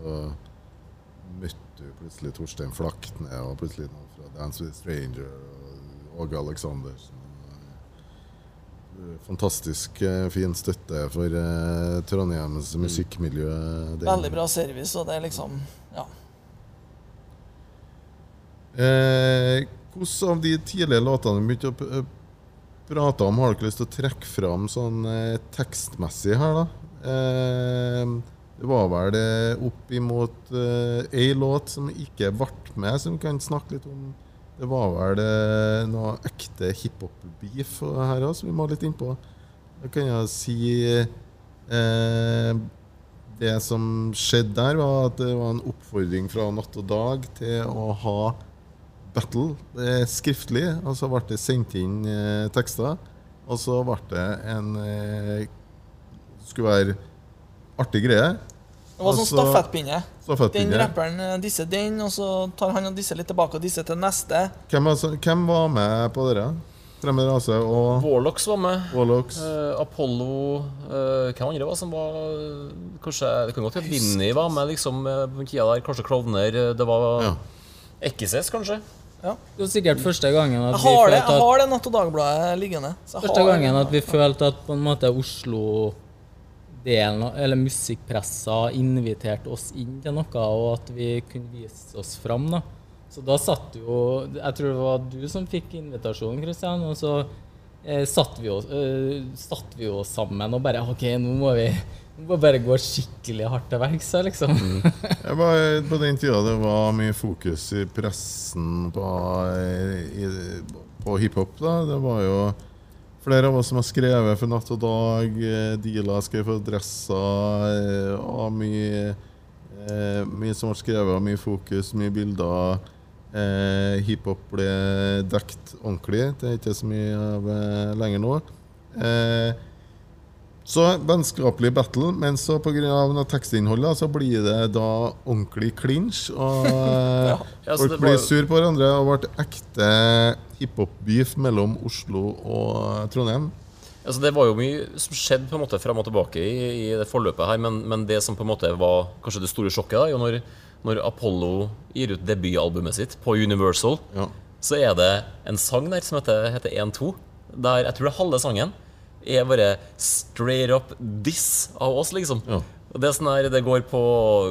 møtte du plutselig Torstein Flakne og plutselig noen fra Dance with Stranger og Åge Aleksandersen. Fantastisk eh, fin støtte for eh, Trondheims musikkmiljø. Veldig bra service, og det er liksom. Eh, hvordan av de tidlige låtene vi begynte å prate om, har dere lyst til å trekke fram sånn eh, tekstmessig her, da? Eh, det var vel opp imot eh, ei låt som ikke ble med, som vi kan snakke litt om. Det var vel eh, noe ekte hiphop-beef her òg, som vi må litt innpå. Da kan jeg si eh, Det som skjedde der, var at det var en oppfordring fra Natt og Dag til å ha battle det er skriftlig, og så ble det sendt inn eh, tekster. Og så ble det en eh, skulle være artig greie. Det var sånn stafettpinne. Den rapperen eh, disser den, og så tar han og disser litt tilbake og disser til neste. Hvem, altså, hvem var med på dere? Fremmed rase og Warlocks var med. Warlocks. Uh, Apollo uh, Hvem andre var som var Kanskje Det kan godt hende Vinni var med liksom, på tida der. Kanskje Klovner. Det var ja. Ekkises, kanskje. Ja. Det var sikkert første gangen at vi følte at Jeg har det Natt og Dagbladet liggende. Første gangen at vi følte at på en måte Oslo-delen, eller musikkpressa, inviterte oss inn til noe, og at vi kunne vise oss fram. da. Så da satt jo Jeg tror det var du som fikk invitasjonen, Kristian. Og så eh, satt, vi oss, eh, satt vi oss sammen og bare OK, nå må vi må bare gå skikkelig hardt til verks liksom. Mm. på den tida det var mye fokus i pressen på, i, på hiphop. Det var jo flere av oss som har skrevet for Natt og Dag. Deala skrev for Dressa. Og mye, eh, mye som ble skrevet, mye fokus, mye bilder. Eh, hiphop ble dekt ordentlig. Det er ikke så mye av eh, lenger nå. Eh, så vennskapelig battle, men så pga. tekstinnholdet så blir det da ordentlig clinch. Og ja. folk blir sur på hverandre. Og ble ekte hiphop-beef mellom Oslo og Trondheim. Altså, det var jo mye som skjedde på en måte frem og tilbake i, i det forløpet her, men, men, det som på en måte var kanskje det store sjokket, da, jo når, når Apollo gir ut debutalbumet sitt på Universal, ja. så er det en sang der som heter, heter 1-2. Der jeg tror det er halve sangen er bare straight up diss av oss, liksom. Ja. Og det, sånn her, det går på,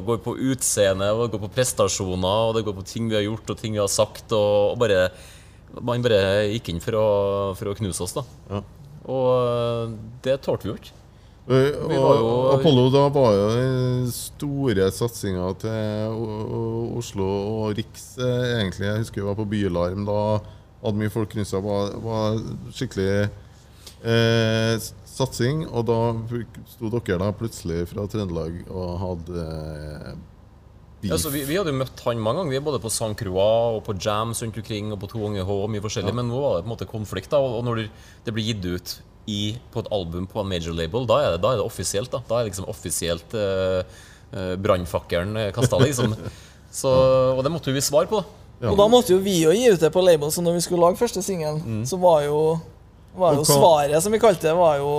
går på utseende, og det går på prestasjoner, og det går på ting vi har gjort og ting vi har sagt. Og, og bare, Man bare gikk inn for å, for å knuse oss, da. Ja. Og det tålte vi jo ikke. Og, og Apollo da var jo den store satsinga til Oslo og Riks, eh, egentlig. Jeg husker vi var på Bylarm da. Hadde mye folk rundt seg. Var, var skikkelig eh, satsing. Og da sto dere da plutselig fra Trøndelag og hadde eh, beef. Ja, vi, vi, hadde jo møtt han mange ganger, vi er både på St. Croix og på Jams rundt omkring og på 2H og mye forskjellig. Ja. Men nå var det på en måte konflikt. da, Og når det blir gitt ut i, på et album på en major label, da er det, da er det offisielt. Da Da er det liksom offisielt eh, eh brannfakkelen kasta, liksom. Så, og det måtte jo vi svare på. Ja. Og da måtte jo vi jo gi ut det på label, så når vi skulle lage første singel, mm. så var jo var jo Svaret, som vi kalte det, var jo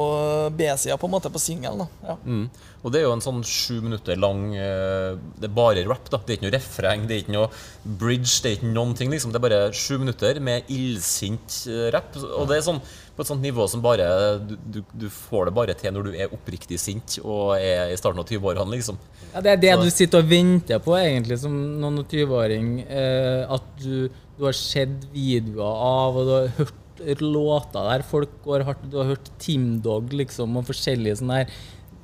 B-sida på en måte på singelen. Ja. Mm. Og det er jo en sånn sju minutter lang eh, Det er bare rap. da Det er ikke noe refreng, det er ikke noe bridge, det er ikke noen ting. liksom Det er bare sju minutter med illsint eh, rap. Og det er sånn på et sånt nivå som bare du, du, du, får det bare til når du er oppriktig sint og er i starten av 20-årene, liksom. Ja, det er det Så. du sitter og venter på, egentlig, som noen 20-åring. Eh, at du, du har sett videoer av, og du har hørt låter der folk går hardt Du har hørt Team Dog liksom, og forskjellige sånne her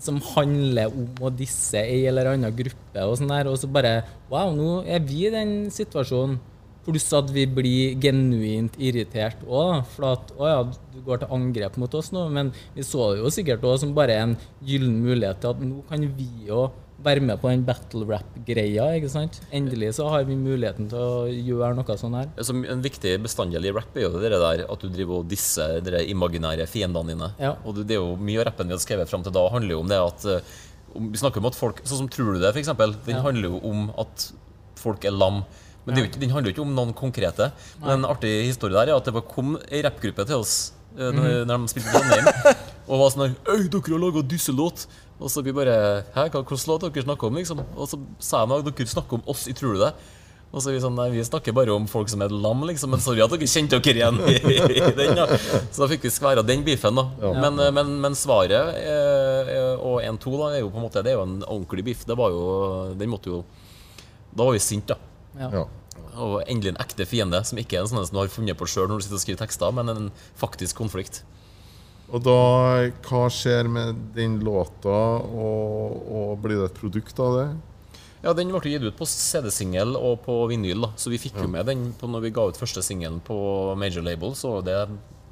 som handler om å disse ei eller annen gruppe. Og sånn der, og så bare Wow, nå er vi i den situasjonen. Pluss at vi blir genuint irritert òg. For at å ja, du går til angrep mot oss nå. Men vi så det jo sikkert òg som bare en gyllen mulighet til at nå kan vi jo være med på den battle rap-greia. ikke sant? Endelig så har vi muligheten til å gjøre noe sånn her. Så en viktig bestanddel i rap er jo det der at du driver og disser de imaginære fiendene dine. Ja. Og det er jo Mye av rappen vi har skrevet fram til da, handler jo om det at eh, Vi snakker om at folk Sånn som Tror du det, f.eks. Den ja. handler jo om at folk er lam. Men ikke, den handler jo ikke om noen konkrete. Men en artig historie der er at det kom ei rappgruppe til oss uh, når, mm. når, de spilte Trondheim. og var sånn her Øy, dere har laga dysselåt! Og så vi bare Hæ, hvilken låt dere snakker om? liksom? Og så sa de at dere snakker om oss i Tror du det? Og så vi sånn, nei, vi snakker bare om folk som er lam, liksom. Men sorry at dere kjente dere igjen i, i den. da. Så da fikk vi skværa den beefen. da. Ja. Men, eh, men, men, svaret eh, og 1-2 da, er jo på en måte, det er jo en ordentlig biff. Det var jo, den måtte jo Da var vi sinte, da. Ja. Og endelig en ekte fiende, som ikke er en sånn som du har funnet på sjøl når du sitter og skriver tekster, men en faktisk konflikt. Og da, hva skjer med den låta, og, og blir det et produkt av det? Ja, Den ble gitt ut på CD-singel og på vinyl, da. så vi fikk jo med den på når vi ga ut første singelen på major label. så det,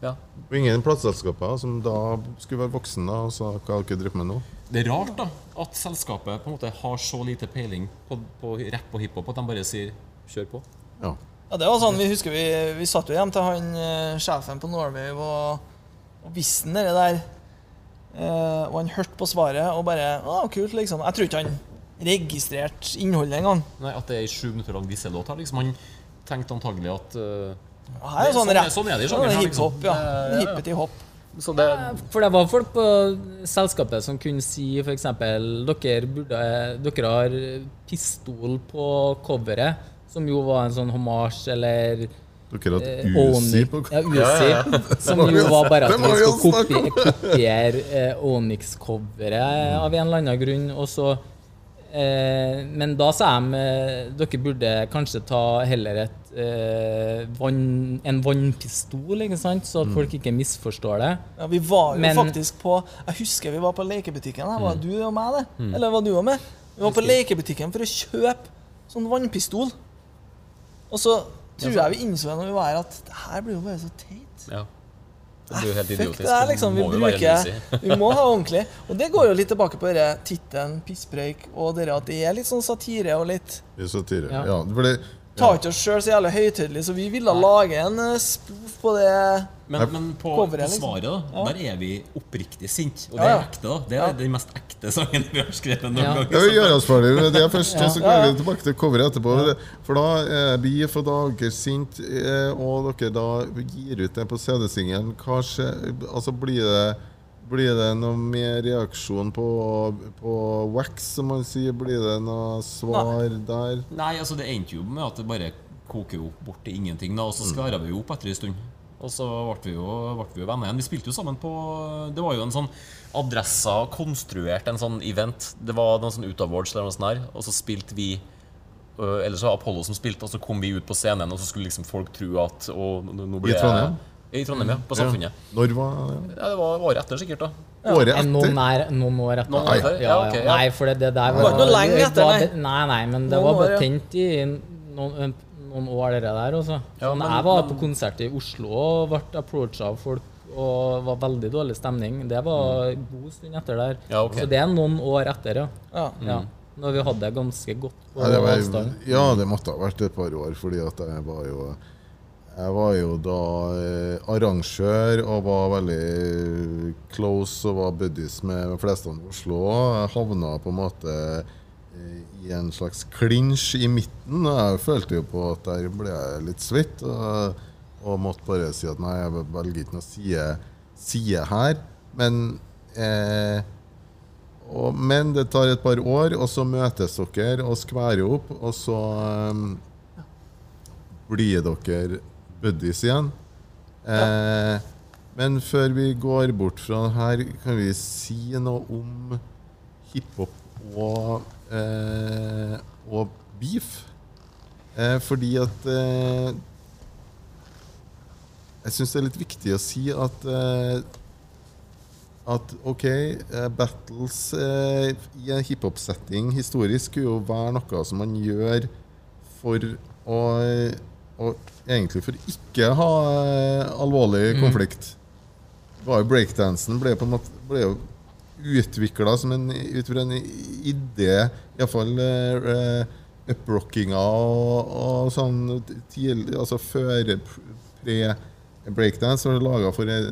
ja. Og ingen plateselskaper som da skulle være voksne, da, og sa hva dere driver med nå? Det er rart da, at selskapet på en måte har så lite peiling på, på rapp og hiphop at de bare sier 'kjør på'. Ja. ja det var sånn, Vi husker vi, vi satt jo hjem til han uh, sjefen på Norway og, og visste det der. Uh, og han hørte på svaret og bare 'Å, kult', liksom. Jeg tror ikke han registrerte innholdet engang. Nei, At det er ei sju minutter lang disselåt her, liksom. Han tenkte antagelig at uh, her er sånn, sånn, sånn er det i sjangeren. Hiphop, liksom. ja. Hippeti hopp. Det, for det var folk på selskapet som kunne si f.eks.: dere, burde, dere har pistol på coveret, som jo var en sånn homasj, eller dere har hatt eh, Uzi på Ja, Uzi. Ja, ja. Som jo var bare at vi skulle kopiere, kopiere eh, Onyx-coveret av en eller annen grunn. Og så Eh, men da sa de eh, dere burde kanskje ta heller et, eh, vann, en vannpistol, ikke sant? så at mm. folk ikke misforstår det. Ja, Vi var jo men, faktisk på Jeg husker vi var på lekebutikken. Da. Var mm. du og meg det? Mm. Eller var du og meg? Vi var på lekebutikken for å kjøpe sånn vannpistol. Og så tror jeg vi innså når vi var her, at det her blir jo bare så teit. Ja. Det blir jo helt idiotisk. Det er liksom, vi, bruker, vi må ha ordentlig. Og det går jo litt tilbake på tittelen 'Pisspreik' og dere at det er litt sånn satire og litt Satire, ja. ja det, tar ikke oss sjøl så jævlig høytidelig, så vi ville lage en eh, spoof på det. Men, men på, coveret, på, svaret, da, ja. der er vi oppriktig sinte. Og det er ekte. da Det er den mest ekte sangen vi har skrevet noen ja. gang. Ja, vi gjør oss ferdig med det først, og så går vi tilbake til coveret etterpå. For da er vi for dager sint, eh, og dere da gir ut det på CD-singelen. Altså, blir det blir det noe mer reaksjon på, på wax, som man sier? Blir det noe svar Nei. der? Nei, altså det endte jo med at det bare koker opp bort til ingenting. da, Og så skværa vi jo opp etter en stund. Og så ble vi jo, ble vi jo venner igjen. Vi spilte jo sammen på Det var jo en sånn Adressa konstruert en sånn event. Det var noen sånn Ut-awards eller noe sånt der, og så spilte vi Eller så var Apollo som spilte, og så kom vi ut på scenen, og så skulle liksom folk tro at og, nå ble I Trondheim? I Trondheim, ja. På Samfunnet. Ja. Når var det? Ja, det var året etter, sikkert. da ja. Året etter? Noen, er, noen år etter. Noen år etter? Ja, okay, Nei, for det, det der var, det var lenge etter, nei. nei, nei, men det noen var bare tent i noen, noen år, det der. Også. Så men, jeg var på konsert i Oslo og ble approacha av folk og var veldig dårlig stemning. Det var en god stund etter der. Ja, okay. Så det er noen år etter, ja. ja. Mm. ja. Når vi hadde det ganske godt på ja, avstand. Ja, det måtte ha vært et par år, fordi at jeg var jo jeg var jo da eh, arrangør og var veldig close og var buddies med de fleste i Oslo. Jeg havna på en måte eh, i en slags klinsj i midten. Jeg følte jo på at der ble jeg litt svett. Og, og måtte bare si at nei, jeg velger ikke noe side, side her. Men, eh, og, men det tar et par år, og så møtes dere og skværer opp, og så eh, blir dere buddies igjen. Eh, men før vi går bort fra det her, kan vi si noe om hiphop og, eh, og beef? Eh, fordi at eh, Jeg syns det er litt viktig å si at eh, at OK, eh, battles i en hiphop-setting historisk skulle jo være noe som man gjør for å og egentlig for ikke å ha uh, alvorlig mm. konflikt. Var jo Breakdansen ble, på en måte, ble jo utvikla som en, ut fra en idé, iallfall uh, uprockinga og, og sånn tidlig, altså før pre-breakdance, var laga for et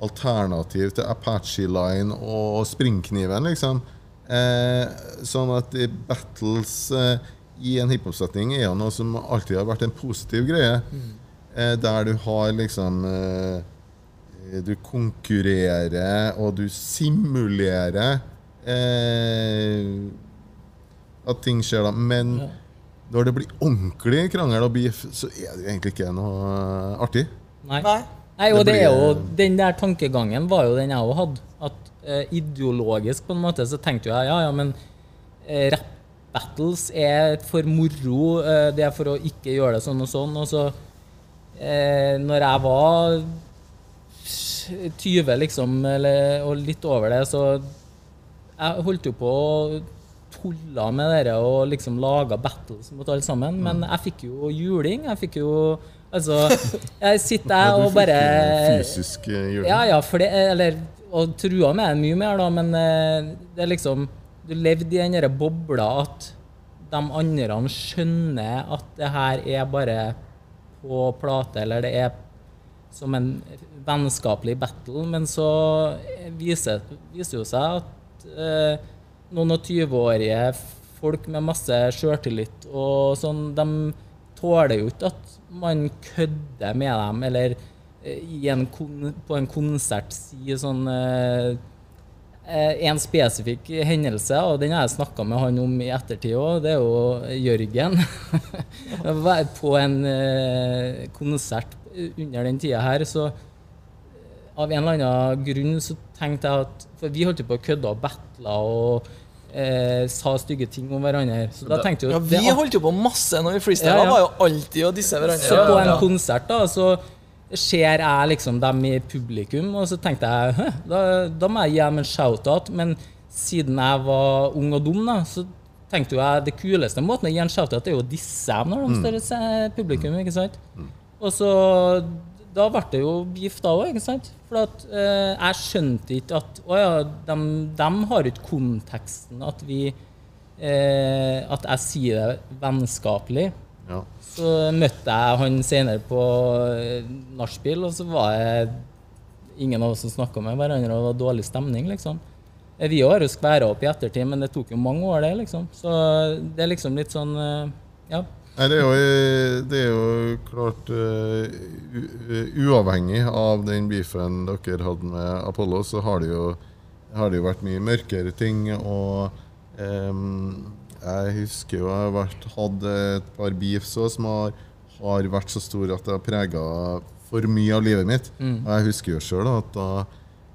alternativ til Apache Line og Springkniven, liksom. Eh, sånn at battles eh, i en hiphop-setting er jo noe som alltid har vært en positiv greie. Mm. Eh, der du har liksom eh, Du konkurrerer, og du simulerer eh, at ting skjer, da. Men ja. når det blir ordentlig krangel og beef, så er det egentlig ikke noe artig. Nei. Nei. Nei og det, det er jo, Den der tankegangen var jo den jeg òg hadde. At eh, ideologisk på en måte så tenkte jeg ja, ja, men eh, rap battles er for moro. Eh, det er for å ikke gjøre det sånn og sånn. Og så eh, Når jeg var 20, liksom, eller, og litt over det, så Jeg holdt jo på å tulla med dere og liksom laga battles mot alle sammen. Men mm. jeg fikk jo juling. Jeg fikk jo Altså, jeg sitter jeg og bare Fysisk juling? Ja, ja, for det, eller, og trua med mye mer, da, men eh, det er liksom Du levde i den derre bobla at de andre skjønner at det her er bare på plate, eller det er som en vennskapelig battle, men så viser det jo seg at eh, noen og 20-årige folk med masse sjøltillit og sånn, de tåler jo ikke at man kødder med dem, eller eh, en på en konsert sier sånn eh, En spesifikk hendelse, og den har jeg snakka med han om i ettertid òg, det er jo Jørgen. på en konsert under den tida her, så av en eller annen grunn så tenkte jeg at For vi holdt på å kødde og battle og eh, sa stygge ting om hverandre. Så da tenkte jeg, ja, Vi holdt jo på masse når vi freestyla. Ja, ja. var jo alltid å disse hverandre. Så på en konsert da, så ser jeg liksom dem i publikum, og så tenkte jeg da, da må jeg gi dem en shout-out. Men siden jeg var ung og dum, da, så tenkte jeg det kuleste måten å gi en shout-out er jo å disse dem når de mm. står publikum. ikke sant? Mm. Og så da ble det jo beef da òg, ikke sant? For at, eh, jeg skjønte ikke at Å ja, de, de har ikke konteksten at vi eh, At jeg sier det vennskapelig. Ja. Så møtte jeg han senere på eh, nachspiel, og så var det ingen av oss som snakka med hverandre, og det var dårlig stemning, liksom. Eh, vi har jo skværa opp i ettertid, men det tok jo mange år, det, liksom. Så det er liksom litt sånn eh, Ja. Nei, det er jo, det er jo klart uh, Uavhengig av den beefen dere hadde med Apollo, så har det jo, har det jo vært mye mørkere ting. Og um, jeg husker jo jeg har vært, hatt et par beefs som har, har, vært så store at det har prega for mye av livet mitt. Mm. Og jeg husker jo sjøl at da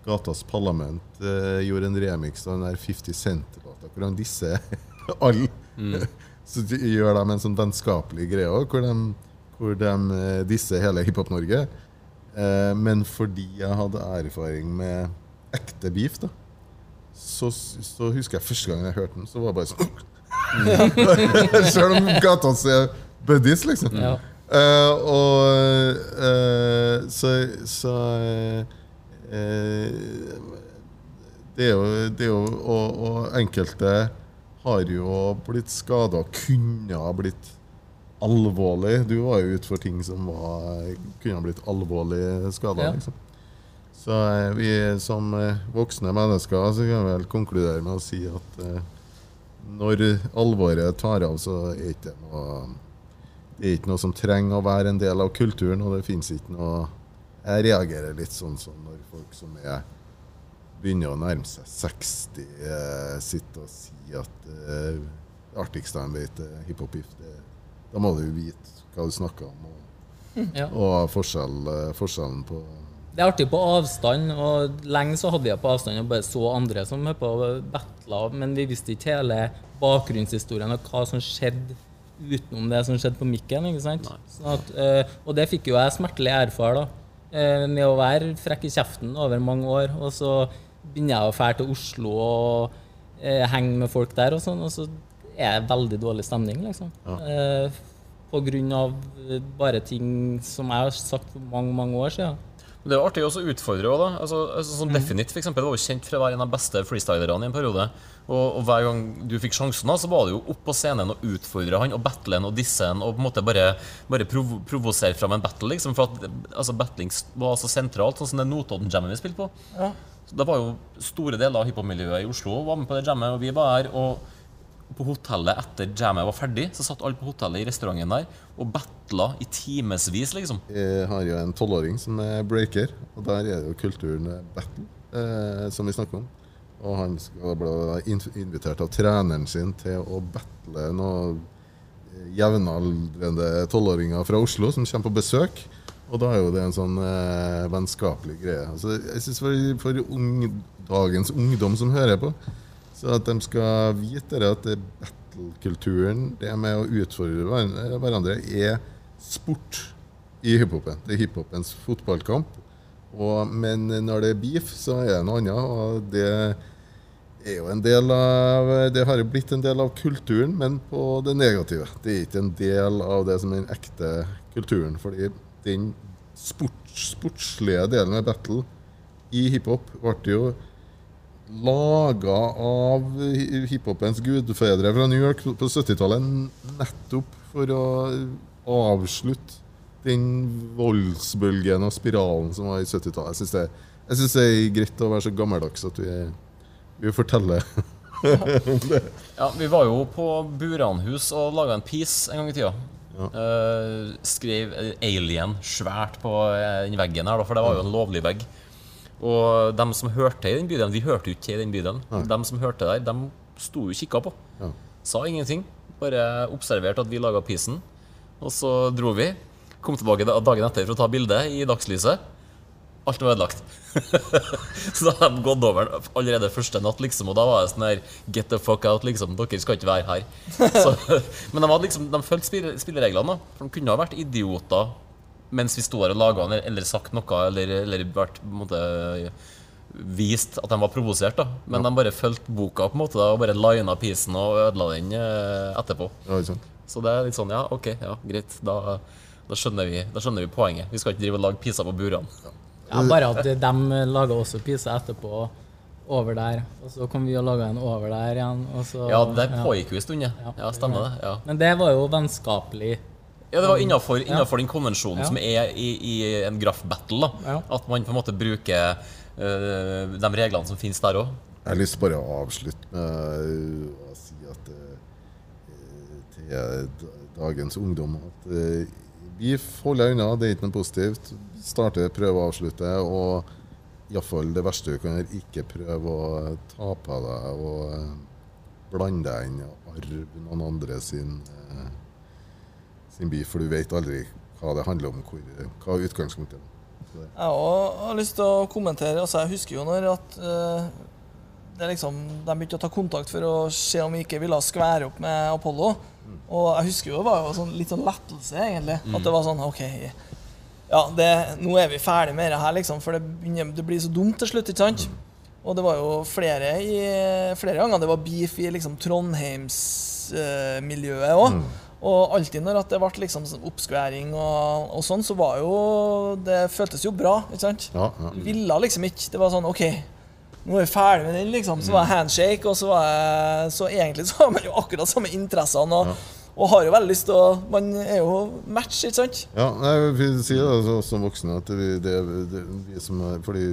Gatas Parlament eh, gjorde en remix av den der 50 Cent-låta, hvor han disser alle. Mm. Så gjør de en sånn vennskapelig greie òg, hvor, hvor, de eh, disser hele Hiphop-Norge. Eh, men fordi jeg hadde erfaring med ekte beef, da, så, så, husker jeg første gang jeg hørte den, så var det bare sånn Selv om gata er buddies, liksom. Ja. Uh, og uh, så, så uh, det er jo, det er jo og, og enkelte har jo blitt skada, kunne ha blitt alvorlig. Du var jo ute for ting som var, kunne ha blitt alvorlig skada. Ja. Liksom. Så vi som voksne mennesker så kan vi vel konkludere med å si at når alvoret tar av, så er ikke det noe det er ikke noe som trenger å være en del av kulturen. og det fins ikke noe Jeg reagerer litt sånn som når folk som er begynner å nærme seg 60, eh, sitter og sier at eh, det artigste de vet, er hiphop-if. Da må du vite hva du snakker om, og, ja. og forskjell, eh, forskjellen på det er artig på avstand, og lenge så hadde jeg på avstand og bare så andre som hører på battle, men vi visste ikke hele bakgrunnshistorien og hva som skjedde utenom det som skjedde på mikken. ikke sant? Sånn at, uh, og det fikk jo jeg smertelig erfare da, uh, med å være frekk i kjeften over mange år. Og så begynner jeg å dra til Oslo og eh, henge med folk der, og sånn, og så er det veldig dårlig stemning, liksom. Ja. På grunn av bare ting som jeg har sagt for mange, mange år siden. Det er artig også å utfordre òg, da. Altså, altså, sånn mm. Definit for eksempel, var jo kjent for å være en av de beste freestylerne i en periode. Og, og, hver gang du fikk sjansen, da, så var det jo opp på scenen og utfordre han og battle han og disse han og på en måte bare, bare prov provosere fram en battle. liksom, For at altså, battling var så sentralt, sånn som det Notodden-jammet vi spilte på. Ja. Så det var jo store deler av hiphop-miljøet i Oslo var med på det jammet, og vi var her. og på hotellet etter jammet var ferdig, så satt alle på hotellet i restauranten der og battla i timevis, liksom. Jeg har jo en tolvåring som er breaker, og der er det jo kulturen battle, eh, som vi snakker om. Og han bli invitert av treneren sin til å battle noen jevnaldrende tolvåringer fra Oslo som kommer på besøk. Og da er jo det en sånn eh, vennskapelig greie. Altså, jeg synes For, for ung, dagens ungdom som hører på, så at de skal vite at battle-kulturen, det med å utfordre hverandre, er sport i hiphopen. Det er hiphopens fotballkamp. Og, men når det er beef, så er det noe annet. Og det er jo en del av Det har jo blitt en del av kulturen, men på det negative. Det er ikke en del av det som er den ekte kulturen. Fordi den sports, sportslige delen med battle i hiphop ble jo laga av hiphopens gudfedre fra New York på 70-tallet nettopp for å avslutte den voldsbølgen og spiralen som var i 70-tallet. Jeg syns det, det, er greit å være så gammeldags at vi, vi forteller om det. Ja, vi var jo på Buranhus og laga en piece en gang i tida. Ja. Uh, skrev Alien svært på den veggen her, for det var jo en lovlig vegg. Og de som hørte i den bydelen Vi hørte jo ikke i den bydelen. Ja. De som hørte der, de sto jo og kikka på. Ja. Sa ingenting. Bare observerte at vi laga pisen. Og så dro vi. Kom tilbake dagen etter for å ta bilde i dagslyset. Alt var ødelagt. så da hadde de gått over den allerede første natt, liksom. Og da var det sånn her Get the fuck out, liksom. Dere skal ikke være her. Så, men de, hadde liksom, de fulgte spillereglene. da For de kunne ha vært idioter mens vi sto her og laga den, eller sagt noe, eller, eller vært på en måte vist at de var provosert. da Men ja. de bare fulgte boka på en måte da og bare lina pisen og ødela den eh, etterpå. Ja, Så det er litt sånn, ja, OK, ja, greit. Da, da, skjønner, vi, da skjønner vi poenget. Vi skal ikke drive og lage piser på burene. Ja. ja, bare at de laga også piser etterpå over der, og så kom vi og laga en over der igjen. Så, ja, det pågikk jo en stund, ja. ja stemmer det. Ja. Men det var jo vennskapelig ja, det var innafor, innenfor den konvensjonen ja. som er i, i en graff-battle. Ja. At man på en måte bruker uh, de reglene som finnes der òg. Jeg har lyst bare å avslutte med å si at uh, til dagens ungdom at uh, vi holder unna, det er ikke noe positivt. Starte, prøve å avslutte. Og iallfall det verste du kan gjøre, ikke prøve å ta på deg og blande deg inn i arv noen andre sin sin by, for du vet aldri hva det handler om, hvor, hva utgangspunktet er. Jeg har lyst til å kommentere. Altså, jeg husker jo når at uh, det liksom, de begynte å ta kontakt for å se om vi ikke ville skvære opp med Apollo. Mm. Og jeg husker jo det var jo sånn, litt sånn lettelse, egentlig. Mm. At det var sånn OK, ja, det, nå er vi ferdig med det her, liksom. For det, begynner, det blir så dumt til slutt, ikke sant? Mm. Og det var jo flere, i, flere ganger det var beef i liksom, Trondheims-miljøet uh, òg. Og alltid når det ble liksom oppskværing og, og, sånn, så var jo Det føltes jo bra, ikke sant? Ja, ja. Ville liksom ikke Det var sånn OK, nå er vi ferdig med den, liksom. Så var det handshake, og så var jeg Så egentlig så har man jo akkurat samme interessene. Og, ja. og har jo veldig lyst til å Man er jo match, ikke sant? Ja, jeg vil si det altså, som voksne at vi, det, det, vi som er Fordi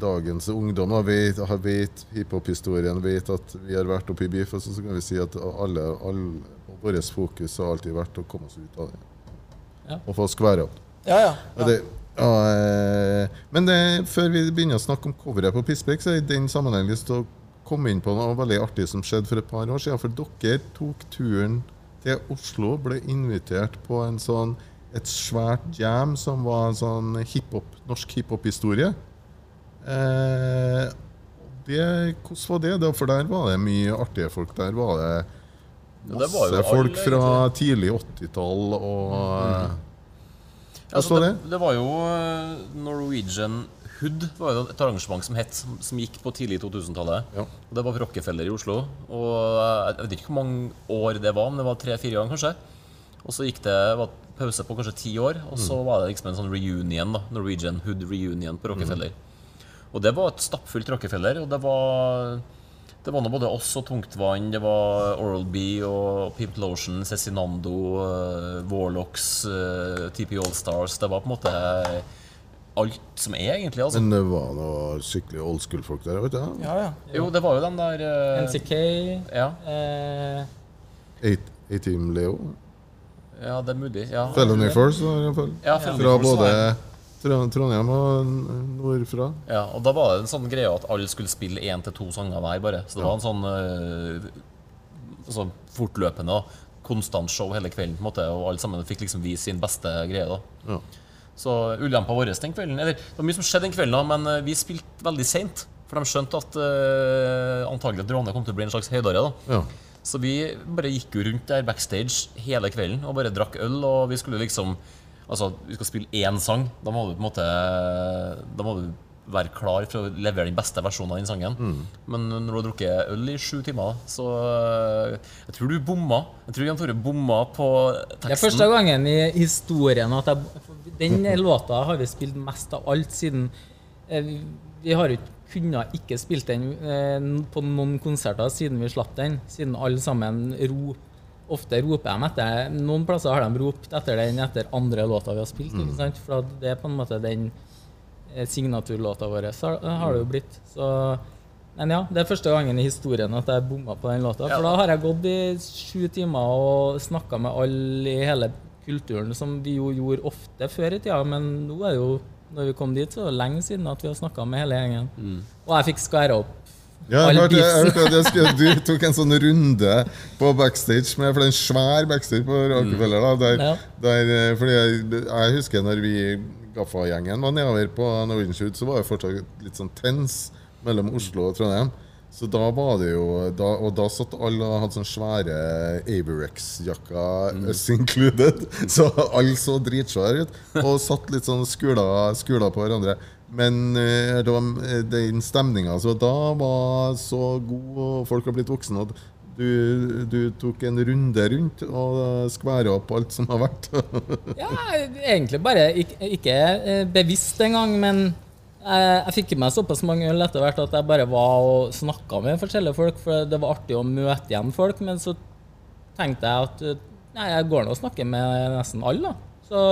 dagens ungdom vet, vet hiphop-historien, vet at vi har vært oppe i beef, og så kan vi si at alle, alle vårt fokus har alltid vært å komme oss ut av det. Ja. Og få skvære opp. Ja, ja. ja. Det, eh, men det, før vi begynner å snakke om coveret på Pisspreik, så er i den sammenheng lyst til å komme inn på noe veldig artig som skjedde for et par år siden. For dere tok turen til Oslo, ble invitert på en sånn, et svært jam som var en sånn hiphop, norsk hiphop-historie. Eh, hvordan var det? For der var det mye artige folk. Der var det Masse folk fra tidlig 80-tall og mm. Altså, det, det, var jo eh, Norwegian Hood var jo et arrangement som het, som gikk på tidlig 2000-tallet. Ja. Det var på Rockefeller i Oslo. Og Jeg vet ikke hvor mange år det var, men det var tre-fire ganger, kanskje. Og så gikk det var pause på kanskje ti år, og så var det liksom en sånn reunion. da, Norwegian Hood Reunion på Rockefeller. Og det var et stappfullt Rockefeller. og det var... Det var nå både oss og Tungtvann, det var Oral-B og Pimp Lotion, Cezinando, uh, Warlocks, uh, TP Allstars. Det var på en måte alt som er, egentlig. altså. Men det var noe skikkelig old school-folk der? vet du? Ja, ja. Jo, det var jo den der uh, NCK. Ja. Uh, A-Team Leo? Ja, det er mulig. ja. Felony Force, i hvert fall. Ja, Fra Force både Trondheim og nordfra. Ja, og da var det en sånn greie at alle skulle spille én til to sanger hver, bare. Så det var en sånn uh, sånn fortløpende, konstant show hele kvelden, på en måte, og alle sammen fikk liksom vise sin beste greie. da. Ja. Så ulempa vår den kvelden Eller det var mye som skjedde den kvelden, da, men eh, vi spilte veldig seint. For de skjønte at uh, antagelig at Råne kom til å bli en slags høydare. da. Ja. Så vi bare gikk jo rundt der backstage hele kvelden og bare drakk øl. Og vi skulle liksom Altså, vi skal spille én sang. Da må du på en måte Da må du være klar for å levere den beste versjonen av den sangen. Men når du har drukket øl i sju timer, så øh, Jeg tror du bomma. Jeg tror Jan Tore bomma på teksten. Det er første gangen i historien at jeg Den låta har vi spilt mest av alt siden eh, vi- har jo kunne kunnet ikke spilt den eh, på noen konserter siden vi slapp den. Siden alle sammen ro, ofte roper de etter Noen plasser har de ropt etter den etter andre låta vi har spilt. ikke sant? For det er på en måte den eh, signaturlåta vår, så har, har det jo blitt. Så men ja, det er første gangen i historien at jeg bomma på den låta. For da har jeg gått i sju timer og snakka med alle i hele kulturen, som vi jo gjorde ofte før i tida. Men nå er det jo, når vi kom dit, så er det lenge siden at vi har snakka med hele gjengen. Og jeg fikk skæra opp Ja, jeg hørte, jeg hørte at skulle, du tok en sånn runde på backstage, med, for det er en svær backstage på Rockefeller. Da, der, Ja. der, eh, fordi jeg, jeg husker når vi Gaffa-gjengen var nedover på Norwegian Shoot, så var det fortsatt litt sånn tens mellom Oslo og Trondheim. Så da var det jo da, Og da satt alle og hadde sånne svære Averex-jakker, us included. Så alle så dritsvære ut. Og satt litt sånn skula, skula på hverandre. Men eh, det var, eh, den stemninga som da var så god, og folk har blitt voksne. at du, du tok en runde rundt og skværa opp alt som har vært. Ja, egentlig bare ikke, ikke eh, bevisst engang, men jeg, jeg fikk i meg såpass mange øl etter hvert at jeg bare var og snakka med forskjellige folk, for det var artig å møte igjen folk. Men så tenkte jeg at nei, jeg går nå og snakker med nesten alle, da. Så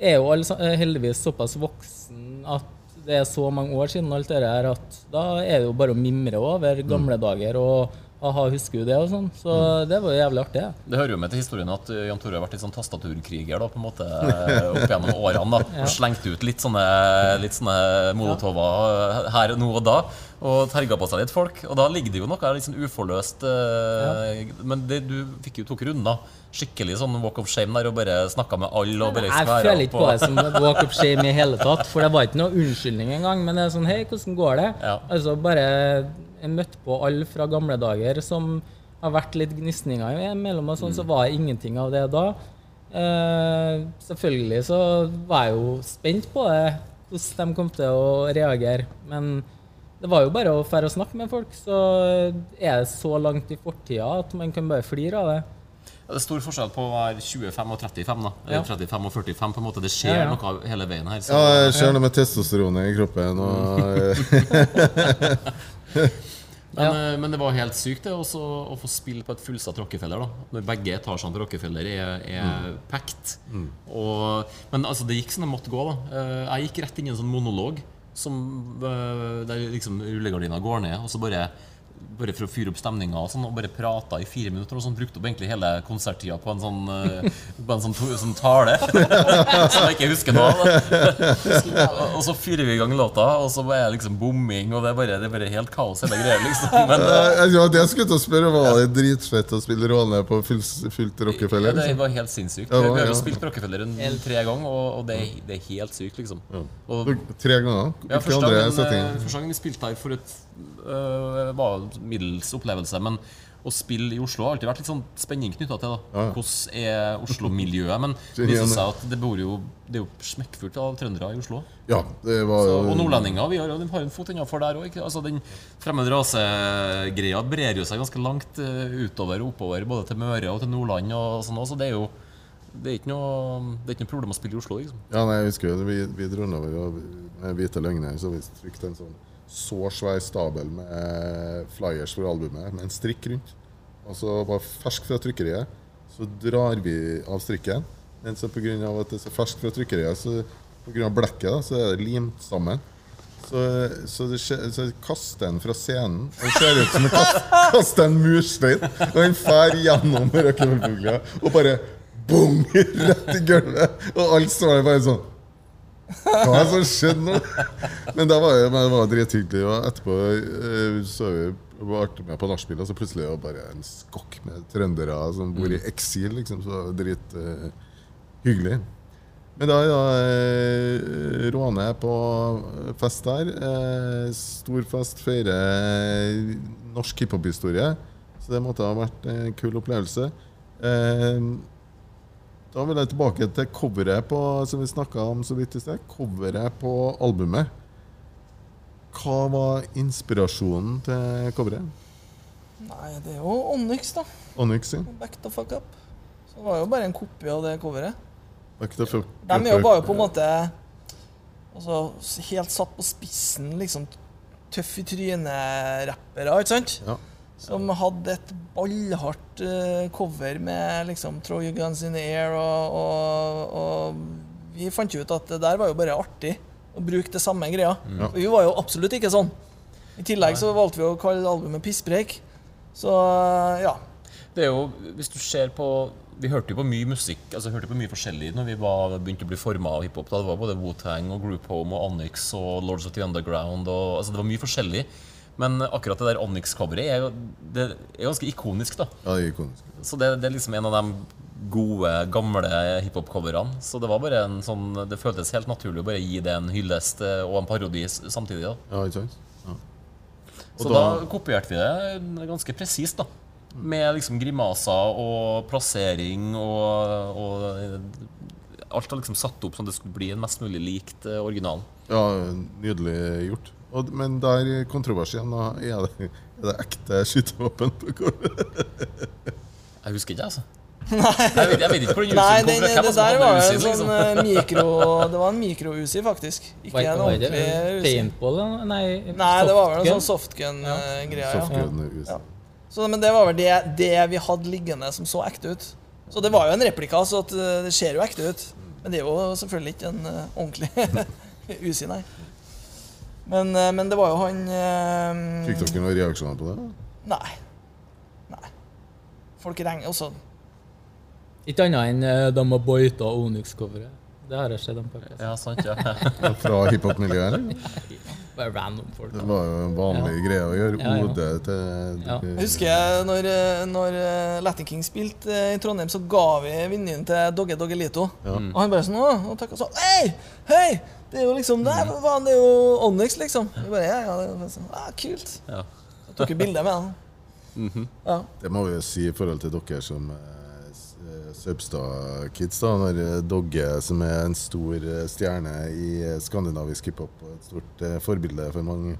er jo alle heldigvis såpass voksen at det er så mange år siden alt det her at da er det jo bare å mimre over gamle dager og aha, husker du det og sånn. Så det var jo jævlig artig. Ja. Det hører jo med til historien at uh, Jan Tore har vært litt sånn tastaturkriger da, på en måte uh, opp gjennom årene. da, Og slengt ut litt sånne, litt sånne molotover uh, her nå og da. Og terga på seg litt folk. Og da ligger det jo noe litt sånn uforløst. uh, Men det, du fikk jo tok runder. Skikkelig sånn walk of shame der og bare snakka med alle og bare Jeg føler ikke på det som walk of shame i hele tatt, for det var ikke noe unnskyldning engang. Men det er sånn Hei, hvordan går det? Ja. Altså bare Jeg møtte på alle fra gamle dager som har vært litt gnisninger mellom og sånn, så var jeg ingenting av det da. Uh, selvfølgelig så var jeg jo spent på det, hvordan de kom til å reagere. Men det var jo bare å fære og snakke med folk, så er det så langt i fortida at man kan bare flire av det. Ja, det er stor forskjell på å være 25 og 35. da Ja. 35 og 45. på en måte Det skjer Ja, ja. noe hele veien her. Så. Ja, jeg ser noe med testosteronet i kroppen. Og, Men, Ja. eh, men det var helt sykt det også, å få spille på et fullsatt Rockefeller. da Når begge etasjene til Rockefeller er, er packed. Og, men altså, det gikk som det måtte gå. da Eh, Jeg gikk rett inn i en sånn monolog som, eh, der liksom rullegardina går ned, og så bare bare for å fyre opp stemninga og sånn, og bare prata i fire minutter. Og sånn, brukte opp egentlig hele konserttida på en sånn, eh, på en sånn, to, sånn tale som jeg ikke husker noe av. Og- så fyrer vi i gang låta, og så er det liksom bomming, og det er bare, det er bare helt kaos hele greia. liksom Men eh, jeg, jeg, jeg skulle til å spørre, var det dritfett å spille Råne på fullt, fullt ja, Rockefeller? det Liksom? var helt sinnssykt. Ja, Vi har ja. jo spilt Rockefeller en tre ganger, og, og det, er, det er helt sykt, liksom. Og, Tre ganger? ja, Hvilke første andre gangen, eh, settinger? første gangen vi spilte her for et øh, var middels opplevelse, men å spille i Oslo har alltid vært litt sånn spenning knytta til. da Ja. Hvordan er Oslo-miljøet? Men det viser seg at det jo Det er jo smekkfullt av trøndere i Oslo. Ja, det var Så, og nordlendinger. Vi har, har en fot innafor der òg. Altså, den fremmed rase-greia brer jo seg ganske langt eh, utover og oppover, både til Møre og til Nordland. og sånn også. Så det er jo Det er noe, det er ikke noe problem å spille i Oslo, liksom. Ja, nei, jeg husker jo, Vi, vi dro nedover og med Hvite løgner, så vi trykte en sånn så svær stabel med flyers for albumet med en strikk rundt. Og så var fersk fra trykkeriet, så drar vi av strikken. Men så pga. at det er så ferskt fra trykkeriet, så pga. blekket, da, så er det limt sammen. Så, så, det, så kaster den fra scenen. Den ser ut som en kaster en murstein, og den fer gjennom røkkelfugla og bare bong! Rett i gulvet. Og alt står der bare sånn Hva er det som skjedde nå? Men det var, det var drithyggelig. Og etterpå eh, så vi artig med på nachspiel, og så plutselig var det bare en skokk med trøndere som bor i mm. eksil. liksom, Så drithyggelig. Uh, men da ja, råner Råne er på fest der. Eh, stor fest, feirer norsk hiphop-historie. Så det måtte ha vært en kul opplevelse. Eh, da vil jeg tilbake til coveret på, som vi snakka om så vidt i sted. Coveret på albumet. Hva var inspirasjonen til coveret? Nei, det er jo Onyx, da. Onyx, ja. Back the fuck up. Så det var jo bare en kopi av det coveret. Back the fuck De er jo bare på en måte altså, helt satt på spissen, liksom tøff i trynet-rappere, ikke sant? Ja. Som hadde et ballhardt uh, cover med liksom 'Throw your guns in the air', og, og, og vi fant jo ut at det der var jo bare artig å bruke det samme greia. Ja. Vi var jo absolutt ikke sånn. I tillegg så valgte vi å kalle albumet 'Pisspreik'. Så ja. Det er jo, hvis du ser på Vi hørte jo på mye musikk altså hørte på mye forskjellig når vi var, begynte å bli forma av hiphop. Det var både Wu-Tang og Group Home og Onyx og Lords of the Underground. Og, altså det var mye forskjellig. Men akkurat det der Onyx-coveret er, er, ganske ikonisk. da Ja, det er ikonisk Så det, det er liksom en av de gode, gamle hiphop-coverne. Så det var bare en sånn Det føltes helt naturlig å bare gi det en hyllest eh, og en parodi samtidig. da Ja, ikke sant? Ja. Så da, da, kopierte vi det ganske presist, da. Med liksom grimaser og plassering og, og Alt var liksom satt opp sånn at det skulle bli en mest mulig likt eh, originalen. Ja, nydelig gjort. Og, men der kontroversien, er det, er det ekte skytevåpen Jeg husker ikke, altså. Nei, jeg vet, jeg vet ikke hvor den Nei, den, det, det der var en liksom. sånn eh, mikro Det var en mikro-USI, faktisk. Ikke en ordentlig USI. Paintball? Nei, Nei, det var vel en sånn softgun-greie. Ja. Softgun ja. Så, men det var vel det, det, vi hadde liggende som så ekte ut. Så det var jo en replika, så eh, det ser jo ekte ut. Men det er jo selvfølgelig ikke en uh, ordentlig USI, nei. Men, uh, men, det var jo han eh, Fikk dere noen reaksjoner på det? Nei. Nei. Folk ringer også. Ikke annet enn uh, de har boita Onyx-coveret. Det har jeg sett dem på. Ja, sant, ja. Fra hiphop-miljøet, eller? Bare random folk. Det var jo en vanlig ja. greie å gjøre. Ja, ja. Ode til ja. Jeg husker jeg når, eh, når eh, Latin King spilte i Trondheim, så ga vi vinneren til Dogge Doggelito. Ja. Og han bare sånn og takka sånn Hei! Hei! Det er jo liksom Det er, det er jo Onyx, liksom. Vi bare, ja, ja, det er sånn, ah, Kult. Ja. Jeg tok vi bilde med han. Mm -hmm. ja. Det må vi jo si i forhold til dere som Søbstad-kids. da, når eh, Dogge, som er en stor eh, stjerne i eh, skandinavisk hiphop og et stort forbilde for mange,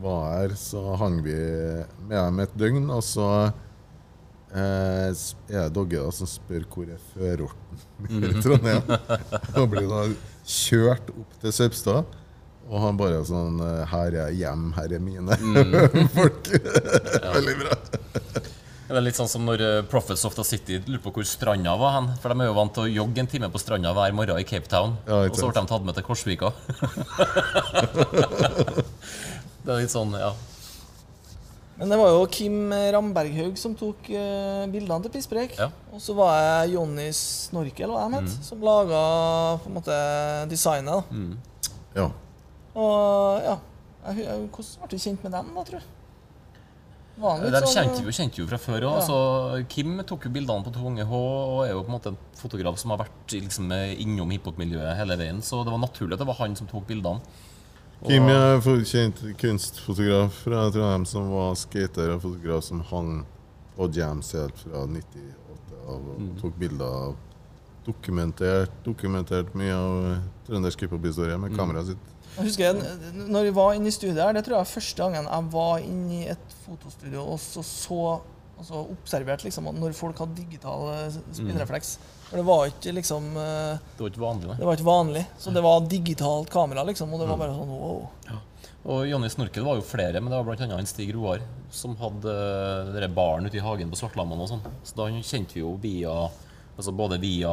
var her, så hang vi med dem et døgn. Og så eh, er det Dogge da, som spør hvor er førorten i mhm. Trondheim. Og blir da kjørt opp til Saupstad. Og han bare sånn Her er hjem, her er mine mm. folk. Veldig bra. Det er litt sånn som når Profits Prophets of the City lurer på hvor stranda var hen. For de er jo vant til å jogge en time på stranda hver morgen i Cape Town. Ja, og så ble de tatt med til Korsvika. det er litt sånn, ja. Men det var jo Kim Ramberghaug som tok uh, bildene til Pisspreik. Ja. Og så var jeg Jonny Snorkel hva mm. som laga på en måte designet. Mm. Ja. Og ja jeg, jeg, Hvordan ble du kjent med dem, da, tror jeg? De sånn, kjente jo, kjente jo fra før òg. Ja. Kim tok jo bildene på Tunge unge H og er jo på en måte en fotograf som har vært liksom, innom hiphop-miljøet hele veien. Så det var naturlig at det var han som tok bildene. Kim er kjent kunstfotograf fra Trondheim som var skater og fotograf som hang på jams helt fra 98 av og mm. tok bilder av dokumentert, dokumentert mye av trøndersk hiphop-historie med mm. kameraet sitt. Jeg husker jeg, når vi var inne i studiet her, Det tror jeg var første gangen jeg var inne i et fotostudio og så, så altså observert liksom, når folk hadde digital spinnrefleks. spillrefleks. For det var ikke liksom uh, Det var ikke vanlig, Det var ikke vanlig. Så det var digitalt kamera, liksom, og det var bare sånn wow. Ja. Og Jonny Snorkel var jo flere, men det var bl.a. Stig Roar som hadde uh, baren ute i hagen på Svartlammen og sånn. Så da kjente vi jo via Altså både via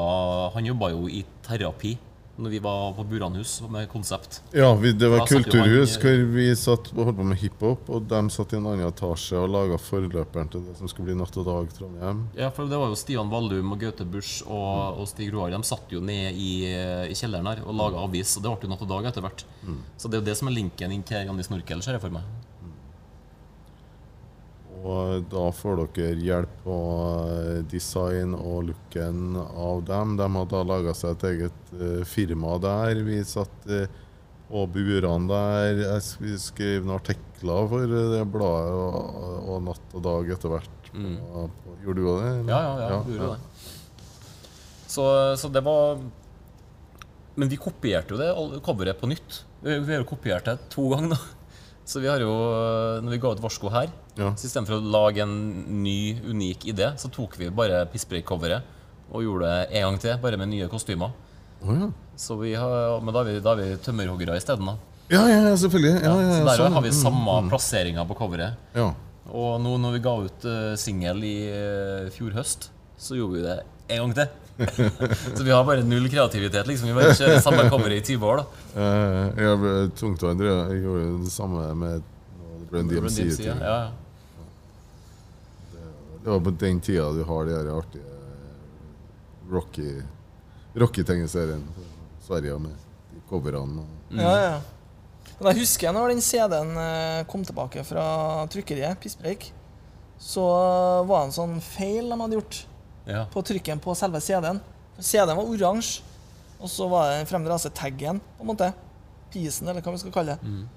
Han jobba jo i terapi når vi var på Buranhus med konsept. Ja, vi, det var kulturhus han, hvor vi satt og holdt på med hiphop, og de satt i en annen etasje og laga forløperen til det som skulle bli Natt og Dag Trondheim. Ja, for det var jo Stian Vallum og Gaute Busch og, og, Stig Roar. De satt jo ned i, i kjelleren her og laga avis, og det ble jo Natt og Dag etter hvert. Mm. Så det er jo det som er linken inn til Janni Snorkel, ser jeg for meg. Og da får dere hjelp på eh, design og looken av dem. De har da laga seg et eget uh, firma der. Vi satt uh, på burene der. Vi skrev noen artikler for det bladet og, og, Natt og Dag etter hvert. Mm. På, gjorde du òg det? Ja, ja, ja, ja, ja. det. Så, så, det var Men vi kopierte jo det coveret på nytt. Vi, vi har jo kopiert det to ganger. da så vi har jo, når vi ga ut Varsko her, ja. så istedenfor å lage en ny, unik idé, så tok vi bare Pisspreik-coveret og gjorde det en gang til, bare med nye kostymer. Oh, ja. Så vi har, men da er vi, da er vi tømmerhoggere isteden. Ja, ja, selvfølgelig. Ja, så der sånn. har vi samme mm. plasseringa på coveret. Og nå når vi ga ut uh, singel i uh, fjor høst, så gjorde vi det en gang til. så vi har bare null kreativitet. liksom Vi bare kjører samme kommer i 20 år. da uh, Jeg endre, jeg gjorde det samme med Run DMC. Ja, ja. Det, det var på den tida du har de her artige Rocky Rocky-tegneseriene Sverige med de coverne. Mm. Ja, ja. Men jeg husker når den CD-en eh, kom tilbake fra trykkeriet, Pisspreik, så var det en sånn feil de hadde gjort ja. på trykken på selve CD-en. CD-en var oransje, og så var det fremdrase-taggen, på en måte. Pisen, eller hva vi skal kalle det. Mm.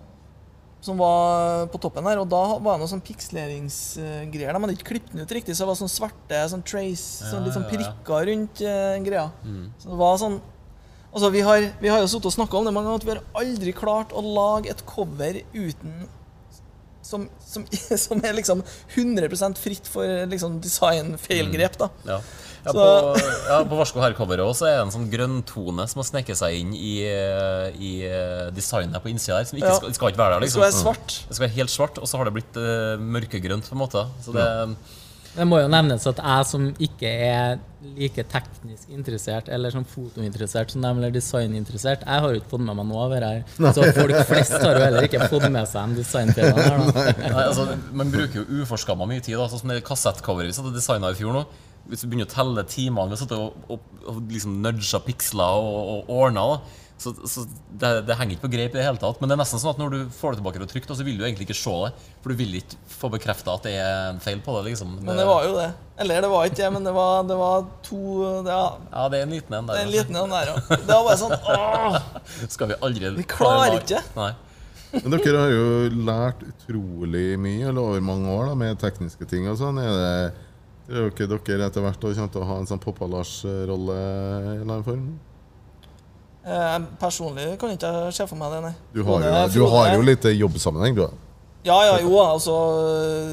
Som var på toppen her. Og da var det noe sånn piksleringsgreier. De hadde ikke klippet den ut riktig, så det var sånn svarte sånn trace, sånn litt sånn prikker rundt uh, greia. Mm. Så det var sånn Altså, vi har, vi har jo sittet og snakka om det mange ganger, at vi har aldri klart å lage et cover uten som, som, som, er liksom 100% fritt for liksom design-feilgrep. da. Mm. Ja. Ja, på, ja, på Varsko her-coveret også er det en sånn grønntone som har sneket seg inn i, i designet på innsida her. Som ikke skal, skal, ikke være der. liksom. Det skal være svart. Det skal være helt svart, og så har det blitt uh, mørkegrønt. på en måte. Så det... Ja. Det må jo nevnes at jeg som ikke er like teknisk interessert eller som fotointeressert som dem, eller designinteressert, jeg har jo ikke fått med meg noe av det her. Så folk flest har jo heller ikke fått med seg de designfeilene her. Nei, altså, man bruker jo uforskamma mye tid. Da, sånn som det kassettcoveret vi satt og designa i fjor nå. Hvis vi begynner å telle timene vi satt og, og, og liksom nudga piksler og, og ordna, da så, så det, det, henger ikke på greip i det hele tatt. Men det er nesten sånn at når du får det tilbake og trygt, så vil du egentlig ikke se det. For du vil ikke få bekrefta at det er en feil på det. liksom. Men det var jo det. Eller det var ikke det, men det var, det var to det, ja. ja, det er en liten en der. Det er en liten en der, ja. Det var bare sånn åh! Skal vi aldri Vi klarer ikke. Nei. Men dere har jo lært utrolig mye eller over mange år da, med tekniske ting og sånn. Er det Tror ikke dere etter hvert kommer til å ha en sånn Poppa-Lars-rolle i en eller annen form? Eh, personlig kan jeg ikke se for meg det, nei. Du har, jo, du har jo litt jobbsammenheng, du. Ja, ja, jo, altså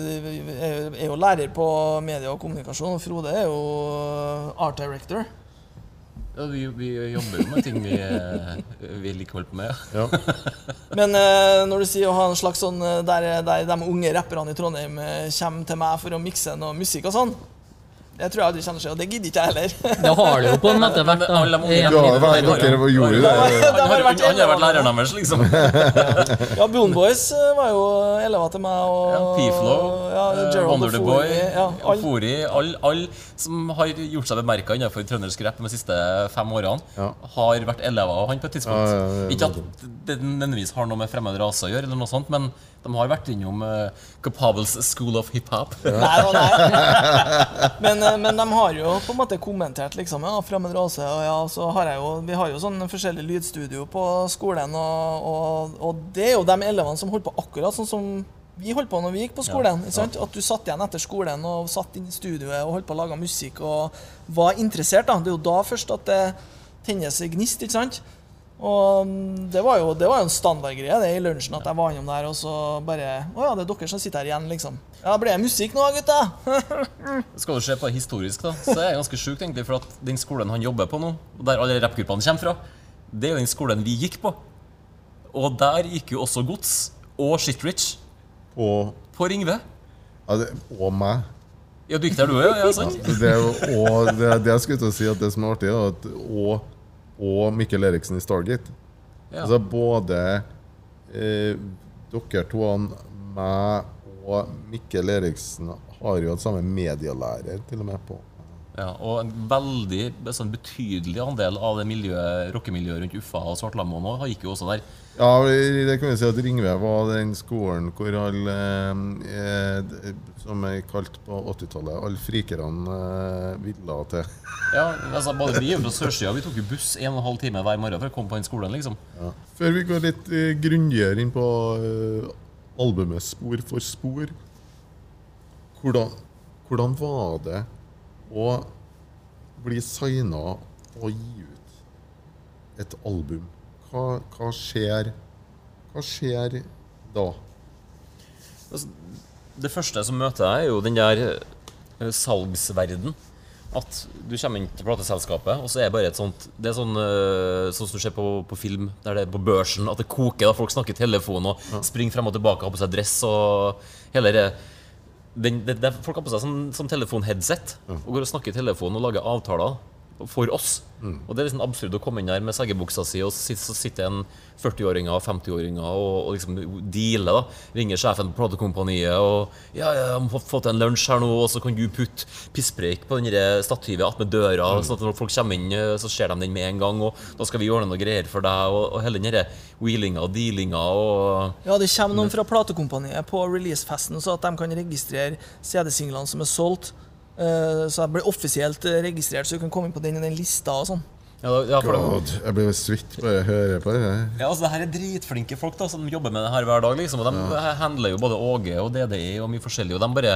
Jeg er jo lærer på media og kommunikasjon. Frode er jo art director. Ja, vi, vi jobber jo med ting vi, vi liker å holde på med. Ja. Men eh, når du sier å ha en slags sånn eh, der, der de unge rapperne i Trondheim eh, kommer til meg for å mikse noe musikk og sånn det tror jeg aldri kommer til å skje, og det gidder ikke jeg heller. det har det jo på en måte vært. da. Du har vært, dere gjorde det. Han har vært læreren deres, liksom. ja, Boon Boys eh, var jo elever til meg. Og, ja, P-Flow, ja, eh, Wonder the Boy, ja, all. Fori. Alle all som har gjort seg bemerka innenfor trøndersk rapp de siste fem årene, ja. har vært elever av han på et tidspunkt. Ikke at det nødvendigvis har noe med fremmed rase å gjøre, eller noe sånt, men de har vært innom uh, Capabels School of Hip-Hop. nei, nei. Men, uh, men, de har jo på en måte kommentert liksom, ja, en rase. Og ja, så har jeg jo, vi har jo sånn forskjellig lydstudio på skolen, og, og, og, det er jo de elevene som holder på akkurat sånn som vi holdt på når vi gikk på skolen. Ja, ja. At du satt igjen etter skolen og satt inn i studioet og holdt på å lage musikk og var interessert. da. Det er jo da først at det tennes gnist. ikke sant? Og det var jo, det var jo en standardgreie det i lunsjen at jeg var innom der, og så bare Å ja, det er dere som sitter her igjen, liksom. Ja, blir det musikk nå, gutta? Skal du se på det historisk, da, så er det ganske sjukt, egentlig, for at den skolen han jobber på nå, der alle rappgruppene kommer fra, det er jo den skolen vi gikk på. Og der gikk jo også Gods og Shitrich. På, på Ringve. Ja, det, og meg. Ja, du gikk der, du òg? Ja, sant? Ja, det, og det, det jeg skulle til å si at det som er artig, er at og og Mikkel Eriksen i Stargate. Ja. Altså både eh, dere to, meg og Mikkel Eriksen, har jo hatt samme medielærer til og med på. Ja, og en veldig sånn betydelig andel av det miljøet, rockemiljøet rundt Uffa og Svartlamoen gikk jo også der. Ja, det kan vi si at Ringve var den skolen hvor alle, eh, som er kalt på 80-tallet, alle frikerne eh, ville til. Ja, altså både vi fra sørsida vi tok jo buss en og en halv time hver morgen for å komme på den skolen. liksom. Ja. Før vi går litt eh, grundigere inn på eh, albumet Spor for spor, hvordan, hvordan var det å bli signa og gi ut et album? hva, hva, skjer Hva skjer da? Altså, det første som møter deg, er jo den der uh, salgsverden. At du kommer inn til plateselskapet, og så er det bare et sånt Det er sånn, uh, sånn som du ser på, på, film, der det er på børsen, at det koker. da Folk snakker i telefon og springer frem og tilbake, har på seg dress og hele det den, den, den Folk har på seg sånn, sånn telefonheadset og går og snakker i telefon og lager avtaler for oss. Mm. Og Det er liksom absurd å komme inn her med seggebuksa si, og så sitter en 40-åringer og 50-åringer og, og, liksom dealer. da Ringer sjefen på platekompaniet og ja, ja, 'Jeg få til en lunsj her nå, og så kan du putte pisspreik på den stativet attmed døra.' Mm. sånn at når folk kommer inn, eh, så ser de den med en gang, og da skal vi ordne noe greier for deg. Og, og hele den wheelinga og dealinga og Ja, det kommer noen fra platekompaniet på releasefesten så at de kan registrere CD-singlene som er solgt. Eh, så jeg ble offisielt eh, registrert, så du kan komme inn på den i den lista og sånn. Ja, ja, God, jeg blir svitt bare å høre på det. Ja, altså det her er dritflinke folk da som jobber med det her hver dag. liksom Og De ja. handler jo både Åge og DDI og mye forskjellig. Og de bare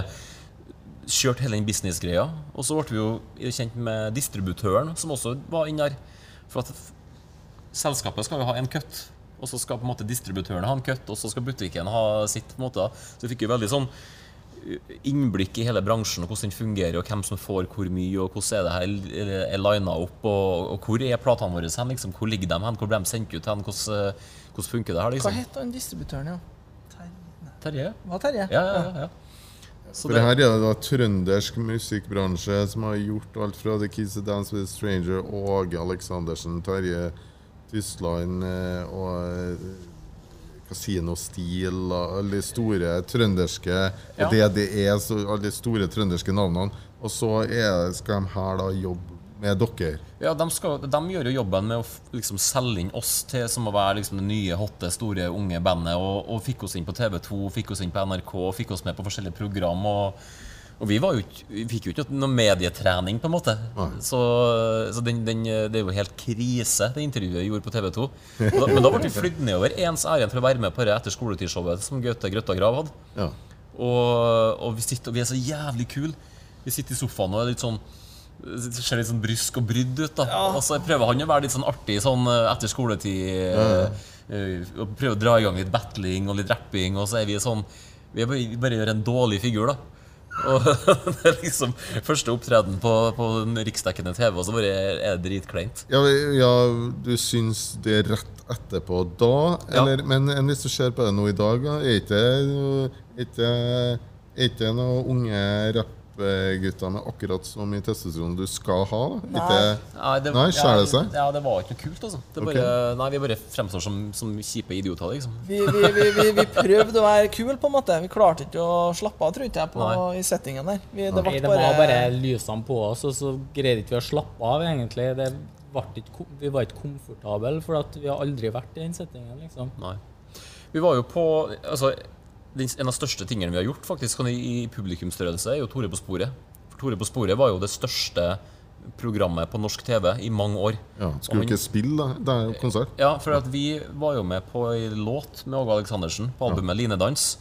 kjørte hele den businessgreia. Og så ble vi jo kjent med distributøren, som også var inne der. For at selskapet skal jo ha en cut, og så skal på en måte distributøren ha en cut, og så skal butikken ha sitt. på en måte Så vi fikk jo veldig sånn innblikk i hele bransjen og hvordan den fungerer, og hvem som får hvor mye, og hvordan er det her er lina opp, og, og, hvor er platene våre hen, liksom, hvor ligger de hen, hvor ble de sendt ut hen, hvordan, hvordan funker det her? liksom. Hva het han distributøren, ja? Terje? Hva Terje? Ja, ja, ja. Så For det her er det da trøndersk musikkbransje som har gjort alt fra The Kids That Dance With a Stranger, Åge Aleksandersen, Terje Tysland eh, og eh, Kasinostil og alle de store trønderske ja. DDE, alle de store trønderske navnene. Og så er, skal de her da jobbe med dere. Ja, de, skal, de gjør jo jobben med å liksom selge inn oss til som å være liksom det nye, hotte, store, unge bandet. Og, og fikk oss inn på TV2, fikk oss inn på NRK, fikk oss med på forskjellige program. og og vi, jo vi fikk jo ikke noe medietrening, på en måte. Så, så den, den, det er jo helt krise, det intervjuet jeg gjorde på TV 2. Da, men da ble vi flydd nedover ens ærend for å være med på det etter skoletidsshowet som Gaute Grøtta Grav hadde. Ja. Og, og, vi sitter, og vi er så jævlig kule. Vi sitter i sofaen og er litt sånn ser litt sånn brysk og brydd ut. da ja. Og så prøver han å være litt sånn artig sånn eh, etter skoletid. Ja, ja. Uh, og prøver å dra i gang litt battling og litt rapping. Og så er vi sånn Vi bare, vi bare gjør en dårlig figur, da. Og det er liksom første opptreden på, på riksdekkende TV, og så bare er det dritkleint. Ja, ja, du syns det er rett etterpå da? Eller, ja. Men hvis du ser på det nå i dag, er ikke, det ikke, ikke noen unge rapp gutter med akkurat så mye testosteron du skal ha? Nei, ikke, nei, det, nei skjærer seg? Ja, det var ikke noe kult, altså. Bare, okay. Nei, Vi bare fremstår som, som kjipe idioter, liksom. Vi, vi, vi, vi, prøvde å være kule, på en måte. Vi klarte ikke å slappe av, tror jeg, på, i settingen der. det, nei, det var bare lysene på oss, og så greide ikke vi å slappe av, egentlig. Det ikke, vi var ikke komfortable, for vi har aldri vært i den settingen, liksom. Nei. Vi var jo på altså, en av største tingene vi har gjort faktisk i publikumsstørrelse, er jo Tore på sporet. For Tore på sporet var jo det største programmet på norsk TV i mange år. Ja, Skulle ikke spille, da? Det er jo konsert. Ja, for at vi var jo med på ei låt med Åge Aleksandersen på albumet ja. Linedans.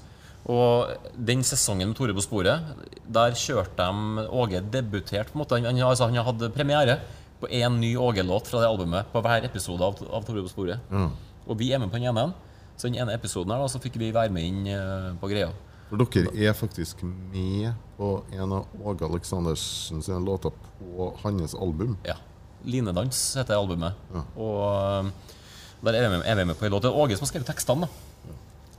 Og den sesongen med Tore på sporet, der kjørte de Åge debutert på en måte. Han, altså, han hadde premiere på én ny Åge-låt fra det albumet på hver episode av, av Tore på sporet. Ja. Og vi er med på den ene. Så den ene episoden her da, så fikk vi være med inn uh, på greia. For dere er faktisk med på en av Åge Aleksandersen sine låter på hans album? Ja. 'Linedans' heter albumet. Ja. Og uh, der er vi, med, er vi med på en låt. Det er Åge som har skrevet tekstene. da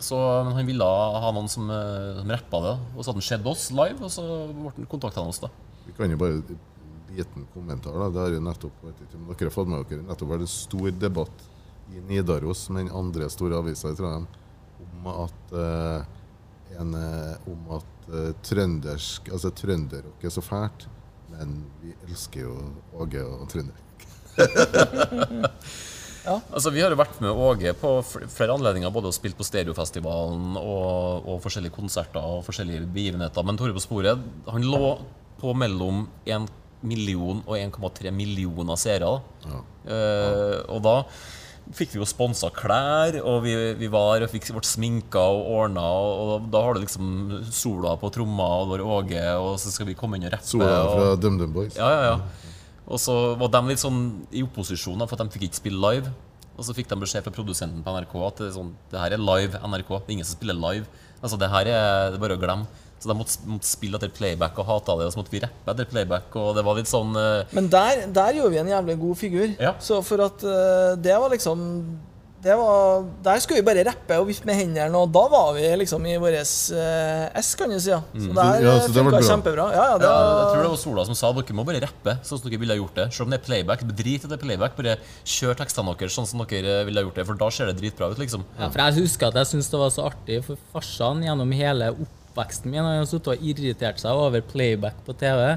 så han ville ha noen som, eh, som rappa det. Og så hadde han sett oss live, og så ble han kontakta oss. da Vi kan jo bare liten kommentar. da Det har jo nettopp vet ikke om dere har fått med dere nettopp vært en stor debatt i Nidaros med den andre store avisa i Trondheim om at uh, en, uh, om at uh, trøndersk Altså trønderrock er så fælt, men vi elsker jo Åge og trønderrock. ja. Altså, vi har jo vært med Åge på flere anledninger, både å spille på Stereofestivalen og, og forskjellige konserter og forskjellige begivenheter. Men Tore på sporet, han lå på mellom 1 million og 1,3 millioner seere. Ja. Uh, og da fikk vi jo sponsa klær, og vi, vi var og fikk vårt sminka og ordna. Og, og da har du liksom Sola på tromma, og Lår Åge, og så skal vi komme inn og rappe. Sola fra DumDum Boys. Ja, ja, ja. Og så var de litt sånn i opposisjon, for at de fikk ikke spille live. Og så fikk de beskjed fra produsenten på NRK at det, er sånn, det her er live NRK. Det er ingen som spiller live. Altså, det her er, det er bare å glemme. Så de måtte, måtte spille etter playback og hata det, og så måtte vi rappe etter playback. Og det var litt sånn uh... Men der, der gjorde vi en jævlig god figur. Ja. Så for at uh, det var liksom det var, Der skulle vi bare rappe og vifte med hendene, og da var vi liksom i vår uh, S, kan du si. Ja. Så mm. der ja, så funka kjempebra. Ja, ja, det ja, jeg tror det var Sola som sa dere må bare rappe sånn som dere ville ha gjort det. Selv om det er playback, drit i det playback. Bare kjør tekstene deres sånn som dere ville ha gjort det, for da ser det dritbra ut, liksom. Ja, for jeg husker at jeg syntes det var så artig, for farsan gjennom hele opp oppveksten min har sittet og irritert seg over playback på TV.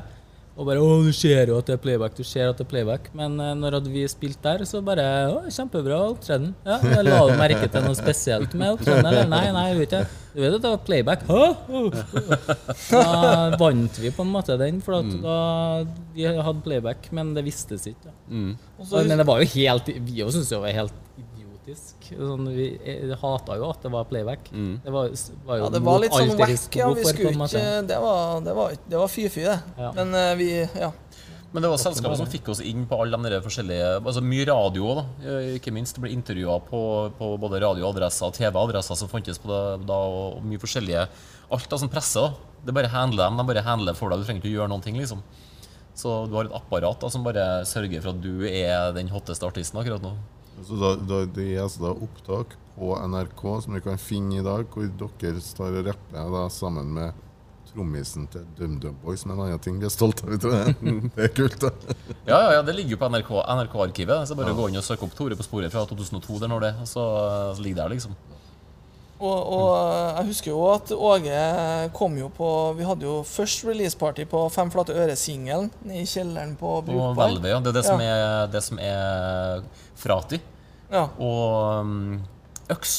Og bare 'Å, du ser jo at det er playback', du ser at det er playback. Men uh, når hadde vi spilt der, så bare 'Å, kjempebra opptreden'. Ja, jeg La du merke til noe spesielt med opptredenen, eller? Nei, nei, jeg vet ikke. Du vet at det var playback? Hå? Da vant vi på en måte den, for at mm. da vi hadde playback, men det vistes ikke. Mm. men det var jo helt Vi òg syntes det var helt faktisk. Sånn, vi hata jo at det var playback. Mm. Det var, var, jo ja, det var litt sånn wack, ja. Vi skulle ikke Det var, det var, det var fy-fy, det. Ja. Men uh, vi Ja. Men det var selskapet som fikk oss inn på alle de forskjellige altså Mye radio, da, ikke minst. Det ble intervjua på, på, både radioadresser og TV-adresser som fantes på det da, og mye forskjellige Alt da som presser. da. Det bare handler dem. De bare handler for deg. Du trenger ikke å gjøre noen ting, liksom. Så du har et apparat da, som bare sørger for at du er den hotteste artisten akkurat nå. Så da, da, det er altså da opptak på NRK som vi kan finne i dag, hvor dere står og rapper da, sammen med trommisen til DumDum Boys med en annen ting vi er stolte av. Det er kult, da. ja, ja, ja, det ligger jo på NRK-arkivet. NRK så bare ja. gå inn og søke opp Tore på sporet fra 2002, der når det, så, så ligger det her, liksom. Og, og, jeg husker jo at Åge kom jo på Vi hadde jo først releaseparty på Fem flate øre-singelen i kjelleren på Brukbar. Velve, ja. Det er det, ja. Som er, det som er Frati. Ja. Og um, Øks.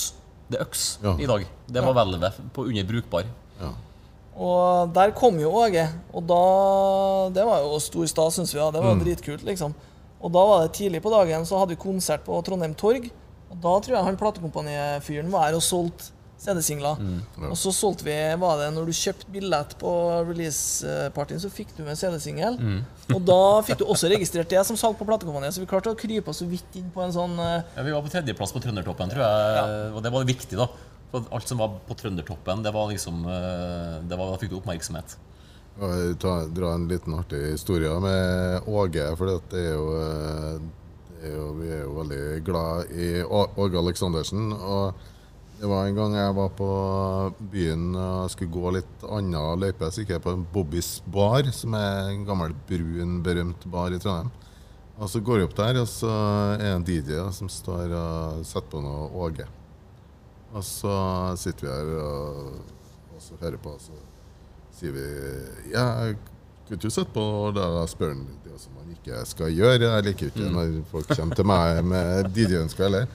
Det er Øks ja. i dag. Det var Velve på under Brukbar. Ja. Og der kom jo Åge, og da Det var jo stor stas, syns vi. Ja. Det var mm. dritkult, liksom. Og da var det tidlig på dagen, så hadde vi konsert på Trondheim Torg. Og da tror jeg han platekompanifyren var her og solgte CD-singler. Mm, ja. Og så solgte vi var det Når du kjøpte billett på release-partyen, så fikk du med CD-singel. Mm. og da fikk du også registrert det som salg på platekompaniet. Så vi klarte å krype oss så vidt inn på en sånn uh... Ja, Vi var på tredjeplass på Trøndertoppen, tror jeg. Ja. Og det var viktig, da. For alt som var på Trøndertoppen, det var liksom uh, det var, Da fikk du oppmerksomhet. Jeg dra en liten artig historie med Åge. For det er jo uh, er jo, vi er jo veldig glad i Åge Aleksandersen. Og det var en gang jeg var på byen og skulle gå litt annen løype. Så gikk jeg på Bobbys bar, som er en gammel brun, berømt bar i Trondheim. Og så går jeg opp der, og så er det en DJ som står og setter på noe Åge. Og så sitter vi her og, hører på, og så sier vi Ja, kunne du sett på det og spør han det jeg skal gjøre. Jeg liker ikke mm. når folk kommer til meg med DJ-ønsker heller.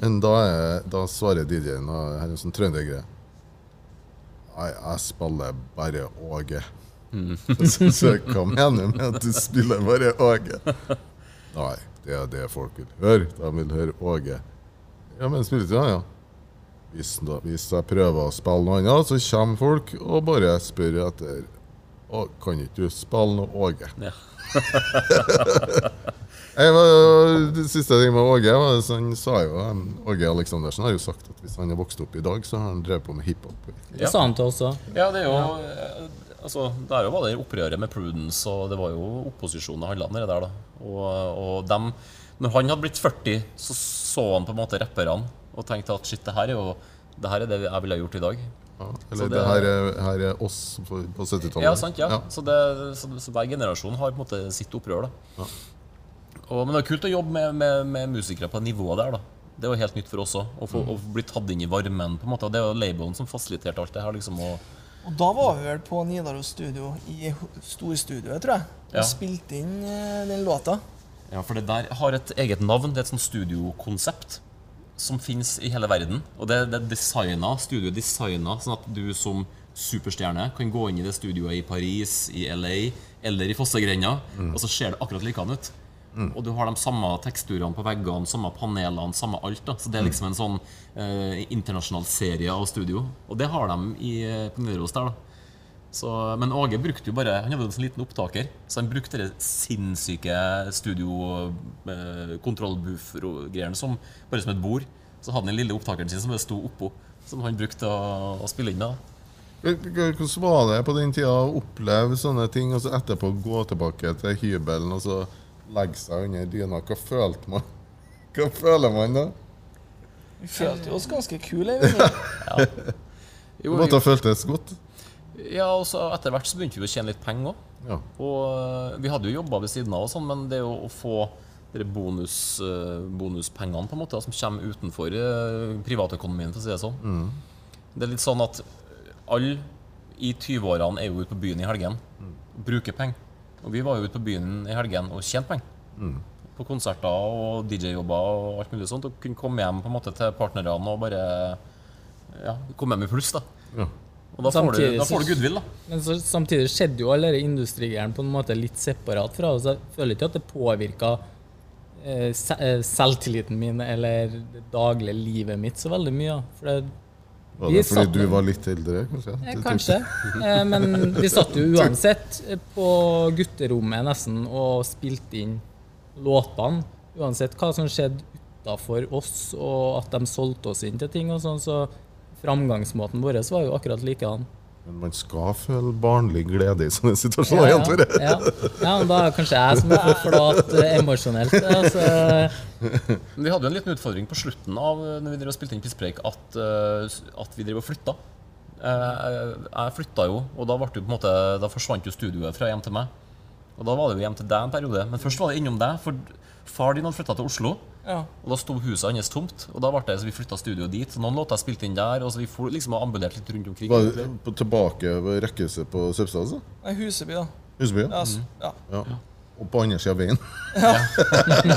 Men da, er, da svarer DJ-en, og her er en sånn trøndergreie Nei, jeg spiller bare Åge. Mm. så, så hva mener du med at du spiller bare Åge? Nei, det er det folk vil høre. De vil høre Åge. Ja, men spiller ikke han, ja? Hvis, da, hvis jeg prøver å spille noe annet, så kommer folk og bare spør etter og kan ikke du spille noe Åge? Ja. Jeg var, det siste ting med Åge var, han sa jo, Åge Aleksandersen har jo sagt at hvis han har vokst opp i dag, så har han drevet på med hiphop. Det sa han til oss òg. Ja, det er jo eh, altså, Der var det opprøret med Prudence, og det var jo opposisjonen det handla om. Det der, da. Og, og dem, når han hadde blitt 40, så så han på en måte rapperne og tenkte at shit, det her er jo det her er det jeg ville gjort i dag. Ja, eller det, det her, er, her, er, oss på, på 70-tallet. Ja, sant. ja. ja. Så, det, så, så, hver generasjon har på en måte sitt opprør. da ja. Og, Men det er kult å jobbe med, med, med musikere på det nivået der. da Det var helt nytt for oss òg. Å, mm. å, bli tatt inn i varmen. på en måte Og Det var labelen som fasiliterte alt det her. liksom og, og da var vi vel på Nidaros studio, i storstudioet, tror jeg, og ja. spilte inn eh, den låta. Ja, for det der har et eget navn. Det er et sånt studiokonsept som finnes i hele verden. Og det, det er designa, studioet designa sånn at du som superstjerne kan gå inn i det studioet i Paris, i LA eller i Fossegrenda, mm. og så ser det akkurat likedan ut. Mm. Og du har de samme teksturene på veggene, samme panelene, samme alt. da Så det er mm. liksom en sånn eh, internasjonal serie av studio. Og det har de i, eh, på Nidaros der. da så, men Åge brukte jo bare Han hadde en sånn liten opptaker, så han brukte det sinnssyke studio-kontrollbooth-greiene eh, som bare som et bord. Så hadde han den lille opptakeren sin som bare sto oppå, som han brukte å, å spille inn med. Hvordan var det på den tida å oppleve sånne ting, og så etterpå gå tilbake til hybelen og så legge seg under dyna? Hva følte man? Hva føler man da? Vi følte oss ganske kule. ja. Jo, det måtte ha føltes godt? Ja, og så Etter hvert så begynte vi å tjene litt penger òg. Ja. Og uh, vi hadde jo jobba ved siden av, og sånn, men det å, å få bonus, uh, bonuspengene på en måte, som kommer utenfor uh, privatøkonomien, for å si det sånn mm. Det er litt sånn at alle i 20-årene er jo ute på byen i helgen mm. og bruker penger. Og vi var jo ute på byen i helgen og tjente penger. Mm. På konserter og DJ-jobber og alt mulig sånt. Og kunne komme hjem på en måte til partnerne og bare ja, komme hjem i pluss. da ja. Og da får, du, da får du goodwill, da. Men så, samtidig skjedde jo alle industrigreiene på en måte litt separat fra oss. Jeg føler ikke at det påvirka eh, eh, selvtilliten min eller det daglige livet mitt så veldig mye. For det, var det fordi du var litt eldre, kanskje? Eh, kanskje. Eh, men vi satt jo uansett på gutterommet nesten og spilte inn låtene. Uansett hva som skjedde utafor oss, og at de solgte oss inn til ting og sånn. så framgangsmåten vår var jo akkurat likedan. Men man skal føle barnlig glede i sånne situasjoner. Ja, ja. ja. ja da er det kanskje jeg som er for flat uh, emosjonelt. Altså. vi hadde jo en liten utfordring på slutten av når vi drev og spilte inn Pisspreik, at, at vi drev og flytta. Jeg flytta jo, og da, måte, da forsvant jo studioet fra hjem til meg. Og da var det jo hjem til deg en periode. Men først var det innom deg, for far din hadde flytta til Oslo. Ja. Og da sto huset hans tomt, og da ble det så vi flytta studioet dit. Så noen låter spilte inn der, og så vi for, liksom ambulert litt rundt omkring. Var det på, tilbake ved rekkehuset på Søpstad? Altså? Nei, Huseby, da. Huseby, ja. Mm. ja. ja. Og på andre sida av veien. Ja.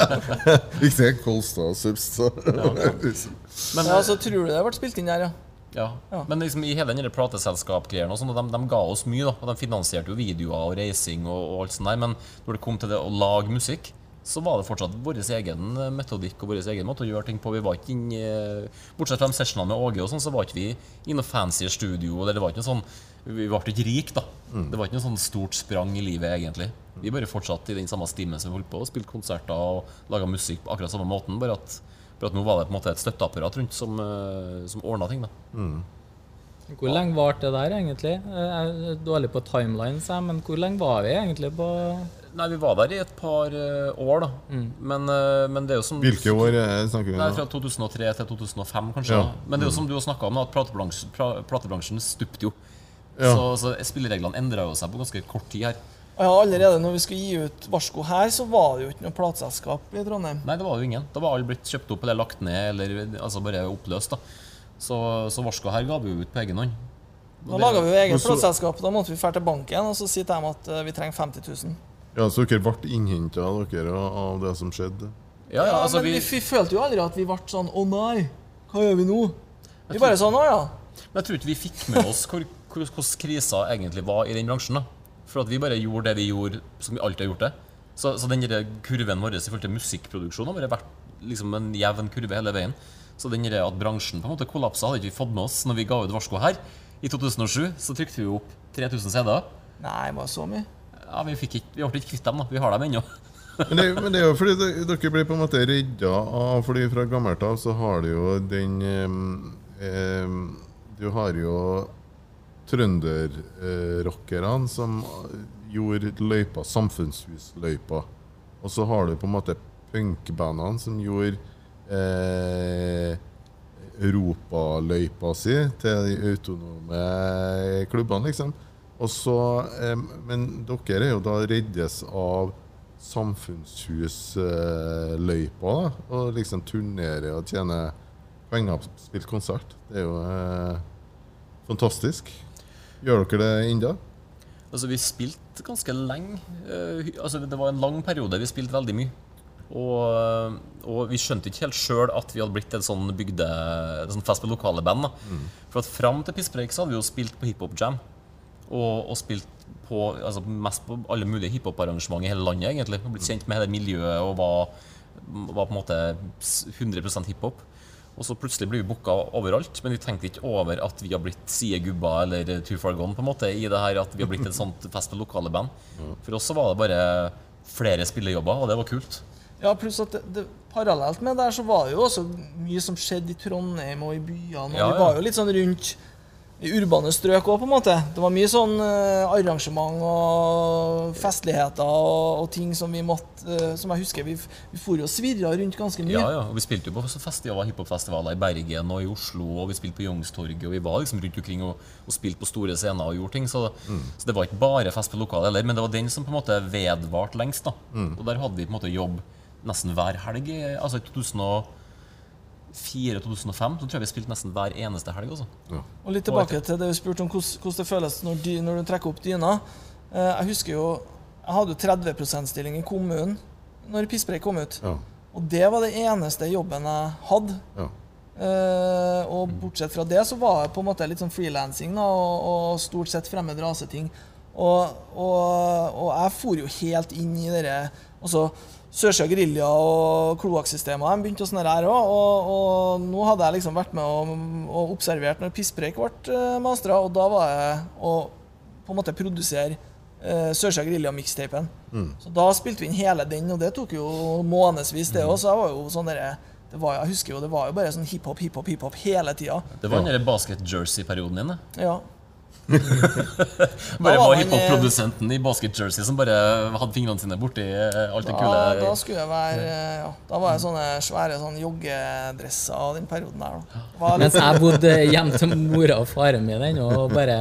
Ikke Kolstad og Søbstad. Men ja, så tror du det ble spilt inn der, ja. Ja. ja. Men liksom i hele denne plateselskapgreiene sånn, de, de, ga oss mye. da Og De finansierte jo videoer og reising og, og alt sånt der. Men når det kom til det å lage musikk, så var det fortsatt vår egen eh, metodikk og vår egen måte å gjøre ting på. Vi var ikke inn, Bortsett fra de sessionene med Åge, og sånn, så var ikke vi i noe fancy studio. Eller det var ikke noe sånn, Vi ble ikke rike, da. Mm. Det var ikke noe sånn stort sprang i livet, egentlig. Vi bare fortsatte i den samme stimen som vi holdt på, og spilte konserter og laga musikk på akkurat samme måten. Bare at, bare at nå var det på en måte et støtteapparat rundt som, eh, som ordna ting. da. Mm. Hvor lenge varte det der, egentlig? Jeg er dårlig på timelines, men hvor lenge var vi egentlig på Nei, Vi var der i et par uh, år, da. Mm. Men, uh, men, det er jo som Hvilke år snakker vi om? Nei, Fra 2003 til 2005, kanskje. Ja. Men det er jo som du har snakka om, at platebransjen, platebransjen stupte jo. Ja. Så, så spillereglene endra seg på ganske kort tid her. Ja, Allerede når vi skulle gi ut Varsko her, så var det jo ikke noe plateselskap i Trondheim. Nei, det var jo ingen. Da var alle blitt kjøpt opp eller lagt ned eller altså bare oppløst. da. Så, så Varsko her ga vi jo ut på egen hånd. Da laga vi jo eget plateselskap. Da måtte vi dra til banken og så si til dem at uh, vi trenger 50 000. Ja, Så dere ble innhenta av det som skjedde? Ja, ja, altså, men vi, vi, følte jo aldri at vi ble sånn Å nei, hva gjør vi nå? Vi bare sånn Å ja. Men jeg tror ikke vi fikk med oss hvordan krisa egentlig var i den bransjen. da. For at vi bare gjorde det vi gjorde, som vi alltid har gjort det. Så, så den kurven vår i forhold til musikkproduksjon har vært liksom en jevn kurve hele veien. Så den at bransjen på en måte kollapsa, hadde ikke vi fått med oss når vi ga ut Varsko her. I 2007 så trykte vi opp 3000 CD-er. Nei, var så mye? Ja, Vi, fikk ikke, vi ble ikke kvitt dem, da. Vi har dem ennå. men, det, men, det, er jo fordi dere blir på en måte redda av Fordi fra gammelt av så har du jo den eh, Du har jo trønderrockerne eh, som gjorde løypa, samfunnshusløypa. Og så har du på en måte punkbandene som gjorde eh, europaløypa si til de autonome klubbene, liksom. Og så, eh, men dere er jo da reddes av samfunnshusløypa eh, og liksom turnere og tjene penger på spilt konsert. Det er jo eh, fantastisk. Gjør dere det ennå? Altså, vi spilte ganske lenge. Uh, altså, det var en lang periode vi spilte veldig mye. Og, og vi skjønte ikke helt sjøl at vi hadde blitt et sånn bygde et sånn fest med lokale band. Mm. For at fram til Pisspreik så hadde vi jo spilt på hiphop jam. Og, og, spilt på altså mest på alle mulige hiphop-arrangement i hele landet, egentlig. Og blitt kjent med hele miljøet og var, var på en måte 100 hiphop. Og så plutselig blir vi booka overalt, men vi tenkte ikke over at vi har blitt sidegubber eller Too Far Gone på en måte i det her at vi har blitt et sånt fest med lokale band. For oss så var det bare flere spillejobber, og det var kult. Ja, pluss at det, det, parallelt med der så var det jo også mye som skjedde i Trondheim og i byene. Og ja, ja. Vi var jo litt sånn rundt i urbane strøk òg, på en måte. Det var mye sånn uh, arrangement og festligheter og, og, ting som vi måtte uh, Som jeg husker, vi, vi for jo svirra rundt ganske mye. Ja, ja. Og vi spilte jo på festivaler, hiphopfestivaler i Bergen og i Oslo, og vi spilte på Youngstorget, og vi var liksom rundt omkring og, og spilte på store scener og gjorde ting. Så, mm. så, det var ikke bare fest på lokalet heller, men det var den som på en måte vedvarte lengst. da. Mm. Og der hadde vi på en måte jobb nesten hver helg. Altså i 2004-2005 så tror jeg vi spilte nesten hver eneste helg. Også. Ja. Og Litt tilbake til det vi spurte om hvordan, det føles når, dy, når, du trekker opp dyna. Eh, jeg husker jo Jeg hadde jo 30 %-stilling i kommunen når Pisspreik kom ut. Ja. Og det var det eneste jobben jeg hadde. Ja. Uh, og bortsett fra det så var jeg på en måte litt sånn frilansing og, og, stort sett fremmed raseting. Og, og, og jeg for jo helt inn i det altså, Sørsida Gerilja og kloakksystemer begynte sånn her òg. Og, og, nå hadde jeg liksom vært med og, og observert når Pisspreik ble uh, mastra, og da var jeg å på en måte produsere eh, Sørsida Gerilja-mikstapen. Mm. Så da spilte vi inn hele den, og det tok jo månedsvis, det òg. Mm. Så jeg var jo sånn derre det var, jeg husker jo, det var jo bare sånn hiphop, hiphop, hiphop hele tida. Det var den ja. basket-jersey-perioden din? det? Ja. Bare var hiphop-produsenten i basket-jersey som bare hadde fingrene sine borti eh, alt det kule. Da, da skulle jeg være ja, Da var jeg sånne svære sånne joggedresser av den perioden der. Da. Mens jeg bodde hjemme til mora og faren min ennå og bare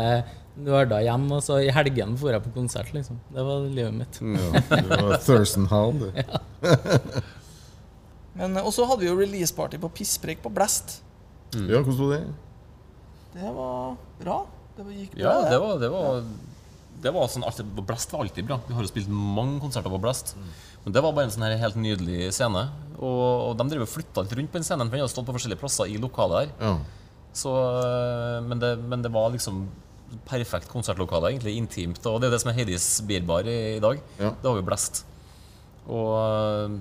nerda hjem, og så i helgen dro jeg på konsert, liksom. Det var livet mitt. ja, det var Thurston Hall, det. Men Og så hadde vi jo releaseparty på Pisspreik på Blast. Mm. Ja, hvordan var det? Det var bra. Det gikk bra, ja, det var, det var, det var sånn, Blast var alltid bra. Vi har jo spilt mange konserter på Blast. Mm. Men det var bare en sånn her helt nydelig scene. Og, og de driver flytta litt rundt på den scenen, for den hadde stått på forskjellige plasser i lokalet her. Ja. Så, eh, men, det, men, det, var liksom perfekt konsertlokale, egentlig. Intimt. Og det er det som er Heidis Bierbar i, i dag. Ja. Det har vi Blast. Og eh,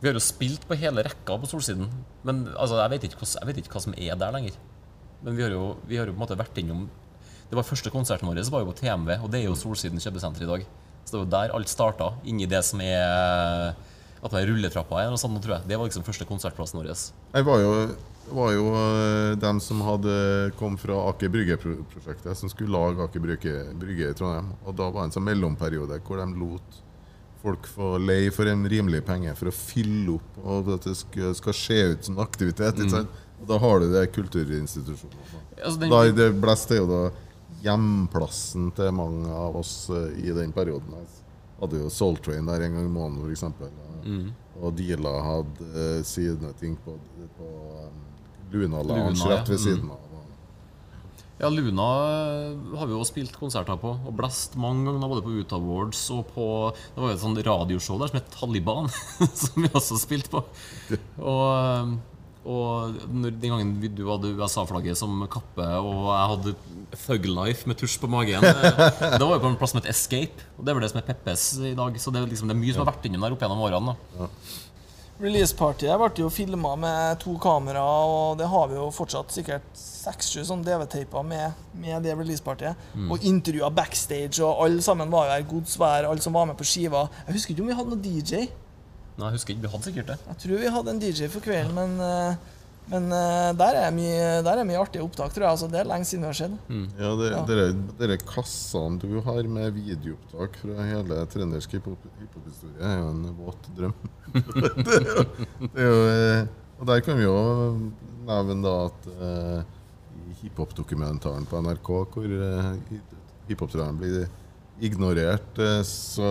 vi har jo spilt på hele rekka på Solsiden. Men altså, jeg, vet hva, jeg, vet ikke hva, som er der lenger. Men vi har jo, vi har jo på en måte vært innom det var Første konserten vår var jo på TMV, og det er jo Solsiden kjøpesenter i dag. Så det var der alt starta. Inni det som er at det er rulletrappa eller noe sånt, tror jeg. Det var liksom første konsertplassen vår. Jeg var jo, var jo uh, dem som hadde kom fra Aker Brygge-prosjektet, som skulle lage Aker Brygge, Brygge, i Trondheim. Og da var det en sånn mellomperiode hvor de lot folk få leie for en rimelig penge for å fylle opp, og at det skal, skal se ut som aktivitet. Mm. Og da har du det kulturinstitusjonen. Altså, den... Da, det blåste jo da hjemplassen til mange av oss uh, i den perioden. Jeg hadde jo Soul Train der en gang i måneden, f.eks. Mm. Og Dila hadde uh, sine ting på, på um, Luna Lounge Luna, rett ved ja. siden av. Ja, Luna eh, har vi jo spilt konserter på, og blast mange ganger, både på Ut Awards og på Det var jo et sånt radioshow der som het Taliban, som vi også spilte på. Og og den gangen du hadde USA-flagget som kappe, og jeg hadde Thuglife med tusj på magen Det var jo på en plass som het Escape, og det er vel det som er Peppes i dag. Så det er, liksom, det er mye som har vært innom der opp gjennom årene. Ja. Releasepartyet ble jo filma med to kamera, og det har vi jo fortsatt sikkert seks-sju sånn DV-teiper med, med, det releasepartyet. Mm. Og intervjua backstage, og alle sammen var jo her. Gods alle som var med på skiva. Jeg husker ikke om vi hadde noen DJ. Nei, jeg husker ikke. Vi hadde sikkert det. Jeg tror vi hadde en DJ for kvelden, men, uh, men uh, der, er mye, der er mye artige opptak, tror jeg. Altså, det er lenge siden vi har sett. Mm. Ja, det, ja. Dere, dere kassene du har med videoopptak fra hele trøndersk hiphop-historie, er jo en våt drøm. det, er jo, det er jo, og der kan vi jo nevne da at uh, i hiphop-dokumentaren på NRK, hvor uh, hiphop-treneren blir ignorert, så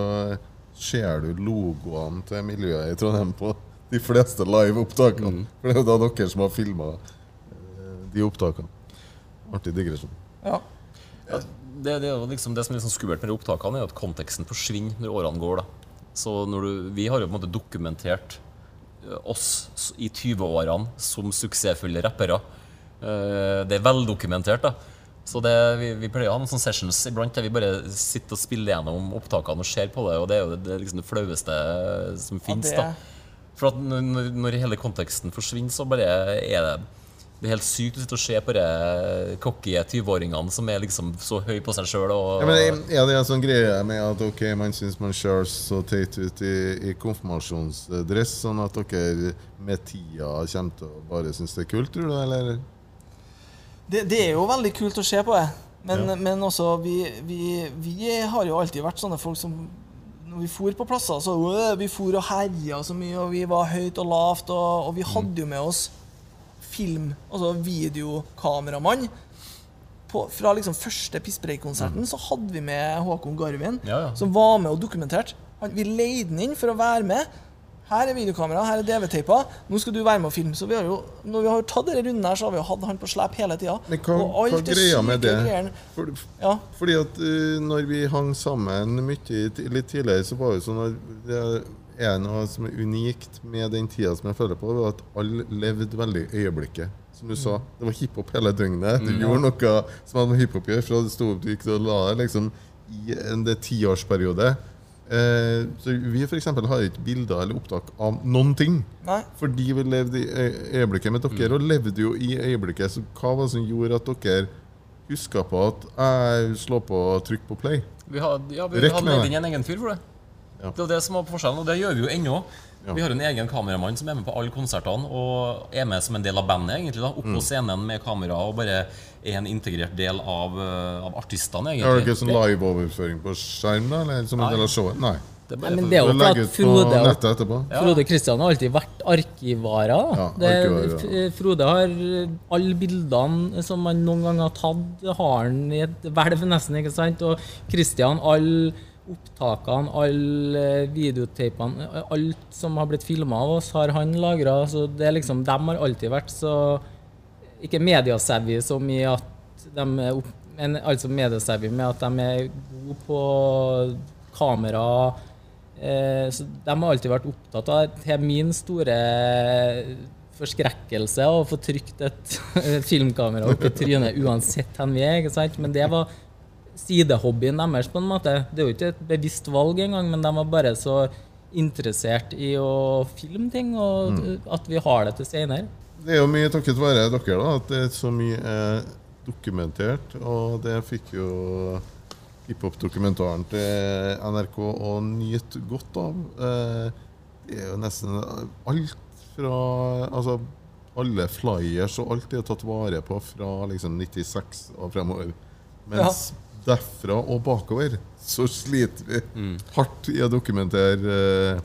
ser du logoene til miljøet i Trondheim på de fleste live-opptakene. Mm. For det er jo da dere som har filma eh, de opptakene. Artig digresjon. Ja. ja det, det, er liksom det som er liksom skummelt med de opptakene, er at konteksten forsvinner når årene går. da. Så du, Vi har jo på en måte dokumentert eh, oss i 20-årene som suksessfulle rappere. Eh, det er veldokumentert. da. Så det, vi, vi, pleier å ha noen sånne sessions iblant der vi bare sitter og spiller gjennom opptakene og ser på det, og det er jo det, liksom det flaueste som ja, finnes. For at når, når, hele konteksten forsvinner, så bare er det det er helt sykt å sitte og se på de cocky 20-åringene som er liksom så høy på seg sjøl. Ja, men er det en sånn greie med at ok, man syns man ser så teit ut i, i konfirmasjonsdress, sånn at dere med tida kommer til å bare synes det er kult, tror du? eller? Det, det, er jo veldig kult å se på det. Men, ja. men også, vi, vi, vi, har jo alltid vært sånne folk som Når vi for på plasser, så øh, vi for og herja så mye, og vi var høyt og lavt, og, og vi hadde jo med oss film, altså videokameramann. På, fra liksom første Pisspreik-konserten mm. så hadde vi med Håkon Garvin, ja, ja. som var med og dokumenterte. Vi leide den inn for å være med. Her er videokamera, her er DV-teipa. Nå skal du være med og filme. Så vi har jo, når vi har tatt denne runden her, så har vi jo hatt han på slep hele tida. Men hva, hva greia med det? For, ja. Fordi at uh, når vi hang sammen mye litt tidligere, så var det sånn at det er noe som er unikt med den tida som jeg føler på, var at alle levde veldig i øyeblikket. Som du sa, det var hiphop hele døgnet. Du mm. gjorde noe som hadde med hiphop å gjøre, fra du sto opp til du la deg liksom, i en tiårsperiode. Eh, så Vi for har ikke bilder eller opptak av noen ting. Nei. Fordi vi levde i øyeblikket. med dere mm. og levde jo i øyeblikket. Så hva var det som gjorde at dere huska på at jeg slår på og trykker på play? Vi hadde, ja, vi hadde leid inn en egen fyr for det. Ja. Det var det som var forskjellen, og det gjør vi jo ennå. Ja. Vi har en egen kameramann som er med på alle konsertene og er med som en del av bandet. egentlig da, Oppå mm. scenen med kamera og bare er en integrert del av, uh, av artistene. egentlig. Er det ikke sånn live-overføring på skjerm, da? Eller som en del av showet? Nei. Det Nei, men det er jo for at Frode, og, Frode Kristian har alltid vært arkivarer. Ja, arkivarer ja. Frode har alle bildene som man noen gang har tatt, har han i et hvelv, nesten. ikke sant? Og Kristian, alle opptakene, alle videotapene, alt som har blitt filma av oss, har han lagra. Så det er liksom, dem har alltid vært så Ikke mediasavvy som i at de er opp, men altså mediasavvy med at de er gode på kamera. Eh, så de har alltid vært opptatt av Til min store forskrekkelse å få trykt et filmkamera opp i trynet uansett hvor vi er. ikke sant? Men det var sidehobbyen deres, på en måte. Det er jo ikke et bevisst valg engang, men de var bare så interessert i å filme ting, og mm. at vi har det til senere. Det er jo mye takket være dere da, at det er så mye er dokumentert, og det fikk jo hiphop-dokumentaren til NRK å nyte godt av. Eh, det er jo nesten alt fra Altså alle flyers og alt er tatt vare på fra liksom 96 og fremover. Mens ja derfra og bakover så sliter vi mm. hardt i å dokumentere uh,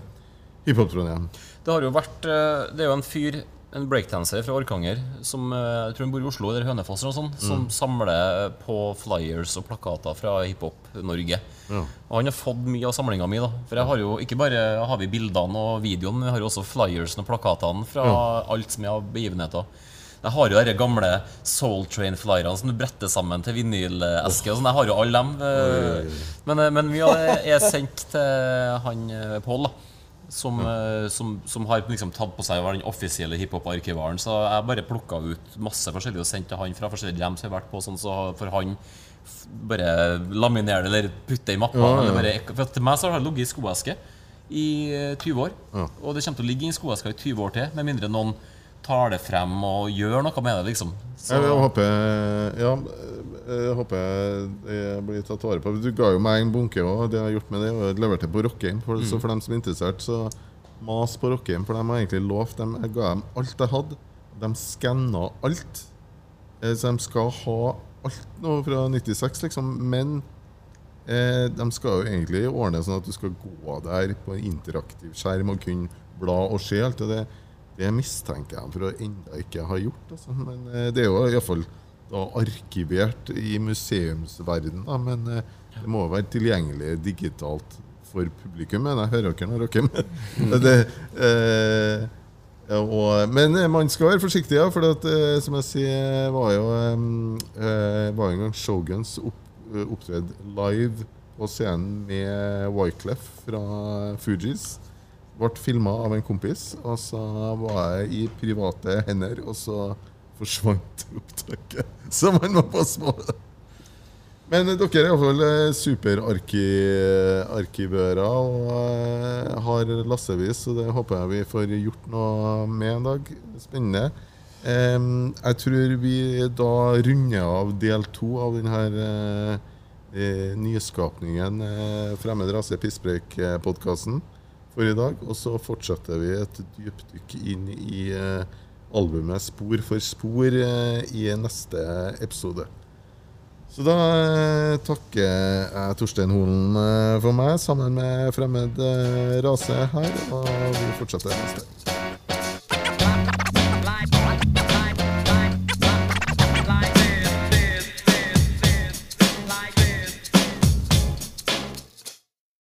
hiphop-Trondheim. Det har jo vært uh, Det er jo en fyr, en breakdanser fra Orkanger, som uh, jeg tror hun bor i Oslo eller Hønefoss, eller sånt, mm. som samler på flyers og plakater fra Hiphop-Norge. Ja. Og han har fått mye av samlinga mi. da For jeg har jo ikke bare har vi bildene og videoen, men jeg har jo også flyers og plakatene fra ja. alt som er av begivenheter. Jeg har jo de gamle Soul Train-flyerne som du bretter sammen til vinyleske. Oh. Jeg har jo alle dem. Eh, men, mye men mye er sendt til han eh, Pål, som, som, som, har liksom tatt på seg å være den offisielle hiphop-arkivaren. Så jeg bare plukka ut masse forskjellige og sendte til han fra forskjellige hjem som har vært på. Sånn, så for han bare laminere det eller putte i mappa. Ja, ja. Bare, for til meg så har det ligget i skoeske i 20 år. Ja. Og det kommer til å ligge i skoeska i 20 år til, med mindre noen tar det frem og gjør noe med det, liksom. Så. Jeg, håper, ja, jeg håper jeg blir tatt vare på. Du ga jo meg en bunke òg. Det jeg har gjort med det, og leverte på Rockheim. For, mm. For dem som er interessert, så mas på Rockheim, for de har egentlig lovt dem Jeg ga dem alt jeg hadde. De skanna alt. Eh, så de skal ha alt nå fra 96, liksom. Men eh, de skal jo egentlig ordne sånn at du skal gå der på en interaktiv skjerm og kunne bla og se alt. Og det, det mistenker jeg for å ennå ikke ha gjort. Altså. Men eh, det er jo iallfall arkivert i museumsverdenen. Men eh, det må være tilgjengelig digitalt for publikum. Men jeg hører dere når dere det, eh, og, Men man skal være forsiktig, ja, for at, eh, som jeg sier, var jo eh, var en gang Shoguns opp, opptredd live på scenen med Wyclef fra Fugees. Ble filma av en kompis, og så var jeg i private hender. Og så forsvant opptaket. Så man må passe på det. Men dere er iallfall eh, superarkivører og eh, har lassevis, så det håper jeg vi får gjort noe med en dag. Spennende. Jeg tror vi da runder av del to av denne eh, nyskapningen Fremmed rase pisspreik-podkasten for i dag. Og så fortsetter vi et dypdykk inn i albumet Spor for spor i neste episode. Så da eh, takker jeg Torstein Holen eh, for meg, sammen med Fremmed eh, rase her. Og vi fortsetter neste.